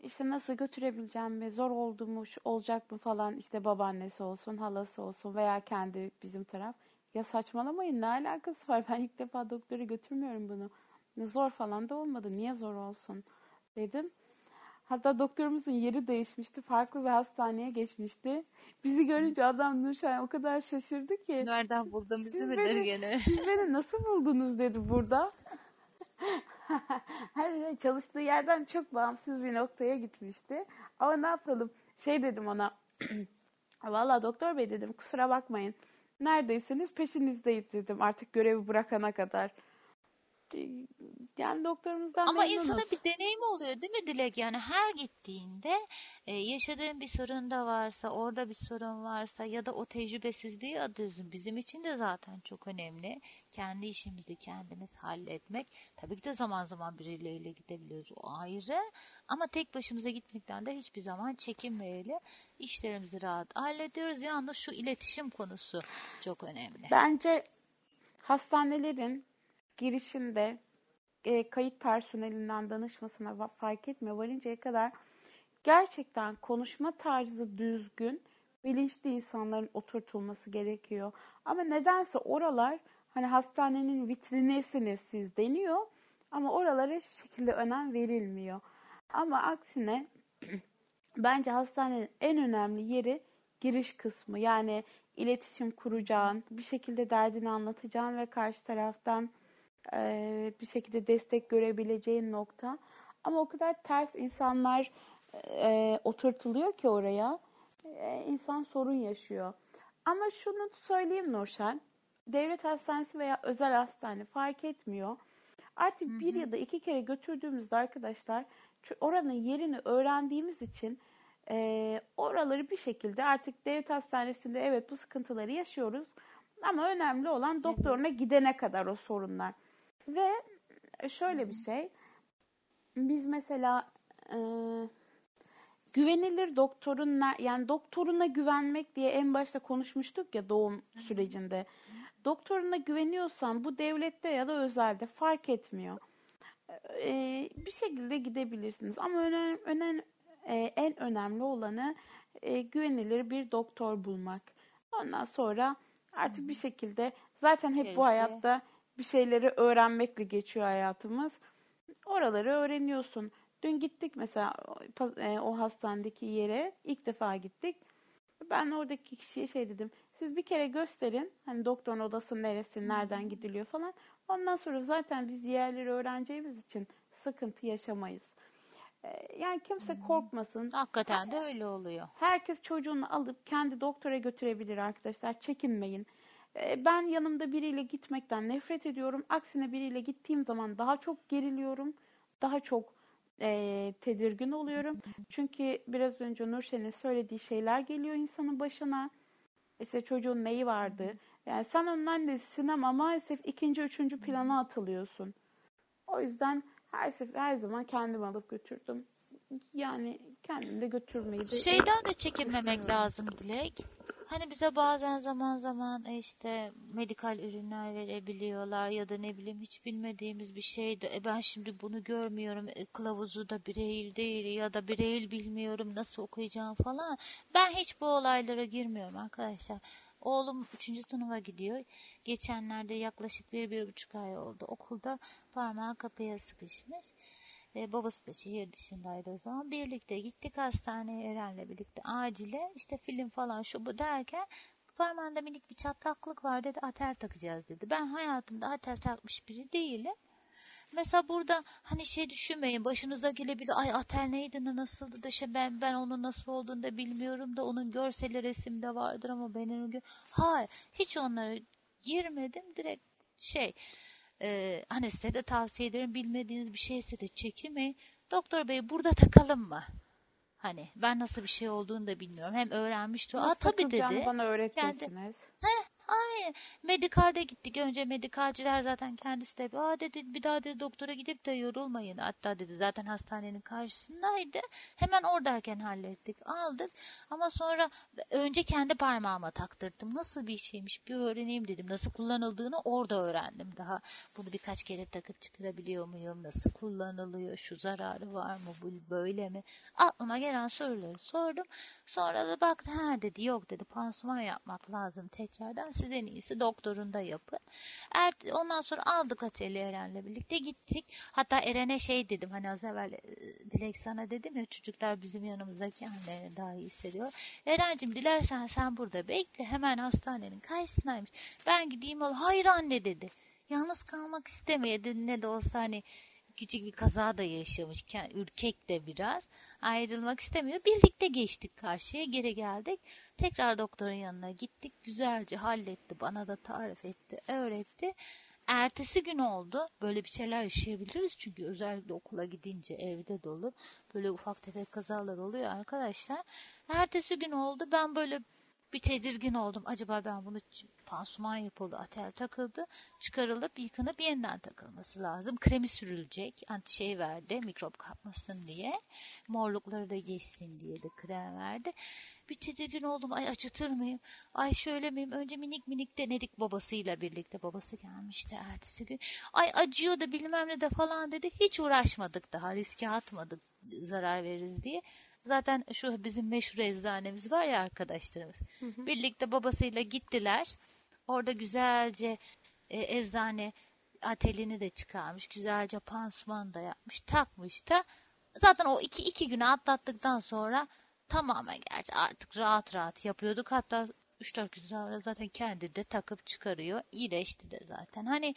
İşte nasıl götürebileceğim mi, zor oldu mu, olacak mı falan işte babaannesi olsun, halası olsun veya kendi bizim taraf. Ya saçmalamayın ne alakası var ben ilk defa doktora götürmüyorum bunu. Zor falan da olmadı niye zor olsun dedim. Hatta doktorumuzun yeri değişmişti. Farklı bir hastaneye geçmişti. Bizi görünce adam Nurşen o kadar şaşırdı ki. Nereden buldun bizi Siz beni- gene? Siz beni nasıl buldunuz dedi burada. Hani Çalıştığı yerden çok bağımsız bir noktaya gitmişti. Ama ne yapalım? Şey dedim ona. Valla doktor bey dedim kusura bakmayın. Neredeyseniz peşinizdeyiz dedim artık görevi bırakana kadar. Ee, Yani doktorumuzdan Ama memnunuz. insana bir deneyim oluyor değil mi Dilek? Yani her gittiğinde e, yaşadığın bir sorun da varsa, orada bir sorun varsa ya da o tecrübesizliği adıyorsun. Bizim için de zaten çok önemli. Kendi işimizi kendimiz halletmek. Tabii ki de zaman zaman birileriyle gidebiliyoruz. O ayrı. Ama tek başımıza gitmekten de hiçbir zaman çekinmeyelim. İşlerimizi rahat hallediyoruz. Yalnız şu iletişim konusu çok önemli. Bence hastanelerin girişinde e, kayıt personelinden danışmasına fark etmiyor. Varıncaya kadar gerçekten konuşma tarzı düzgün, bilinçli insanların oturtulması gerekiyor. Ama nedense oralar hani hastanenin vitrinesiniz siz deniyor ama oralara hiçbir şekilde önem verilmiyor. Ama aksine Bence hastanenin en önemli yeri giriş kısmı. Yani iletişim kuracağın, bir şekilde derdini anlatacağın ve karşı taraftan bir şekilde destek görebileceğin nokta. Ama o kadar ters insanlar eee, oturtuluyor ki oraya, eee, insan sorun yaşıyor. Ama şunu söyleyeyim Nurşen, devlet hastanesi veya özel hastane fark etmiyor. Artık bir ya da iki kere götürdüğümüzde arkadaşlar oranın yerini öğrendiğimiz için Ee, oraları bir şekilde artık devlet hastanesinde evet bu sıkıntıları yaşıyoruz. Ama önemli olan doktoruna gidene kadar o sorunlar. Ve şöyle bir şey. Biz mesela e, güvenilir doktorun yani doktoruna güvenmek diye en başta konuşmuştuk ya doğum sürecinde. Doktoruna güveniyorsan bu devlette ya da özelde fark etmiyor. Ee, bir şekilde gidebilirsiniz ama önem, önem, e, en önemli olanı e, güvenilir bir doktor bulmak. Ondan sonra artık bir şekilde zaten hep bu hayatta bir şeyleri öğrenmekle geçiyor hayatımız. Oraları öğreniyorsun. Dün gittik mesela o e, o hastanedeki yere ilk defa gittik. Ben oradaki kişiye şey dedim. Siz bir kere gösterin. Hani doktorun odası neresi, nereden gidiliyor falan. Ondan sonra zaten biz yerleri öğreneceğimiz için sıkıntı yaşamayız. Ee, Yani kimse korkmasın. Hakikaten de öyle oluyor. Herkes çocuğunu alıp kendi doktora götürebilir arkadaşlar. Çekinmeyin. Ee, Ben yanımda biriyle gitmekten nefret ediyorum. Aksine biriyle gittiğim zaman daha çok geriliyorum. Daha çok eee, tedirgin oluyorum. Çünkü biraz önce Nurşen'in söylediği şeyler geliyor insanın başına. İşte çocuğun neyi vardı? Yani sen onun annesisin ama maalesef ikinci, üçüncü plana atılıyorsun. O yüzden her sefer her zaman kendim alıp götürdüm. Yani kendim de götürmeyi de Şeyden de çekinmemek lazım Dilek. Hani bize bazen zaman zaman e, işte medikal ürünler verebiliyorlar ya da ne bileyim hiç bilmediğimiz bir şey de e ben şimdi bunu görmüyorum e, kılavuzu da bireyil değil ya da bireyil bilmiyorum nasıl okuyacağım falan. Ben hiç bu olaylara girmiyorum arkadaşlar. Oğlum 3. sınıfa gidiyor. Geçenlerde yaklaşık bir, bir buçuk ay oldu. Okulda parmağı kapıya sıkışmış. E, babası da şehir dışındaydı o zaman. Birlikte gittik hastaneye Eren'le birlikte acile. işte film falan şu bu derken parmağında minik bir çatlaklık var dedi. Atel takacağız dedi. Ben hayatımda atel takmış biri değilim. Mesela burada hani şey düşünmeyin başınıza gelebilir ay atel neydi ne nasıldı da şey ben ben onun nasıl olduğunu da bilmiyorum da onun görseli resimde vardır ama ben onu gö- hayır hiç onlara girmedim direkt şey e, hani size de tavsiye ederim bilmediğiniz bir şeyse de çekinmeyin. Doktor bey burada takalım mı? Hani ben nasıl bir şey olduğunu da bilmiyorum. Hem öğrenmişti. Aa tabii dedi. bana öğretirsiniz. Ay, medikalde gittik. Önce medikalciler zaten kendisi de aa dedi bir daha dedi doktora gidip de yorulmayın. Hatta dedi zaten hastanenin karşısındaydı. Hemen oradayken hallettik. Aldık. Ama sonra önce kendi parmağıma taktırdım. Nasıl bir şeymiş bir öğreneyim dedim. Nasıl kullanıldığını orada öğrendim daha. Bunu birkaç kere takıp çıkarabiliyor muyum? Nasıl kullanılıyor? Şu zararı var mı? Bu böyle mi? Aklıma gelen soruları sordum. Sonra da baktı ha dedi yok dedi pansuman yapmak lazım tekrardan siz en iyisi doktorunda yapın. Er, ondan sonra aldık atölye Eren'le birlikte gittik. Hatta Eren'e şey dedim hani az evvel e, Dilek sana dedim ya çocuklar bizim yanımızdaki annelerini daha iyi hissediyor. Eren'cim dilersen sen burada bekle hemen hastanenin karşısındaymış. Ben gideyim ol. Hayır anne dedi. Yalnız kalmak istemiyor dedi ne de olsa hani küçük bir kaza da yaşamış. Ke- Ürkek de biraz. Ayrılmak istemiyor. Birlikte geçtik karşıya. Geri geldik. Tekrar doktorun yanına gittik. Güzelce halletti. Bana da tarif etti. Öğretti. Ertesi gün oldu. Böyle bir şeyler yaşayabiliriz. Çünkü özellikle okula gidince evde de olur. Böyle ufak tefek kazalar oluyor arkadaşlar. Ertesi gün oldu. Ben böyle bir tedirgin oldum. Acaba ben bunu pansuman yapıldı, atel takıldı, çıkarılıp yıkanıp yeniden takılması lazım. Kremi sürülecek, anti şey verdi, mikrop kapmasın diye. Morlukları da geçsin diye de krem verdi. Bir tedirgin oldum. Ay acıtır mıyım? Ay şöyle miyim? Önce minik minik denedik babasıyla birlikte. Babası gelmişti ertesi gün. Ay acıyor da bilmem ne de falan dedi. Hiç uğraşmadık daha. Riske atmadık zarar veririz diye. Zaten şu bizim meşhur eczanemiz var ya arkadaşlarımız. Birlikte babasıyla gittiler. Orada güzelce e, eczane atelini de çıkarmış. Güzelce pansuman da yapmış. Takmış da. Zaten o iki, iki günü atlattıktan sonra tamamen gerçi artık rahat rahat yapıyorduk. Hatta 3-4 gün sonra zaten kendi de takıp çıkarıyor. İyileşti de zaten. Hani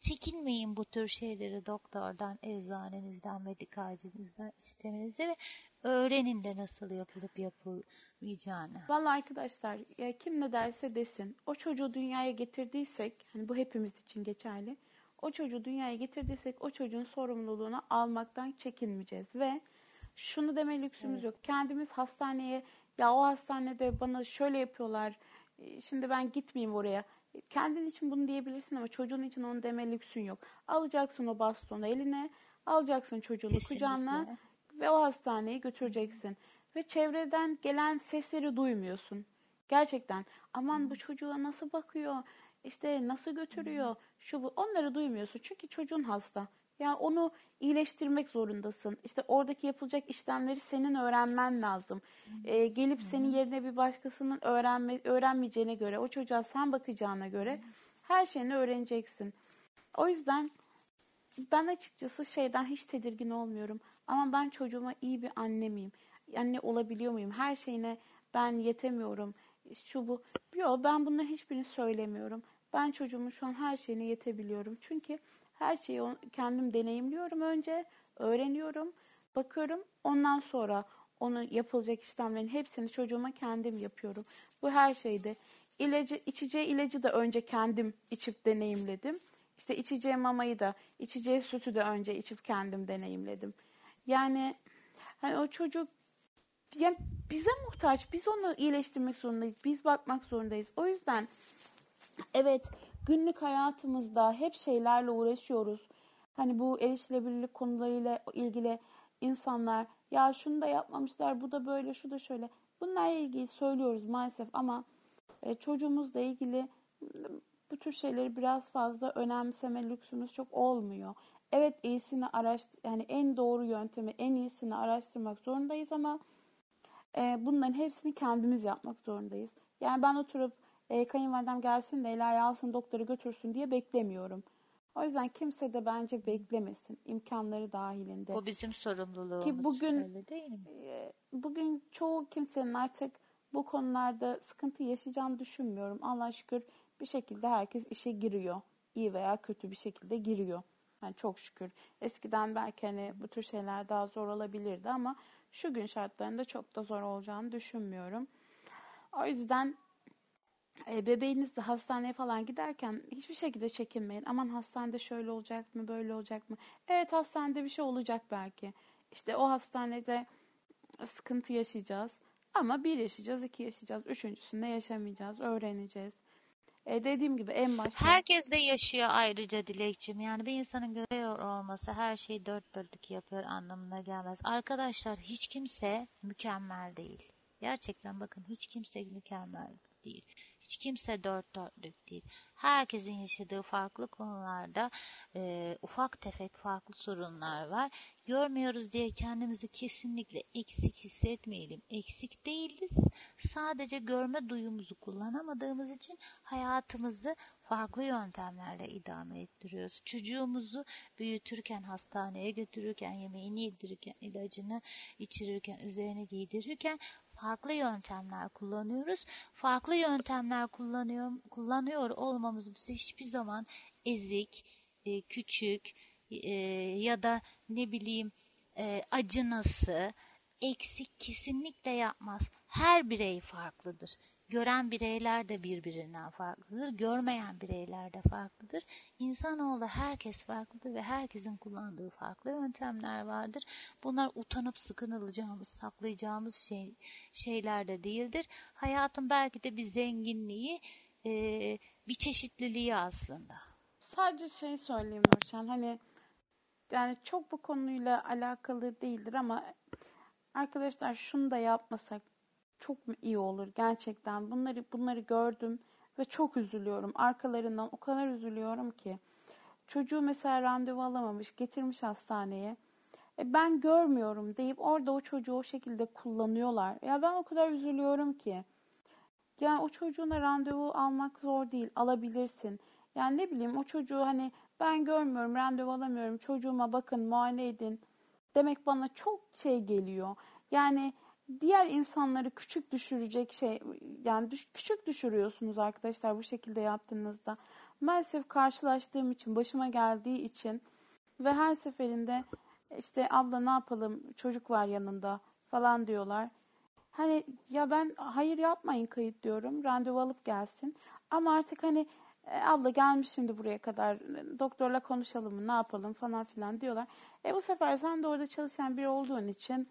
çekinmeyin bu tür şeyleri doktordan, eczanenizden, medikalcinizden istemenizde ve öğrenin de nasıl yapılıp yapılmayacağını. Vallahi arkadaşlar ya kim ne derse desin o çocuğu dünyaya getirdiysek hani bu hepimiz için geçerli. O çocuğu dünyaya getirdiysek o çocuğun sorumluluğunu almaktan çekinmeyeceğiz ve şunu deme lüksümüz yok. Kendimiz hastaneye ya o hastanede bana şöyle yapıyorlar. E, Şimdi ben gitmeyeyim oraya. Kendin için bunu diyebilirsin ama çocuğun için onu deme lüksün yok. Alacaksın o bastonu eline, alacaksın çocuğunu Kesinlikle. kucağına ve o hastaneye götüreceksin. Ve çevreden gelen sesleri duymuyorsun. Gerçekten aman bu çocuğa nasıl bakıyor, işte nasıl götürüyor, şu bu onları duymuyorsun. Çünkü çocuğun hasta. Yani onu iyileştirmek zorundasın. İşte oradaki yapılacak işlemleri senin öğrenmen lazım. Ee, gelip senin yerine bir başkasının öğrenme, öğrenmeyeceğine göre, o çocuğa sen bakacağına göre her şeyini öğreneceksin. O yüzden ben açıkçası şeyden hiç tedirgin olmuyorum. Ama ben çocuğuma iyi bir anne miyim? Anne olabiliyor muyum? Her şeyine ben yetemiyorum. Şu bu. Yok ben bunların hiçbirini söylemiyorum. Ben çocuğumun şu an her şeyine yetebiliyorum. Çünkü her şeyi kendim deneyimliyorum önce. Öğreniyorum. Bakıyorum. Ondan sonra onu yapılacak işlemlerin hepsini çocuğuma kendim yapıyorum. Bu her şeyde. İlacı, içeceği ilacı da önce kendim içip deneyimledim. İşte içeceği mamayı da, içeceği sütü de önce içip kendim deneyimledim. Yani hani o çocuk yani bize muhtaç. Biz onu iyileştirmek zorundayız. Biz bakmak zorundayız. O yüzden evet günlük hayatımızda hep şeylerle uğraşıyoruz. Hani bu erişilebilirlik konularıyla ilgili insanlar ya şunu da yapmamışlar, bu da böyle, şu da şöyle. Bunlarla ilgili söylüyoruz maalesef ama e, çocuğumuzla ilgili bu tür şeyleri biraz fazla önemseme lüksümüz çok olmuyor. Evet iyisini araştır yani en doğru yöntemi, en iyisini araştırmak zorundayız ama e, bunların hepsini kendimiz yapmak zorundayız. Yani ben oturup e, kayınvalidem gelsin de Ela'yı alsın doktora götürsün diye beklemiyorum. O yüzden kimse de bence beklemesin imkanları dahilinde. Bu bizim sorumluluğumuz. Ki bugün- Öyle değil mi? E, Bugün çoğu kimsenin artık bu konularda sıkıntı yaşayacağını düşünmüyorum. Allah şükür bir şekilde herkes işe giriyor. İyi veya kötü bir şekilde giriyor. Yani çok şükür. Eskiden belki hani bu tür şeyler daha zor olabilirdi ama şu gün şartlarında çok da zor olacağını düşünmüyorum. O yüzden bebeğinizle hastaneye falan giderken hiçbir şekilde çekinmeyin. Aman hastanede şöyle olacak mı, böyle olacak mı? Evet hastanede bir şey olacak belki. İşte o hastanede sıkıntı yaşayacağız. Ama bir yaşayacağız, iki yaşayacağız. Üçüncüsünde yaşamayacağız, öğreneceğiz. E, dediğim gibi en başta... Herkes de yaşıyor ayrıca Dilekçim. Yani bir insanın görüyor olması her şeyi dört dörtlük yapıyor anlamına gelmez. Arkadaşlar hiç kimse mükemmel değil. Gerçekten bakın hiç kimse mükemmel değil. Hiç kimse dört dörtlük değil. Herkesin yaşadığı farklı konularda e, ufak tefek farklı sorunlar var. Görmüyoruz diye kendimizi kesinlikle eksik hissetmeyelim. Eksik değiliz. Sadece görme duyumuzu kullanamadığımız için hayatımızı farklı yöntemlerle idame ettiriyoruz. Çocuğumuzu büyütürken, hastaneye götürürken, yemeğini yedirirken, ilacını içirirken, üzerine giydirirken farklı yöntemler kullanıyoruz. Farklı yöntemler kullanıyor, kullanıyor olmamız bizi hiçbir zaman ezik, e, küçük e, ya da ne bileyim e, acınası, eksik kesinlikle yapmaz. Her birey farklıdır. Gören bireyler de birbirinden farklıdır. Görmeyen bireyler de farklıdır. İnsanoğlu herkes farklıdır ve herkesin kullandığı farklı yöntemler vardır. Bunlar utanıp sıkınılacağımız, saklayacağımız şey, şeyler de değildir. Hayatın belki de bir zenginliği, e, bir çeşitliliği aslında. Sadece şey söyleyeyim Nurşen hani yani çok bu konuyla alakalı değildir ama arkadaşlar şunu da yapmasak çok iyi olur gerçekten bunları bunları gördüm ve çok üzülüyorum arkalarından o kadar üzülüyorum ki çocuğu mesela randevu alamamış getirmiş hastaneye e, ben görmüyorum deyip orada o çocuğu o şekilde kullanıyorlar ya ben o kadar üzülüyorum ki yani o çocuğuna randevu almak zor değil. Alabilirsin. Yani ne bileyim o çocuğu hani ben görmüyorum, randevu alamıyorum. Çocuğuma bakın, muayene edin. Demek bana çok şey geliyor. Yani diğer insanları küçük düşürecek şey yani düş- küçük düşürüyorsunuz arkadaşlar bu şekilde yaptığınızda. Maalesef karşılaştığım için, başıma geldiği için ve her seferinde işte abla ne yapalım çocuk var yanında falan diyorlar. Hani ya ben hayır yapmayın kayıt diyorum. Randevu alıp gelsin. Ama artık hani E, abla gelmiş şimdi buraya kadar doktorla konuşalım mı ne yapalım falan filan diyorlar. E bu sefer sen de orada çalışan biri olduğun için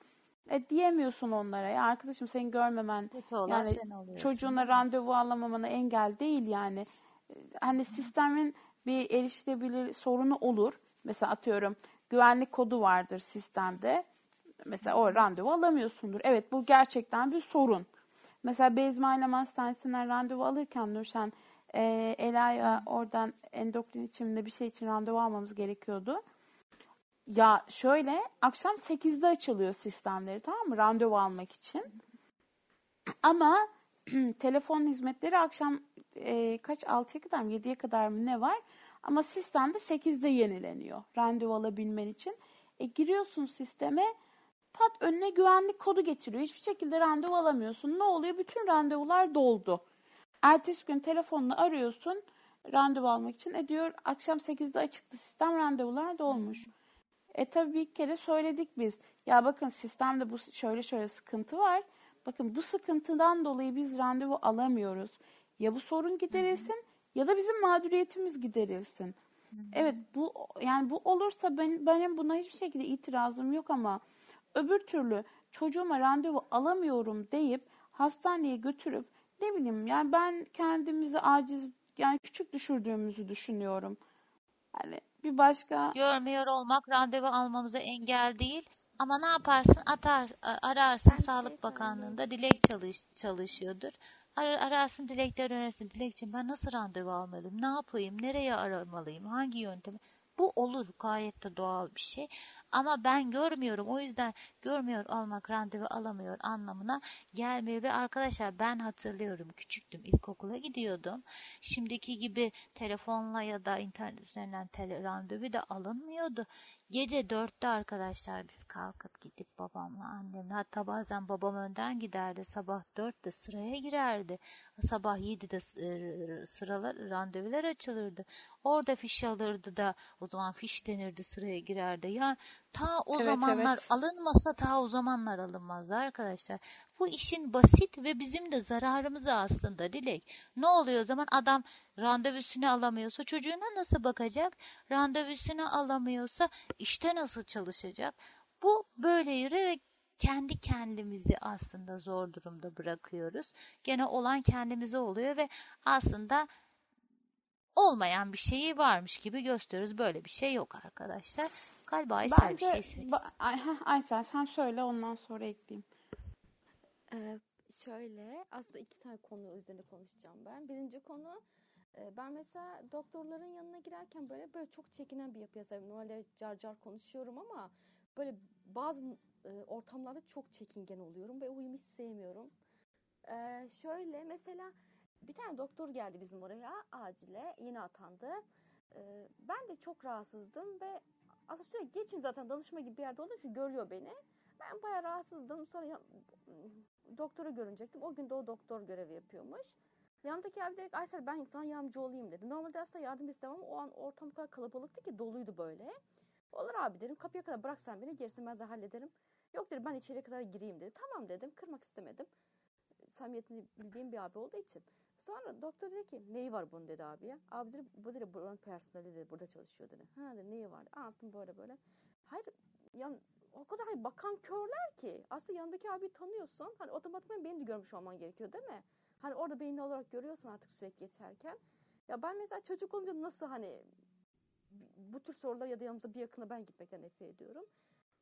e, diyemiyorsun onlara ya arkadaşım seni görmemen Kötü olan yani sen oluyorsun. çocuğuna randevu alamamana engel değil yani. E, Hani sistemin bir erişilebilir sorunu olur. Mesela atıyorum güvenlik kodu vardır sistemde. Mesela o randevu alamıyorsundur. Evet bu gerçekten bir sorun. Mesela Beyzmi Ailem Hastanesi'nden randevu alırken Nurşen e, Ela'ya oradan endokrin içimde bir şey için randevu almamız gerekiyordu. Ya şöyle akşam 8'de açılıyor sistemleri tamam mı randevu almak için. Ama telefon hizmetleri akşam e, kaç 6'ya kadar mı 7'ye kadar mı ne var? Ama sistemde 8'de yenileniyor randevu alabilmen için. E, giriyorsun sisteme pat önüne güvenlik kodu getiriyor. Hiçbir şekilde randevu alamıyorsun. Ne oluyor? Bütün randevular doldu. Ertesi gün telefonla arıyorsun randevu almak için. E diyor akşam 8'de açıktı sistem randevular dolmuş. E tabii bir kere söyledik biz. Ya bakın sistemde bu şöyle şöyle sıkıntı var. Bakın bu sıkıntıdan dolayı biz randevu alamıyoruz. Ya bu sorun giderilsin ya da bizim mağduriyetimiz giderilsin. Evet bu yani bu olursa ben, benim buna hiçbir şekilde itirazım yok ama öbür türlü çocuğuma randevu alamıyorum deyip hastaneye götürüp ne bileyim yani ben kendimizi aciz yani küçük düşürdüğümüzü düşünüyorum. Yani bir başka Görmüyor olmak randevu almamıza engel değil. Ama ne yaparsın? Atar, ararsın şey Sağlık Bakanlığı'nda dilek çalış, çalışıyordur. Arar, ararsın dilekleri önersin. Dilekçim ben nasıl randevu almalıyım? Ne yapayım? Nereye aramalıyım? Hangi yöntemi? Bu olur. Gayet de doğal bir şey. Ama ben görmüyorum. O yüzden görmüyor olmak randevu alamıyor anlamına gelmiyor. Ve arkadaşlar ben hatırlıyorum. Küçüktüm. ilkokula gidiyordum. Şimdiki gibi telefonla ya da internet üzerinden tele randevu da alınmıyordu. Gece dörtte arkadaşlar biz kalkıp gidip babamla annemle hatta bazen babam önden giderdi. Sabah dörtte sıraya girerdi. Sabah yedide e, sıralar randevular açılırdı. Orada fiş alırdı da o zaman fiş denirdi sıraya girerdi. Ya ta o Evet, zamanlar evet. alınmasa ta o zamanlar alınmazdı arkadaşlar. Bu işin basit ve bizim de zararımıza aslında Dilek. Ne oluyor o zaman adam randevusunu alamıyorsa çocuğuna nasıl bakacak? Randevusunu alamıyorsa işte nasıl çalışacak? Bu böyle yürü kendi kendimizi aslında zor durumda bırakıyoruz. Gene olan kendimize oluyor ve aslında olmayan bir şeyi varmış gibi gösteriyoruz. Böyle bir şey yok arkadaşlar. Galiba Aysel bir bence şey söyleyecek. ba- Ay, heh, Aysel sen söyle ondan sonra ekleyeyim. Ee, şöyle aslında iki tane konu üzerine konuşacağım ben. Birinci konu e, ben mesela doktorların yanına girerken böyle böyle çok çekinen bir yapıya sahibim. Normalde car car konuşuyorum ama böyle bazı e, ortamlarda çok çekingen oluyorum ve uyumu hiç sevmiyorum. Ee, şöyle mesela bir tane doktor geldi bizim oraya acile yeni atandı. Ee, ben de çok rahatsızdım ve aslında sürekli geçin zaten danışma gibi bir yerde olduğum için görüyor beni. Ben bayağı rahatsızdım. Sonra ya, doktora görünecektim. O gün de o doktor görevi yapıyormuş. Yanındaki abi direkt Aysel ben sana yardımcı olayım dedi. Normalde aslında yardım istemem ama o an ortam o kadar kalabalıktı ki doluydu böyle. Olur abi dedim kapıya kadar bırak sen beni gerisini ben de hallederim. Yok dedi ben içeriye kadar gireyim dedi. Tamam dedim kırmak istemedim. Samimiyetini bildiğim bir abi olduğu için. Sonra doktor dedi ki neyi var bunun dedi abiye. Abi dedi bu dedi buranın personeli dedi burada çalışıyor dedi. Ha dedi neyi var? Anlattım böyle böyle. Hayır yani o kadar hani bakan körler ki aslında yanındaki abi tanıyorsun. Hani otomatikman beni de görmüş olman gerekiyor değil mi? Hani orada beyni olarak görüyorsun artık sürekli geçerken. Ya ben mesela çocuk olunca nasıl hani bu tür sorular ya da yanımıza bir yakına ben gitmekten nefret ediyorum.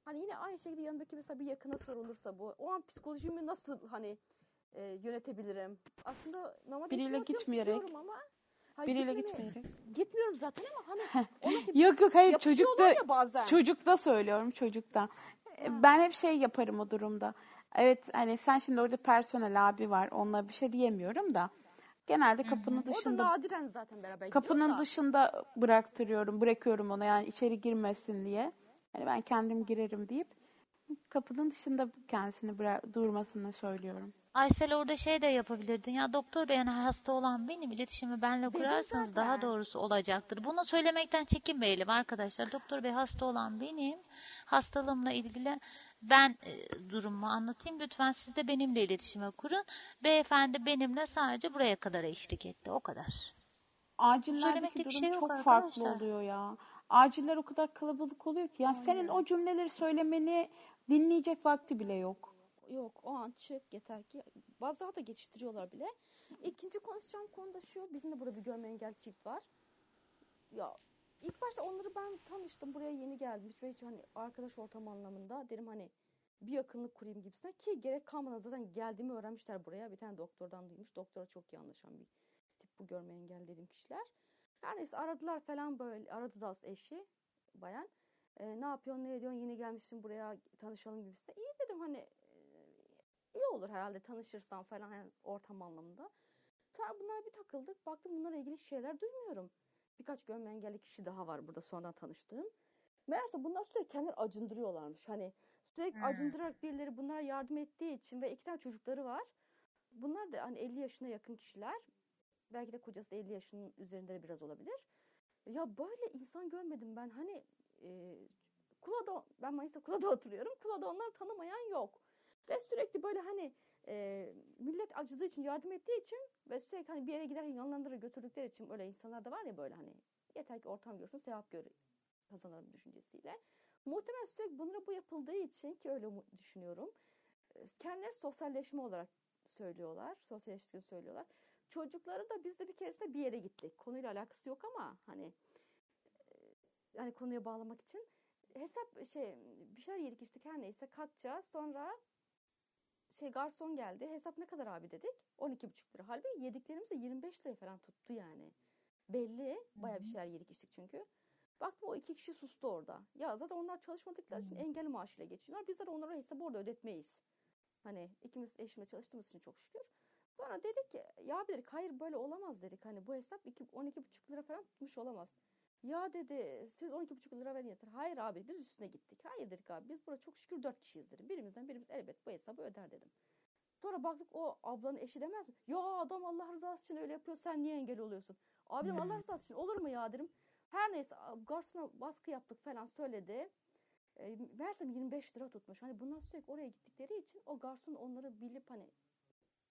Hani yine aynı şekilde yanındaki mesela bir yakına sorulursa bu o an psikolojimi nasıl hani e, yönetebilirim? Aslında normalde Biriyle gitmeyerek. ama Hayır, Biriyle gitmeyerek. Gitmiyorum zaten ama hani ona gibi Yok yok hayır çocukta çocukta söylüyorum çocukta. E, Ben hep şey yaparım o durumda. Evet hani sen şimdi orada personel abi var onunla bir şey diyemiyorum da genelde kapının O da dışında nadiren zaten beraber kapının da. dışında bıraktırıyorum bırakıyorum ona yani içeri girmesin diye. Hani ben kendim girerim deyip kapının dışında kendisini bıra- durmasını söylüyorum. Aysel orada şey de yapabilirdin ya doktor bey yani hasta olan benim iletişimi Dedim kurarsanız daha doğrusu olacaktır. Bunu söylemekten çekinmeyelim arkadaşlar. Doktor bey hasta olan benim. Hastalığımla ilgili ben e, durumumu anlatayım. Lütfen siz de benimle iletişime kurun. Beyefendi benimle sadece buraya kadar eşlik etti. O kadar. acillerdeki durum şey çok farklı arkadaşlar. oluyor ya. Aciller o kadar kalabalık oluyor ki. Yani senin o cümleleri söylemeni dinleyecek vakti bile yok. Yok o an çık yeter ki bazıları da geçiştiriyorlar bile. İkinci konuşacağım konu da şu. Bizim de burada bir görme engel çift var. Ya ilk başta onları ben tanıştım. Buraya yeni geldim. Hiç, hiç hani arkadaş ortam anlamında. Dedim hani bir yakınlık kurayım gibisine. Ki gerek kalmadan zaten geldiğimi öğrenmişler buraya. Bir tane doktordan duymuş. Doktora çok iyi anlaşan bir tip bu görme engelli dediğim kişiler. Her neyse aradılar falan böyle. Aradı da eşi bayan. E, ne yapıyorsun ne ediyorsun yeni gelmişsin buraya tanışalım gibisine. İyi dedim hani iyi olur herhalde tanışırsam falan yani ortam anlamında. Sonra bunlara bir takıldık. Baktım bunlarla ilgili şeyler duymuyorum. Birkaç görme engelli kişi daha var burada sonradan tanıştığım. Meğerse bunlar sürekli kendileri acındırıyorlarmış. Hani sürekli Hmm. acındırarak birileri bunlara yardım ettiği için ve iki tane çocukları var. Bunlar da hani 50 yaşına yakın kişiler. Belki de kocası da 50 yaşının üzerinde de biraz olabilir. Ya böyle insan görmedim ben. Hani e, Kula'da, ben Mayıs'ta Kula'da oturuyorum. Kula'da onları tanımayan yok. Ve sürekli böyle hani e, millet acıdığı için yardım ettiği için ve sürekli hani bir yere giderken yanlarında da götürdükleri için öyle insanlar da var ya böyle hani yeter ki ortam görsün sevap gör kazanırım düşüncesiyle. Muhtemelen sürekli bunlara bu yapıldığı için ki öyle düşünüyorum. Kendileri sosyalleşme olarak söylüyorlar. Sosyalleştiğini söylüyorlar. Çocukları da biz de bir keresinde bir yere gittik. Konuyla alakası yok ama hani hani konuya bağlamak için hesap şey bir şeyler yedik içtik her neyse kalkacağız. Sonra şey garson geldi. Hesap ne kadar abi dedik. 12,5 lira. Halbuki yediklerimiz de 25 lira falan tuttu yani. Belli. Baya bir şeyler yedik içtik çünkü. Baktım o iki kişi sustu orada. Ya zaten onlar çalışmadıkları için engelli maaşıyla geçiniyorlar. Biz de onlara hesabı orada ödetmeyiz. Hani ikimiz eşimle çalıştığımız için çok şükür. Sonra dedik ki ya dedik hayır böyle olamaz dedik. Hani bu hesap iki- 12,5 lira falan tutmuş olamaz. Ya dedi siz 12,5 lira verin yeter. Hayır abi biz üstüne gittik. Hayır dedik abi biz burada çok şükür 4 kişiyiz dedim. Birimizden birimiz elbet bu hesabı öder dedim. Sonra baktık o ablanın eşi demez mi? Ya adam Allah rızası için öyle yapıyor sen niye engel oluyorsun? Abi Allah rızası için olur mu ya dedim. Her neyse garsona baskı yaptık falan söyledi. E, meğersem 25 lira tutmuş. Hani bunlar sürekli oraya gittikleri için o garson onları bilip hani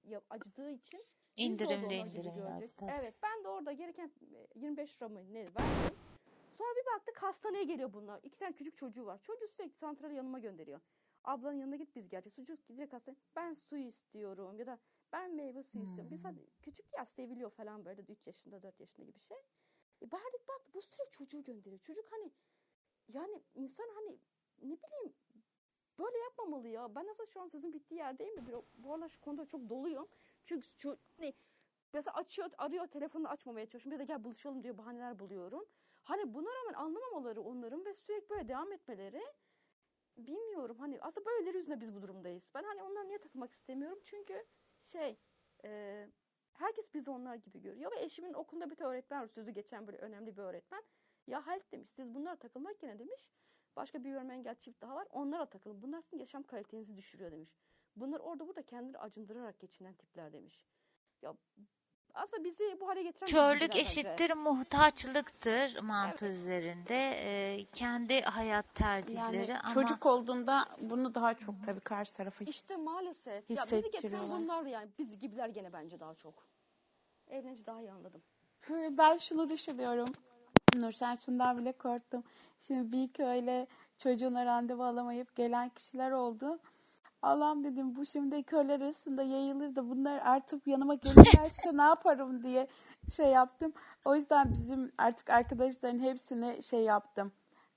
ya, acıdığı için İndirimli onlar gibi indirim görecek. Evet ben de orada gereken e, 25 lira mı ne verdim. Sonra bir baktık hastaneye geliyor bunlar. İki tane küçük çocuğu var. Çocuğu sürekli santrale yanıma gönderiyor. Ablanın yanına git biz gelecek. Çocuk direkt hastaneye ben su istiyorum ya da ben meyve suyu istiyorum. Biz Hmm. hadi küçük ya seviliyor falan böyle 3 yaşında 4 yaşında gibi şey. E verdik bak bu sürekli çocuğu gönderiyor. Çocuk hani yani insan hani ne bileyim böyle yapmamalı ya. Ben aslında şu an sözün bittiği yerdeyim de bir, bu aralar şu konuda çok doluyum. Çünkü şu, hani mesela açıyor, arıyor telefonunu açmamaya çalışıyorum. Ya da gel buluşalım diyor bahaneler buluyorum. Hani buna rağmen anlamamaları onların ve sürekli böyle devam etmeleri bilmiyorum. Hani aslında böyleleri yüzünden biz bu durumdayız. Ben hani onlara niye takılmak istemiyorum? Çünkü şey e, herkes bizi onlar gibi görüyor. Ve eşimin okulunda bir öğretmen. Sözü geçen böyle önemli bir öğretmen. Ya Halit demiş siz bunlara takılmak yerine demiş. Başka bir görme engel çift daha var. Onlara takılın. Bunlar sizin yaşam kalitenizi düşürüyor demiş. Bunlar orada burada kendileri acındırarak geçinen tipler demiş. Ya aslında bizi bu hale getiren Körlük bilgiler bence. eşittir muhtaçlıktır mantığı üzerinde. Ee, kendi hayat tercihleri Yani ama çocuk olduğunda bunu daha çok tabii karşı tarafa İşte maalesef. Ya bizi getiren bunlar yani. Biz gibiler gene bence daha çok. Evlenince daha iyi anladım. Ben şunu düşünüyorum. Nur sen şundan bile korktum. Şimdi bir iki öyle çocuğuna randevu alamayıp gelen kişiler oldu. Allah'ım dedim bu şimdi köyler arasında yayılır da bunlar artık yanıma gelirlerse ne yaparım diye şey yaptım. O yüzden bizim artık arkadaşların hepsini şey yaptım.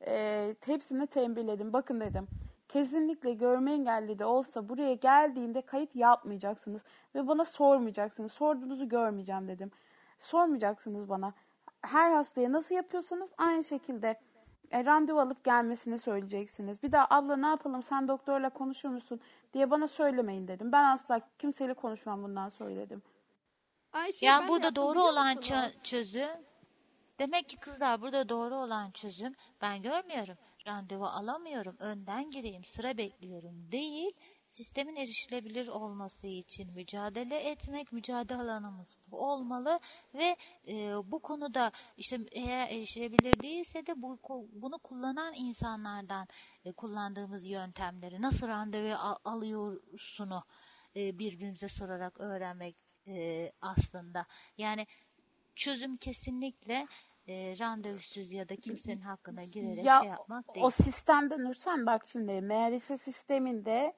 Ee, hepsini tembihledim. Bakın dedim. Kesinlikle görme engelli de olsa buraya geldiğinde kayıt yapmayacaksınız. Ve bana sormayacaksınız. Sorduğunuzu görmeyeceğim dedim. Sormayacaksınız bana. Her hastaya nasıl yapıyorsanız aynı şekilde e, randevu alıp gelmesini söyleyeceksiniz. Bir daha abla ne yapalım sen doktorla konuşur musun diye bana söylemeyin dedim. Ben asla kimseyle konuşmam bundan sonra dedim. Ayşe, ya ben burada doğru olan çö- çözüm demek ki kızlar burada doğru olan çözüm ben görmüyorum. Randevu alamıyorum. Önden gireyim. Sıra bekliyorum. Değil. Sistemin erişilebilir olması için mücadele etmek, mücadele alanımız bu olmalı ve e, bu konuda işte eğer erişilebilir değilse de bu bunu kullanan insanlardan e, kullandığımız yöntemleri nasıl randevu al- alıyorsunu e, birbirimize sorarak öğrenmek e, aslında. Yani çözüm kesinlikle e, randevusuz ya da kimsenin hakkına girerek Ya şey yapmak değil. o sistemde Nursen bak şimdi MRS sisteminde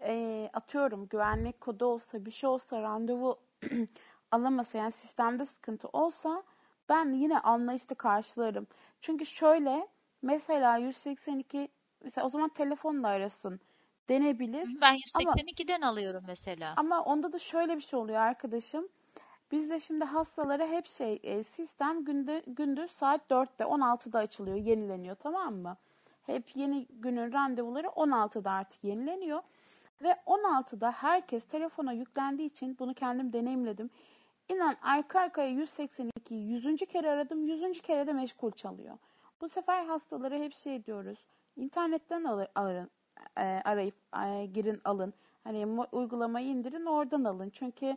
e, atıyorum güvenlik kodu olsa bir şey olsa randevu alamasa yani sistemde sıkıntı olsa ben yine anlayışla karşılarım. Çünkü şöyle mesela 182 mesela o zaman telefonla arasın denebilir. Ben Ama 182'den alıyorum mesela. ama onda da şöyle bir şey oluyor arkadaşım. Bizde şimdi hastalara hep şey e, sistem günde, gündüz saat 4'te 16'da açılıyor, yenileniyor tamam mı? Hep yeni günün randevuları 16'da artık yenileniyor. Ve 16'da herkes telefona yüklendiği için bunu kendim deneyimledim. İnan arka arkaya 182 100. kere aradım 100. kere de meşgul çalıyor. Bu sefer hastalara hep şey diyoruz. İnternetten alır, alın, e, arayıp e, girin alın. Hani uygulamayı indirin oradan alın. Çünkü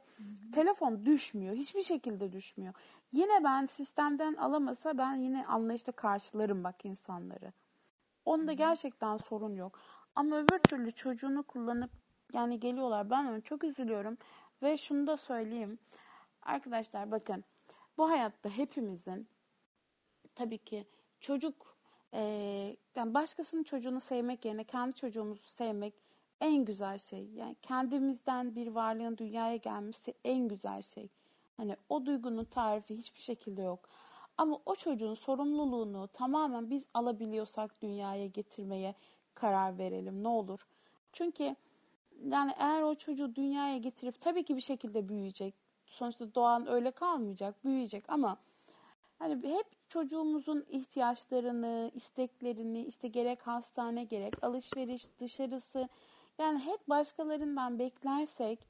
telefon düşmüyor. Hiçbir şekilde düşmüyor. Yine ben sistemden alamasa ben yine anlayışla karşılarım bak insanları. Onda gerçekten sorun yok. Ama öbür türlü çocuğunu kullanıp yani geliyorlar. Ben ona çok üzülüyorum. Ve şunu da söyleyeyim. Arkadaşlar bakın bu hayatta hepimizin tabii ki çocuk eee, yani başkasının çocuğunu sevmek yerine kendi çocuğumuzu sevmek en güzel şey. Yani kendimizden bir varlığın dünyaya gelmesi en güzel şey. Hani o duygunun tarifi hiçbir şekilde yok. Ama o çocuğun sorumluluğunu tamamen biz alabiliyorsak dünyaya getirmeye karar verelim ne olur. Çünkü yani eğer o çocuğu dünyaya getirip tabii ki bir şekilde büyüyecek. Sonuçta doğan öyle kalmayacak, büyüyecek ama Hani hep çocuğumuzun ihtiyaçlarını, isteklerini, işte gerek hastane gerek alışveriş, dışarısı yani hep başkalarından beklersek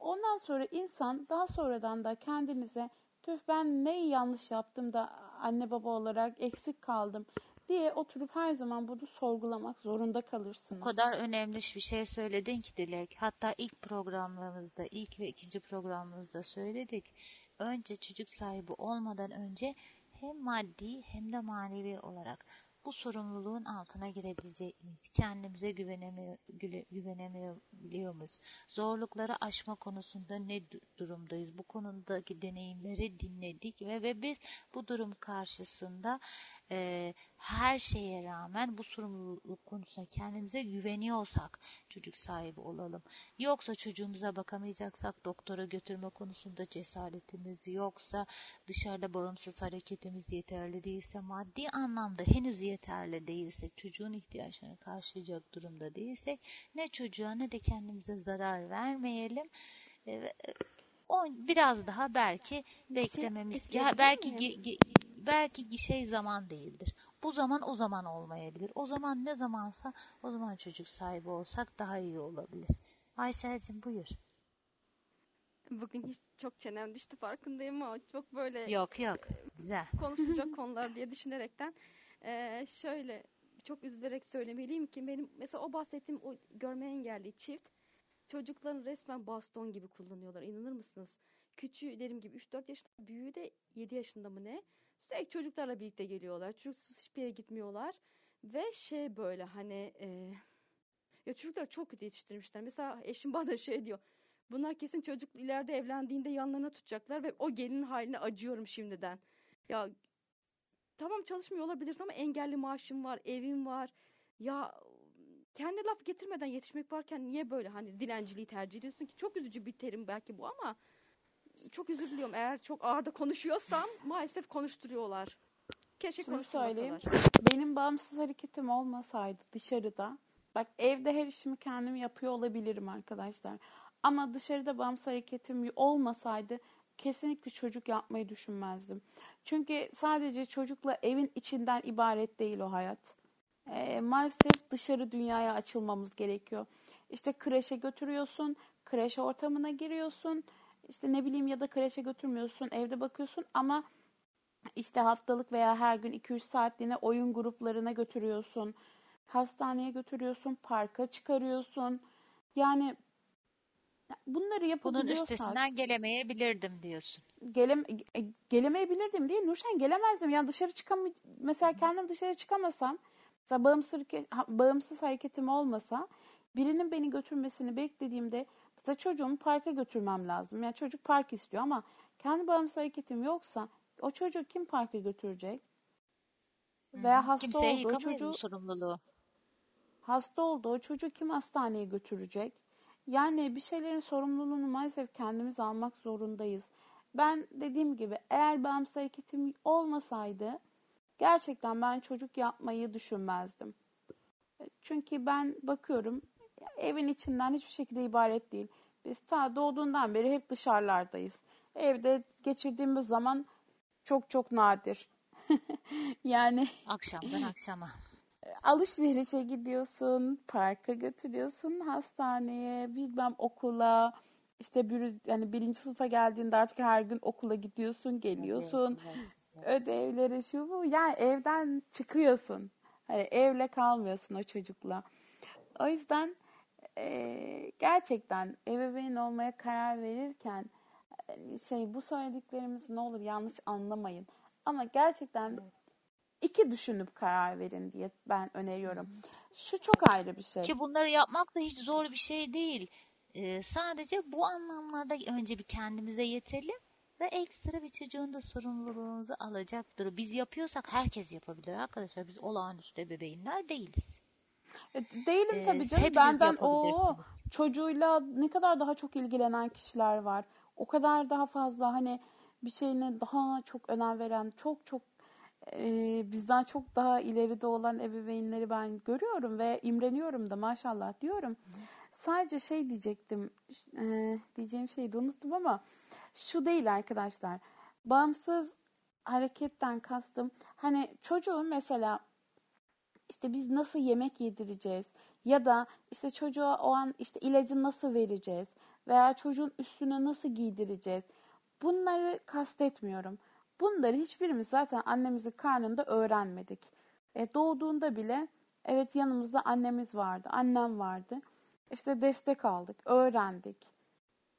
ondan sonra insan daha sonradan da kendinize tüh ben ne yanlış yaptım da anne baba olarak eksik kaldım diye oturup her zaman bunu sorgulamak zorunda O kalırsınız. kadar önemli bir şey söyledin ki Dilek. Hatta ilk programlarımızda, ilk ve ikinci programımızda söyledik. Önce çocuk sahibi olmadan önce hem maddi hem de manevi olarak bu sorumluluğun altına girebilecek miyiz? Kendimize güvenemiyor, muyuz? Zorlukları aşma konusunda ne du- durumdayız? Bu konudaki deneyimleri dinledik ve, ve biz bu durum karşısında e, her şeye rağmen bu sorumluluk konusunda kendimize güveniyorsak çocuk sahibi olalım. Yoksa çocuğumuza bakamayacaksak doktora götürme konusunda cesaretimiz yoksa dışarıda bağımsız hareketimiz yeterli değilse maddi anlamda henüz yeterli değilsek çocuğun ihtiyaçlarını karşılayacak durumda değilsek ne çocuğa ne de kendimize zarar vermeyelim. E, o biraz daha belki beklememiz ekleyebilir belki ge- ge- belki şey zaman değildir. Bu zaman o zaman olmayabilir. O zaman ne zamansa o zaman çocuk sahibi olsak daha iyi olabilir. Aysel'cim buyur. Bugün hiç çok çenem düştü farkındayım ama çok böyle Yok yok. Güzel. konuşulacak konular diye düşünerekten eee, şöyle çok üzülerek söylemeliyim ki benim mesela o bahsettiğim o görme engelli çift çocukların resmen baston gibi kullanıyorlar. İnanır mısınız? Küçüğü dediğim gibi 3-4 yaşında, büyüğü de 7 yaşında mı ne? Sürekli çocuklarla birlikte geliyorlar. Çocuksuz hiçbir yere gitmiyorlar. Ve şey böyle hani eee ya çocukları çok kötü yetiştirmişler. Mesela eşim bazen şey diyor. Bunlar kesin çocuk ileride evlendiğinde yanlarına tutacaklar ve o gelin haline acıyorum şimdiden. Ya tamam çalışmıyor olabilirsin ama engelli maaşım var, evim var. Ya kendi laf getirmeden yetişmek varken niye böyle hani dilenciliği tercih ediyorsun ki? Çok üzücü bir terim belki bu ama çok özür diliyorum. Eğer çok ağır da konuşuyorsam maalesef konuşturuyorlar. Keşke Şunu söyleyeyim. Benim bağımsız hareketim olmasaydı dışarıda, bak evde her işimi kendim yapıyor olabilirim arkadaşlar. Ama dışarıda bağımsız hareketim olmasaydı kesinlikle çocuk yapmayı düşünmezdim. Çünkü sadece çocukla evin içinden ibaret değil o hayat. Ee, maalesef dışarı dünyaya açılmamız gerekiyor. İşte kreşe götürüyorsun, kreş ortamına giriyorsun. İşte ne bileyim ya da kreşe götürmüyorsun, evde bakıyorsun ama işte haftalık veya her gün 2-3 saatliğine oyun gruplarına götürüyorsun. Hastaneye götürüyorsun, parka çıkarıyorsun. Yani bunları Bunun yapabiliyorsak üstesinden gelemeyebilirdim diyorsun. gelem e, gelemeyebilirdim değil Nurşen gelemezdim. Yani dışarı çıkam mesela kendim dışarı çıkamasam mesela bağımsız bağımsız hareketim olmasa birinin beni götürmesini beklediğimde mesela çocuğumu parka götürmem lazım. Yani çocuk park istiyor ama kendi bağımsız hareketim yoksa o çocuğu kim parka götürecek? Hı Veya hasta Kimseye oldu o yıkamayız bu çocuğu sorumluluğu. hasta oldu o çocuğu kim hastaneye götürecek? Yani bir şeylerin sorumluluğunu maalesef kendimiz almak zorundayız. Ben dediğim gibi eğer bağımsız hareketim olmasaydı gerçekten ben çocuk yapmayı düşünmezdim. Çünkü ben bakıyorum evin içinden hiçbir şekilde ibaret değil. Biz ta doğduğundan beri hep dışarılardayız. Evde geçirdiğimiz zaman çok çok nadir. Yani Akşamdan akşama. alışverişe gidiyorsun, parka götürüyorsun, hastaneye, bilmem okula. İşte bir, yani birinci sınıfa geldiğinde artık her gün okula gidiyorsun, Evet, geliyorsun. evet, evet. Ödevleri şu bu. Yani evden çıkıyorsun. Hani evle kalmıyorsun o çocukla. O yüzden gerçekten ebeveyn olmaya karar verirken şey bu söylediklerimizi ne olur yanlış anlamayın. Ama gerçekten iki düşünüp karar verin diye ben öneriyorum. Şu çok ayrı bir şey. Ki bunları yapmak da hiç zor bir şey değil. Ee, sadece bu anlamlarda önce bir kendimize yetelim ve ekstra bir çocuğun da sorumluluğumuzu alacaktır. Biz yapıyorsak herkes yapabilir arkadaşlar. Biz olağanüstü ebeveynler değiliz. E, Değilim Ee, tabii canım. Benden o çocuğuyla ne kadar daha çok ilgilenen kişiler var. O kadar daha fazla hani bir şeyine daha çok önem veren, çok çok e, bizden çok daha ileride olan ebeveynleri ben görüyorum ve imreniyorum da maşallah diyorum. Sadece şey diyecektim, e, diyeceğim şeyi de unuttum ama şu değil arkadaşlar. Bağımsız hareketten kastım hani çocuğun mesela işte biz nasıl yemek yedireceğiz ya da işte çocuğa o an işte ilacı nasıl vereceğiz veya çocuğun üstüne nasıl giydireceğiz. Bunları kastetmiyorum. Bunları hiçbirimiz zaten annemizin karnında öğrenmedik. E, doğduğunda bile evet yanımızda annemiz vardı, annem vardı. İşte destek aldık, öğrendik.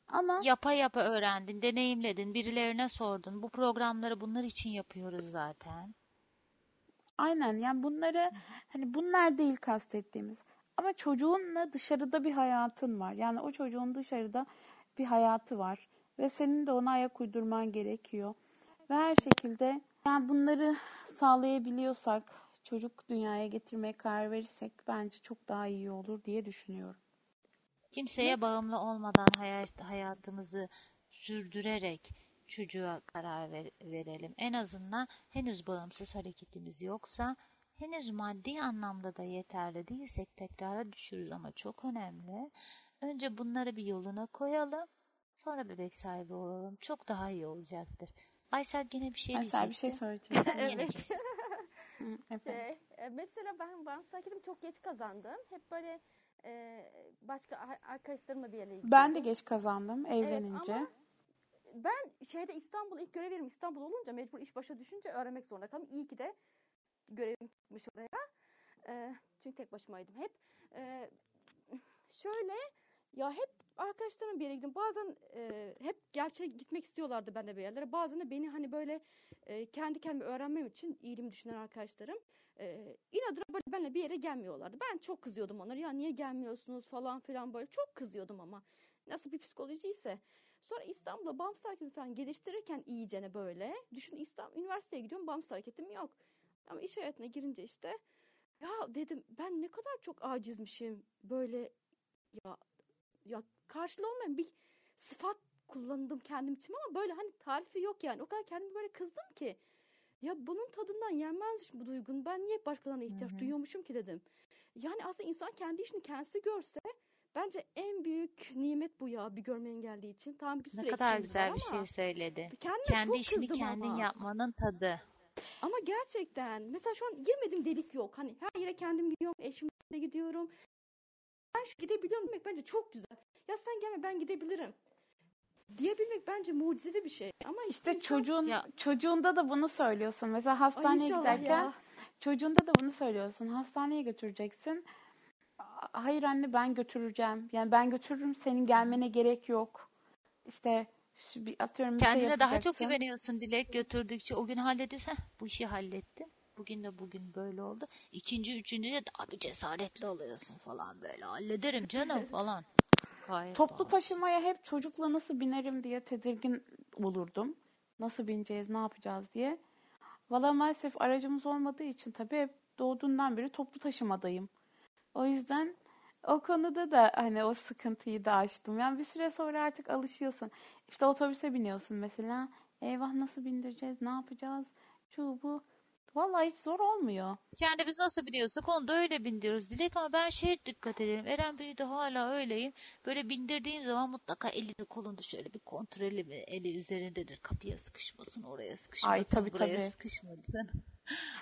Ama Yapa yapa öğrendin, deneyimledin, birilerine sordun. Bu programları bunlar için yapıyoruz zaten. Aynen yani bunları hani bunlar değil kastettiğimiz. Ama çocuğunla dışarıda bir hayatın var. Yani o çocuğun dışarıda bir hayatı var. Ve senin de ona ayak uydurman gerekiyor. Ve her şekilde yani bunları sağlayabiliyorsak, çocuk dünyaya getirmeye karar verirsek bence çok daha iyi olur diye düşünüyorum. Kimseye Nasıl? bağımlı olmadan hayat, hayatımızı sürdürerek çocuğa karar ver- verelim. En azından henüz bağımsız hareketimiz yoksa, henüz maddi anlamda da yeterli değilsek tekrara düşürüz ama çok önemli. Önce bunları bir yoluna koyalım, sonra bebek sahibi olalım. Çok daha iyi olacaktır. Aysel gene bir şey Aysel bir şey diyecekti. söyleyecek. Evet. Şey, e, mesela ben bağımsız hareketimi çok geç kazandım. Hep böyle e, başka ar- arkadaşlarımla bir yere gidiyordum. Ben de geç kazandım Evet evlenince. ama ben şeyde İstanbul ilk görev yerim İstanbul olunca mecbur iş başa düşünce öğrenmek zorunda kaldım. İyi ki de görevim çıkmış oraya. E, çünkü tek başımaydım hep. E, şöyle ya hep arkadaşlarım bir yere gidiyorum. Bazen e, hep gerçek gitmek istiyorlardı ben de bir yerlere. Bazen de beni hani böyle e, kendi kendime öğrenmem için iyiliğimi düşünen arkadaşlarım e, inadına böyle benimle bir yere gelmiyorlardı. Ben çok kızıyordum onlara. Ya niye gelmiyorsunuz falan filan böyle. Çok kızıyordum ama. Nasıl bir psikolojiyse. Sonra İstanbul'da bağımsız hareketi falan geliştirirken iyicene böyle. Düşün İstanbul üniversiteye gidiyorum bağımsız hareketim yok. Ama iş hayatına girince işte ya dedim ben ne kadar çok acizmişim böyle ya ya karşılığı olmayan bir sıfat kullandım kendim için ama böyle hani tarifi yok yani. O kadar kendimi böyle kızdım ki. Ya bunun tadından yenmezmiş bu duygun. Ben niye başkalarına ihtiyaç Hı hı. duyuyormuşum ki dedim. Yani aslında insan kendi işini kendisi görse bence en büyük nimet bu ya bir görme engelliği için. Tamam bir Ne sürü kadar güzel bir şey söyledin. kendime Kendi çok işini kendin ama. yapmanın tadı. Ama gerçekten mesela şu an girmediğim delik yok. Hani her yere kendim gidiyorum, eşimle gidiyorum. Ben şu gidebiliyorum demek bence çok güzel. Ya sen gelme ben gidebilirim. Diyebilmek bence mucizevi bir şey. Ama işte İşte insan... çocuğun Ya çocuğunda da bunu söylüyorsun. Mesela hastaneye giderken ya. çocuğunda da bunu söylüyorsun. Hastaneye götüreceksin. "A- Hayır anne ben götüreceğim. Yani ben götürürüm senin gelmene gerek yok. İşte şu bir atıyorum bir şey kendine daha çok güveniyorsun Dilek götürdükçe. O gün halledilse "Heh, bu işi hallettim. Bugün de bugün böyle oldu. İkinci, üçüncü de daha bir cesaretli oluyorsun falan böyle. Hallederim canım falan. Gayet Toplu şey. taşımaya hep çocukla nasıl binerim diye tedirgin olurdum. Nasıl bineceğiz, ne yapacağız diye. Valla maalesef aracımız olmadığı için tabii hep doğduğundan beri toplu taşımadayım. O yüzden o konuda da hani o sıkıntıyı da aştım. Yani bir süre sonra artık alışıyorsun. İşte otobüse biniyorsun mesela. Eyvah nasıl bindireceğiz, ne yapacağız, şu bu. Vallahi hiç zor olmuyor. Yani biz nasıl biliyorsak onu da öyle bindiriyoruz Dilek ama ben şey dikkat ederim. Eren büyüdü hala öyleyim. Böyle bindirdiğim zaman mutlaka elini kolunu şöyle bir kontrolü bir eli üzerindedir. Kapıya sıkışmasın, oraya sıkışmasın, tabii, buraya tabii. sıkışmasın.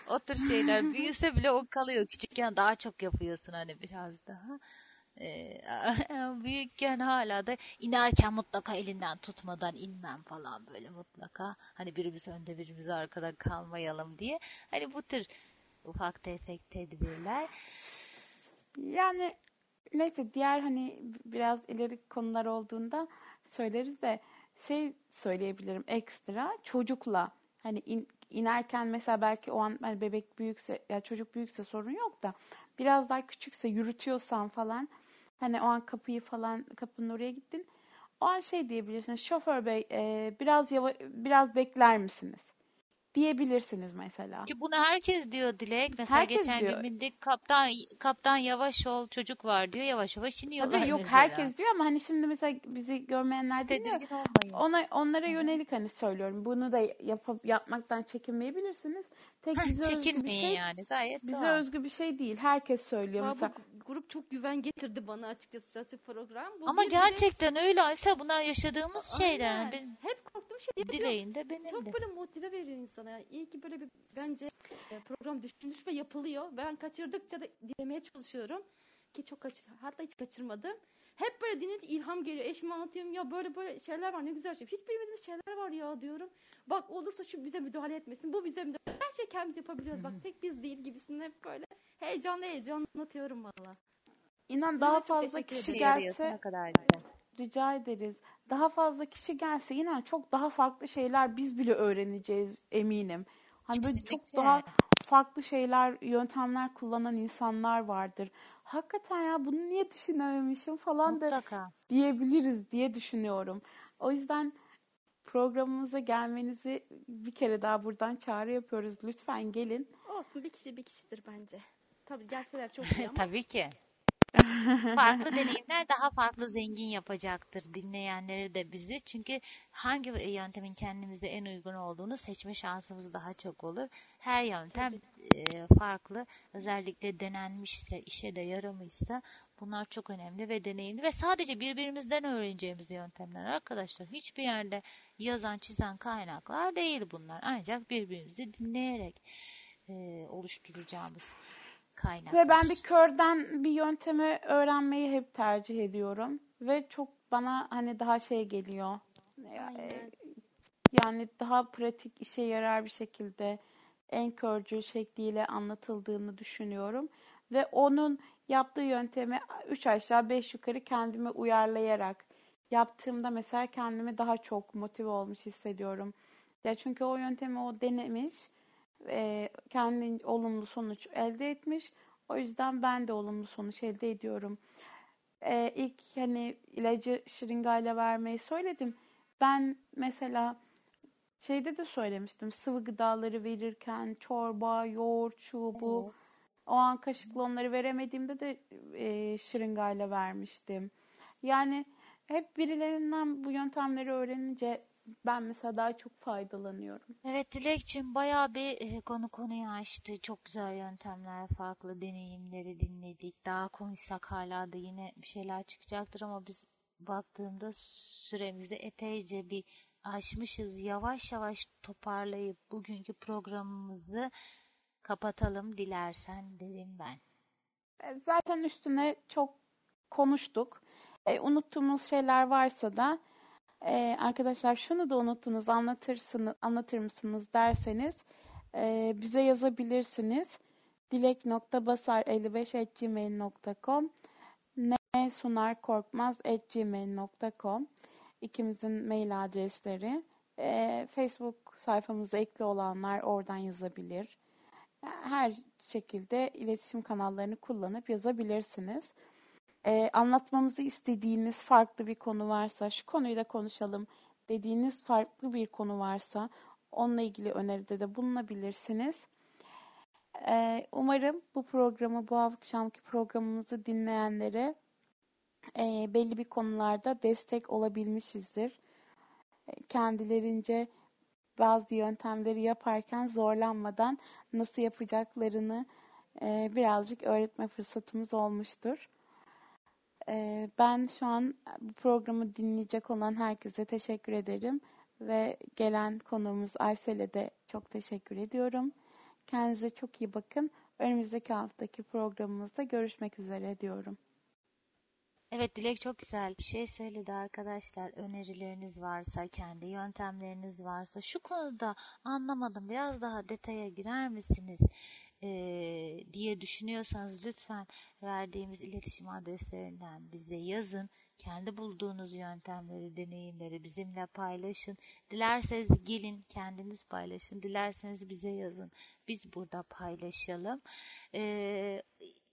O tür şeyler büyüse bile o kalıyor. Küçükken daha çok yapıyorsun hani biraz daha. Ee, büyükken hala da inerken mutlaka elinden tutmadan inmem falan böyle mutlaka. Hani birimiz önde birimiz arkada kalmayalım diye. Hani bu tür ufak tefek tedbirler. Yani neyse diğer hani biraz ileri konular olduğunda söyleriz de şey söyleyebilirim ekstra çocukla hani in- inerken mesela belki o an hani bebek büyükse ya çocuk büyükse sorun yok da biraz daha küçükse yürütüyorsan falan hani o an kapıyı falan kapının oraya gittin. O an şey diyebilirsin şoför bey e, biraz yava- biraz bekler misiniz diyebilirsiniz mesela. Ki bunu herkes diyor Dilek. Mesela Herkes geçen diyor. gün bindik kaptan kaptan yavaş ol çocuk var diyor. Yavaş yavaş iniyorlar Tabii yok mesela. herkes diyor ama hani şimdi mesela bizi görmeyenler dinliyor. Tedirgin olmayın. Ona, onlara yönelik hani söylüyorum. Bunu da yap, yapmaktan çekinmeyebilirsiniz. Tek Heh, bize özgü bir şey, yani gayet bize doğal. özgü bir şey değil. Herkes söylüyor Aa, mesela. bu grup çok güven getirdi bana açıkçası program. Bu Ama bir- bir de- gerçekten öyle Ayşe bunlar yaşadığımız şeyler. Aynen. Benim Hep korktuğum şey yapıyor. dileğin de benim Çok de. böyle motive veriyor insana. Yani iyi ki böyle bir bence e, program düşünmüş ve yapılıyor. Ben kaçırdıkça da dinlemeye çalışıyorum. Ki çok kaçır, hatta hiç kaçırmadım. Hep böyle dinleyince ilham geliyor. Eşime anlatıyorum ya böyle böyle şeyler var ne güzel şey. Hiç bilmediğimiz şeyler var ya diyorum. Bak olursa şu bize müdahale etmesin. Bu bize müdahale. Her şey kendimiz yapabiliyoruz. Bak tek biz değil gibisini hep böyle heyecanlı heyecanlı anlatıyorum valla. İnan Size daha fazla kişi gelse kadar rica ederiz. Daha fazla kişi gelse inan çok daha farklı şeyler biz bile öğreneceğiz eminim. Hani böyle çok daha farklı şeyler, yöntemler kullanan insanlar vardır. Hakikaten ya bunu niye düşünememişim falan da diyebiliriz diye düşünüyorum. O yüzden programımıza gelmenizi bir kere daha buradan çağrı yapıyoruz. Lütfen gelin. Olsun bir kişi bir kişidir bence. Tabii gelseler çok iyi ama. Tabii ki. Farklı deneyimler daha farklı zengin yapacaktır dinleyenleri de bizi. Çünkü hangi yöntemin kendimize en uygun olduğunu seçme şansımız daha çok olur. Her yöntem e, farklı. Özellikle denenmişse, işe de yaramışsa bunlar çok önemli ve deneyimli ve sadece birbirimizden öğreneceğimiz yöntemler arkadaşlar. Hiçbir yerde yazan, çizen kaynaklar değil bunlar. Ancak birbirimizi dinleyerek e, oluşturacağımız kaynaklar. Ve ben bir körden bir yöntemi öğrenmeyi hep tercih ediyorum. Ve çok bana hani daha şey geliyor. Aynen. Yani daha pratik, işe yarar bir şekilde en körcü şekliyle anlatıldığını düşünüyorum. Ve onun yaptığı yöntemi 3 aşağı 5 yukarı kendime uyarlayarak yaptığımda mesela kendimi daha çok motive olmuş hissediyorum. Ya çünkü o yöntemi o denemiş, e, kendi olumlu sonuç elde etmiş. O yüzden ben de olumlu sonuç elde ediyorum. E, ilk hani ilacı şırıngayla vermeyi söyledim. Ben mesela şeyde de söylemiştim. Sıvı gıdaları verirken çorba, yoğurt, şu bu. Evet. O an kaşıkla onları veremediğimde de e, şırıngayla vermiştim. Yani hep birilerinden bu yöntemleri öğrenince ben mesela daha çok faydalanıyorum. Evet Dilekçim bayağı bir e, konu konuyu açtı. Çok güzel yöntemler, farklı deneyimleri dinledik. Daha konuşsak hala da yine bir şeyler çıkacaktır ama biz baktığımda süremizi epeyce bir aşmışız. Yavaş yavaş toparlayıp bugünkü programımızı kapatalım dilersen dedim ben. E, Zaten üstüne çok konuştuk. E, unuttuğumuz şeyler varsa da e, arkadaşlar şunu da unuttunuz anlatırsınız, anlatır mısınız derseniz e, bize yazabilirsiniz. dilek.basar55.gmail.com ne sunarkorkmaz.gmail.com ikimizin mail adresleri. E, Facebook sayfamıza ekli olanlar oradan yazabilir. Her şekilde iletişim kanallarını kullanıp yazabilirsiniz. Ee, anlatmamızı istediğiniz farklı bir konu varsa şu konuyu da konuşalım dediğiniz farklı bir konu varsa onunla ilgili öneride de bulunabilirsiniz. Ee, umarım bu programı, bu akşamki programımızı dinleyenlere e, belli bir konularda destek olabilmişizdir. E, kendilerince bazı yöntemleri yaparken zorlanmadan nasıl yapacaklarını e, birazcık öğretme fırsatımız olmuştur. Ben şu an bu programı dinleyecek olan herkese teşekkür ederim ve gelen konuğumuz Aysel'e de çok teşekkür ediyorum. Kendinize çok iyi bakın. Önümüzdeki haftaki programımızda görüşmek üzere diyorum. Evet Dilek çok güzel bir şey söyledi arkadaşlar. Önerileriniz varsa, kendi yöntemleriniz varsa, şu konuda anlamadım biraz daha detaya girer misiniz ee, diye düşünüyorsanız lütfen verdiğimiz iletişim adreslerinden bize yazın. Kendi bulduğunuz yöntemleri, deneyimleri bizimle paylaşın. Dilerseniz gelin kendiniz paylaşın. Dilerseniz bize yazın. Biz burada paylaşalım. Ee,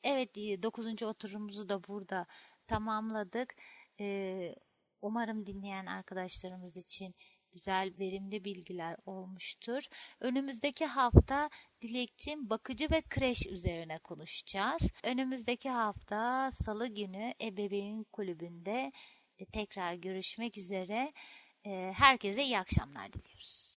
evet 9. oturumumuzu da burada tamamladık. Ee, umarım dinleyen arkadaşlarımız için güzel, verimli bilgiler olmuştur. Önümüzdeki hafta Dilekçim bakıcı ve kreş üzerine konuşacağız. Önümüzdeki hafta Salı günü Ebeveyn Kulübü'nde e, tekrar görüşmek üzere. Ee, herkese iyi akşamlar diliyoruz.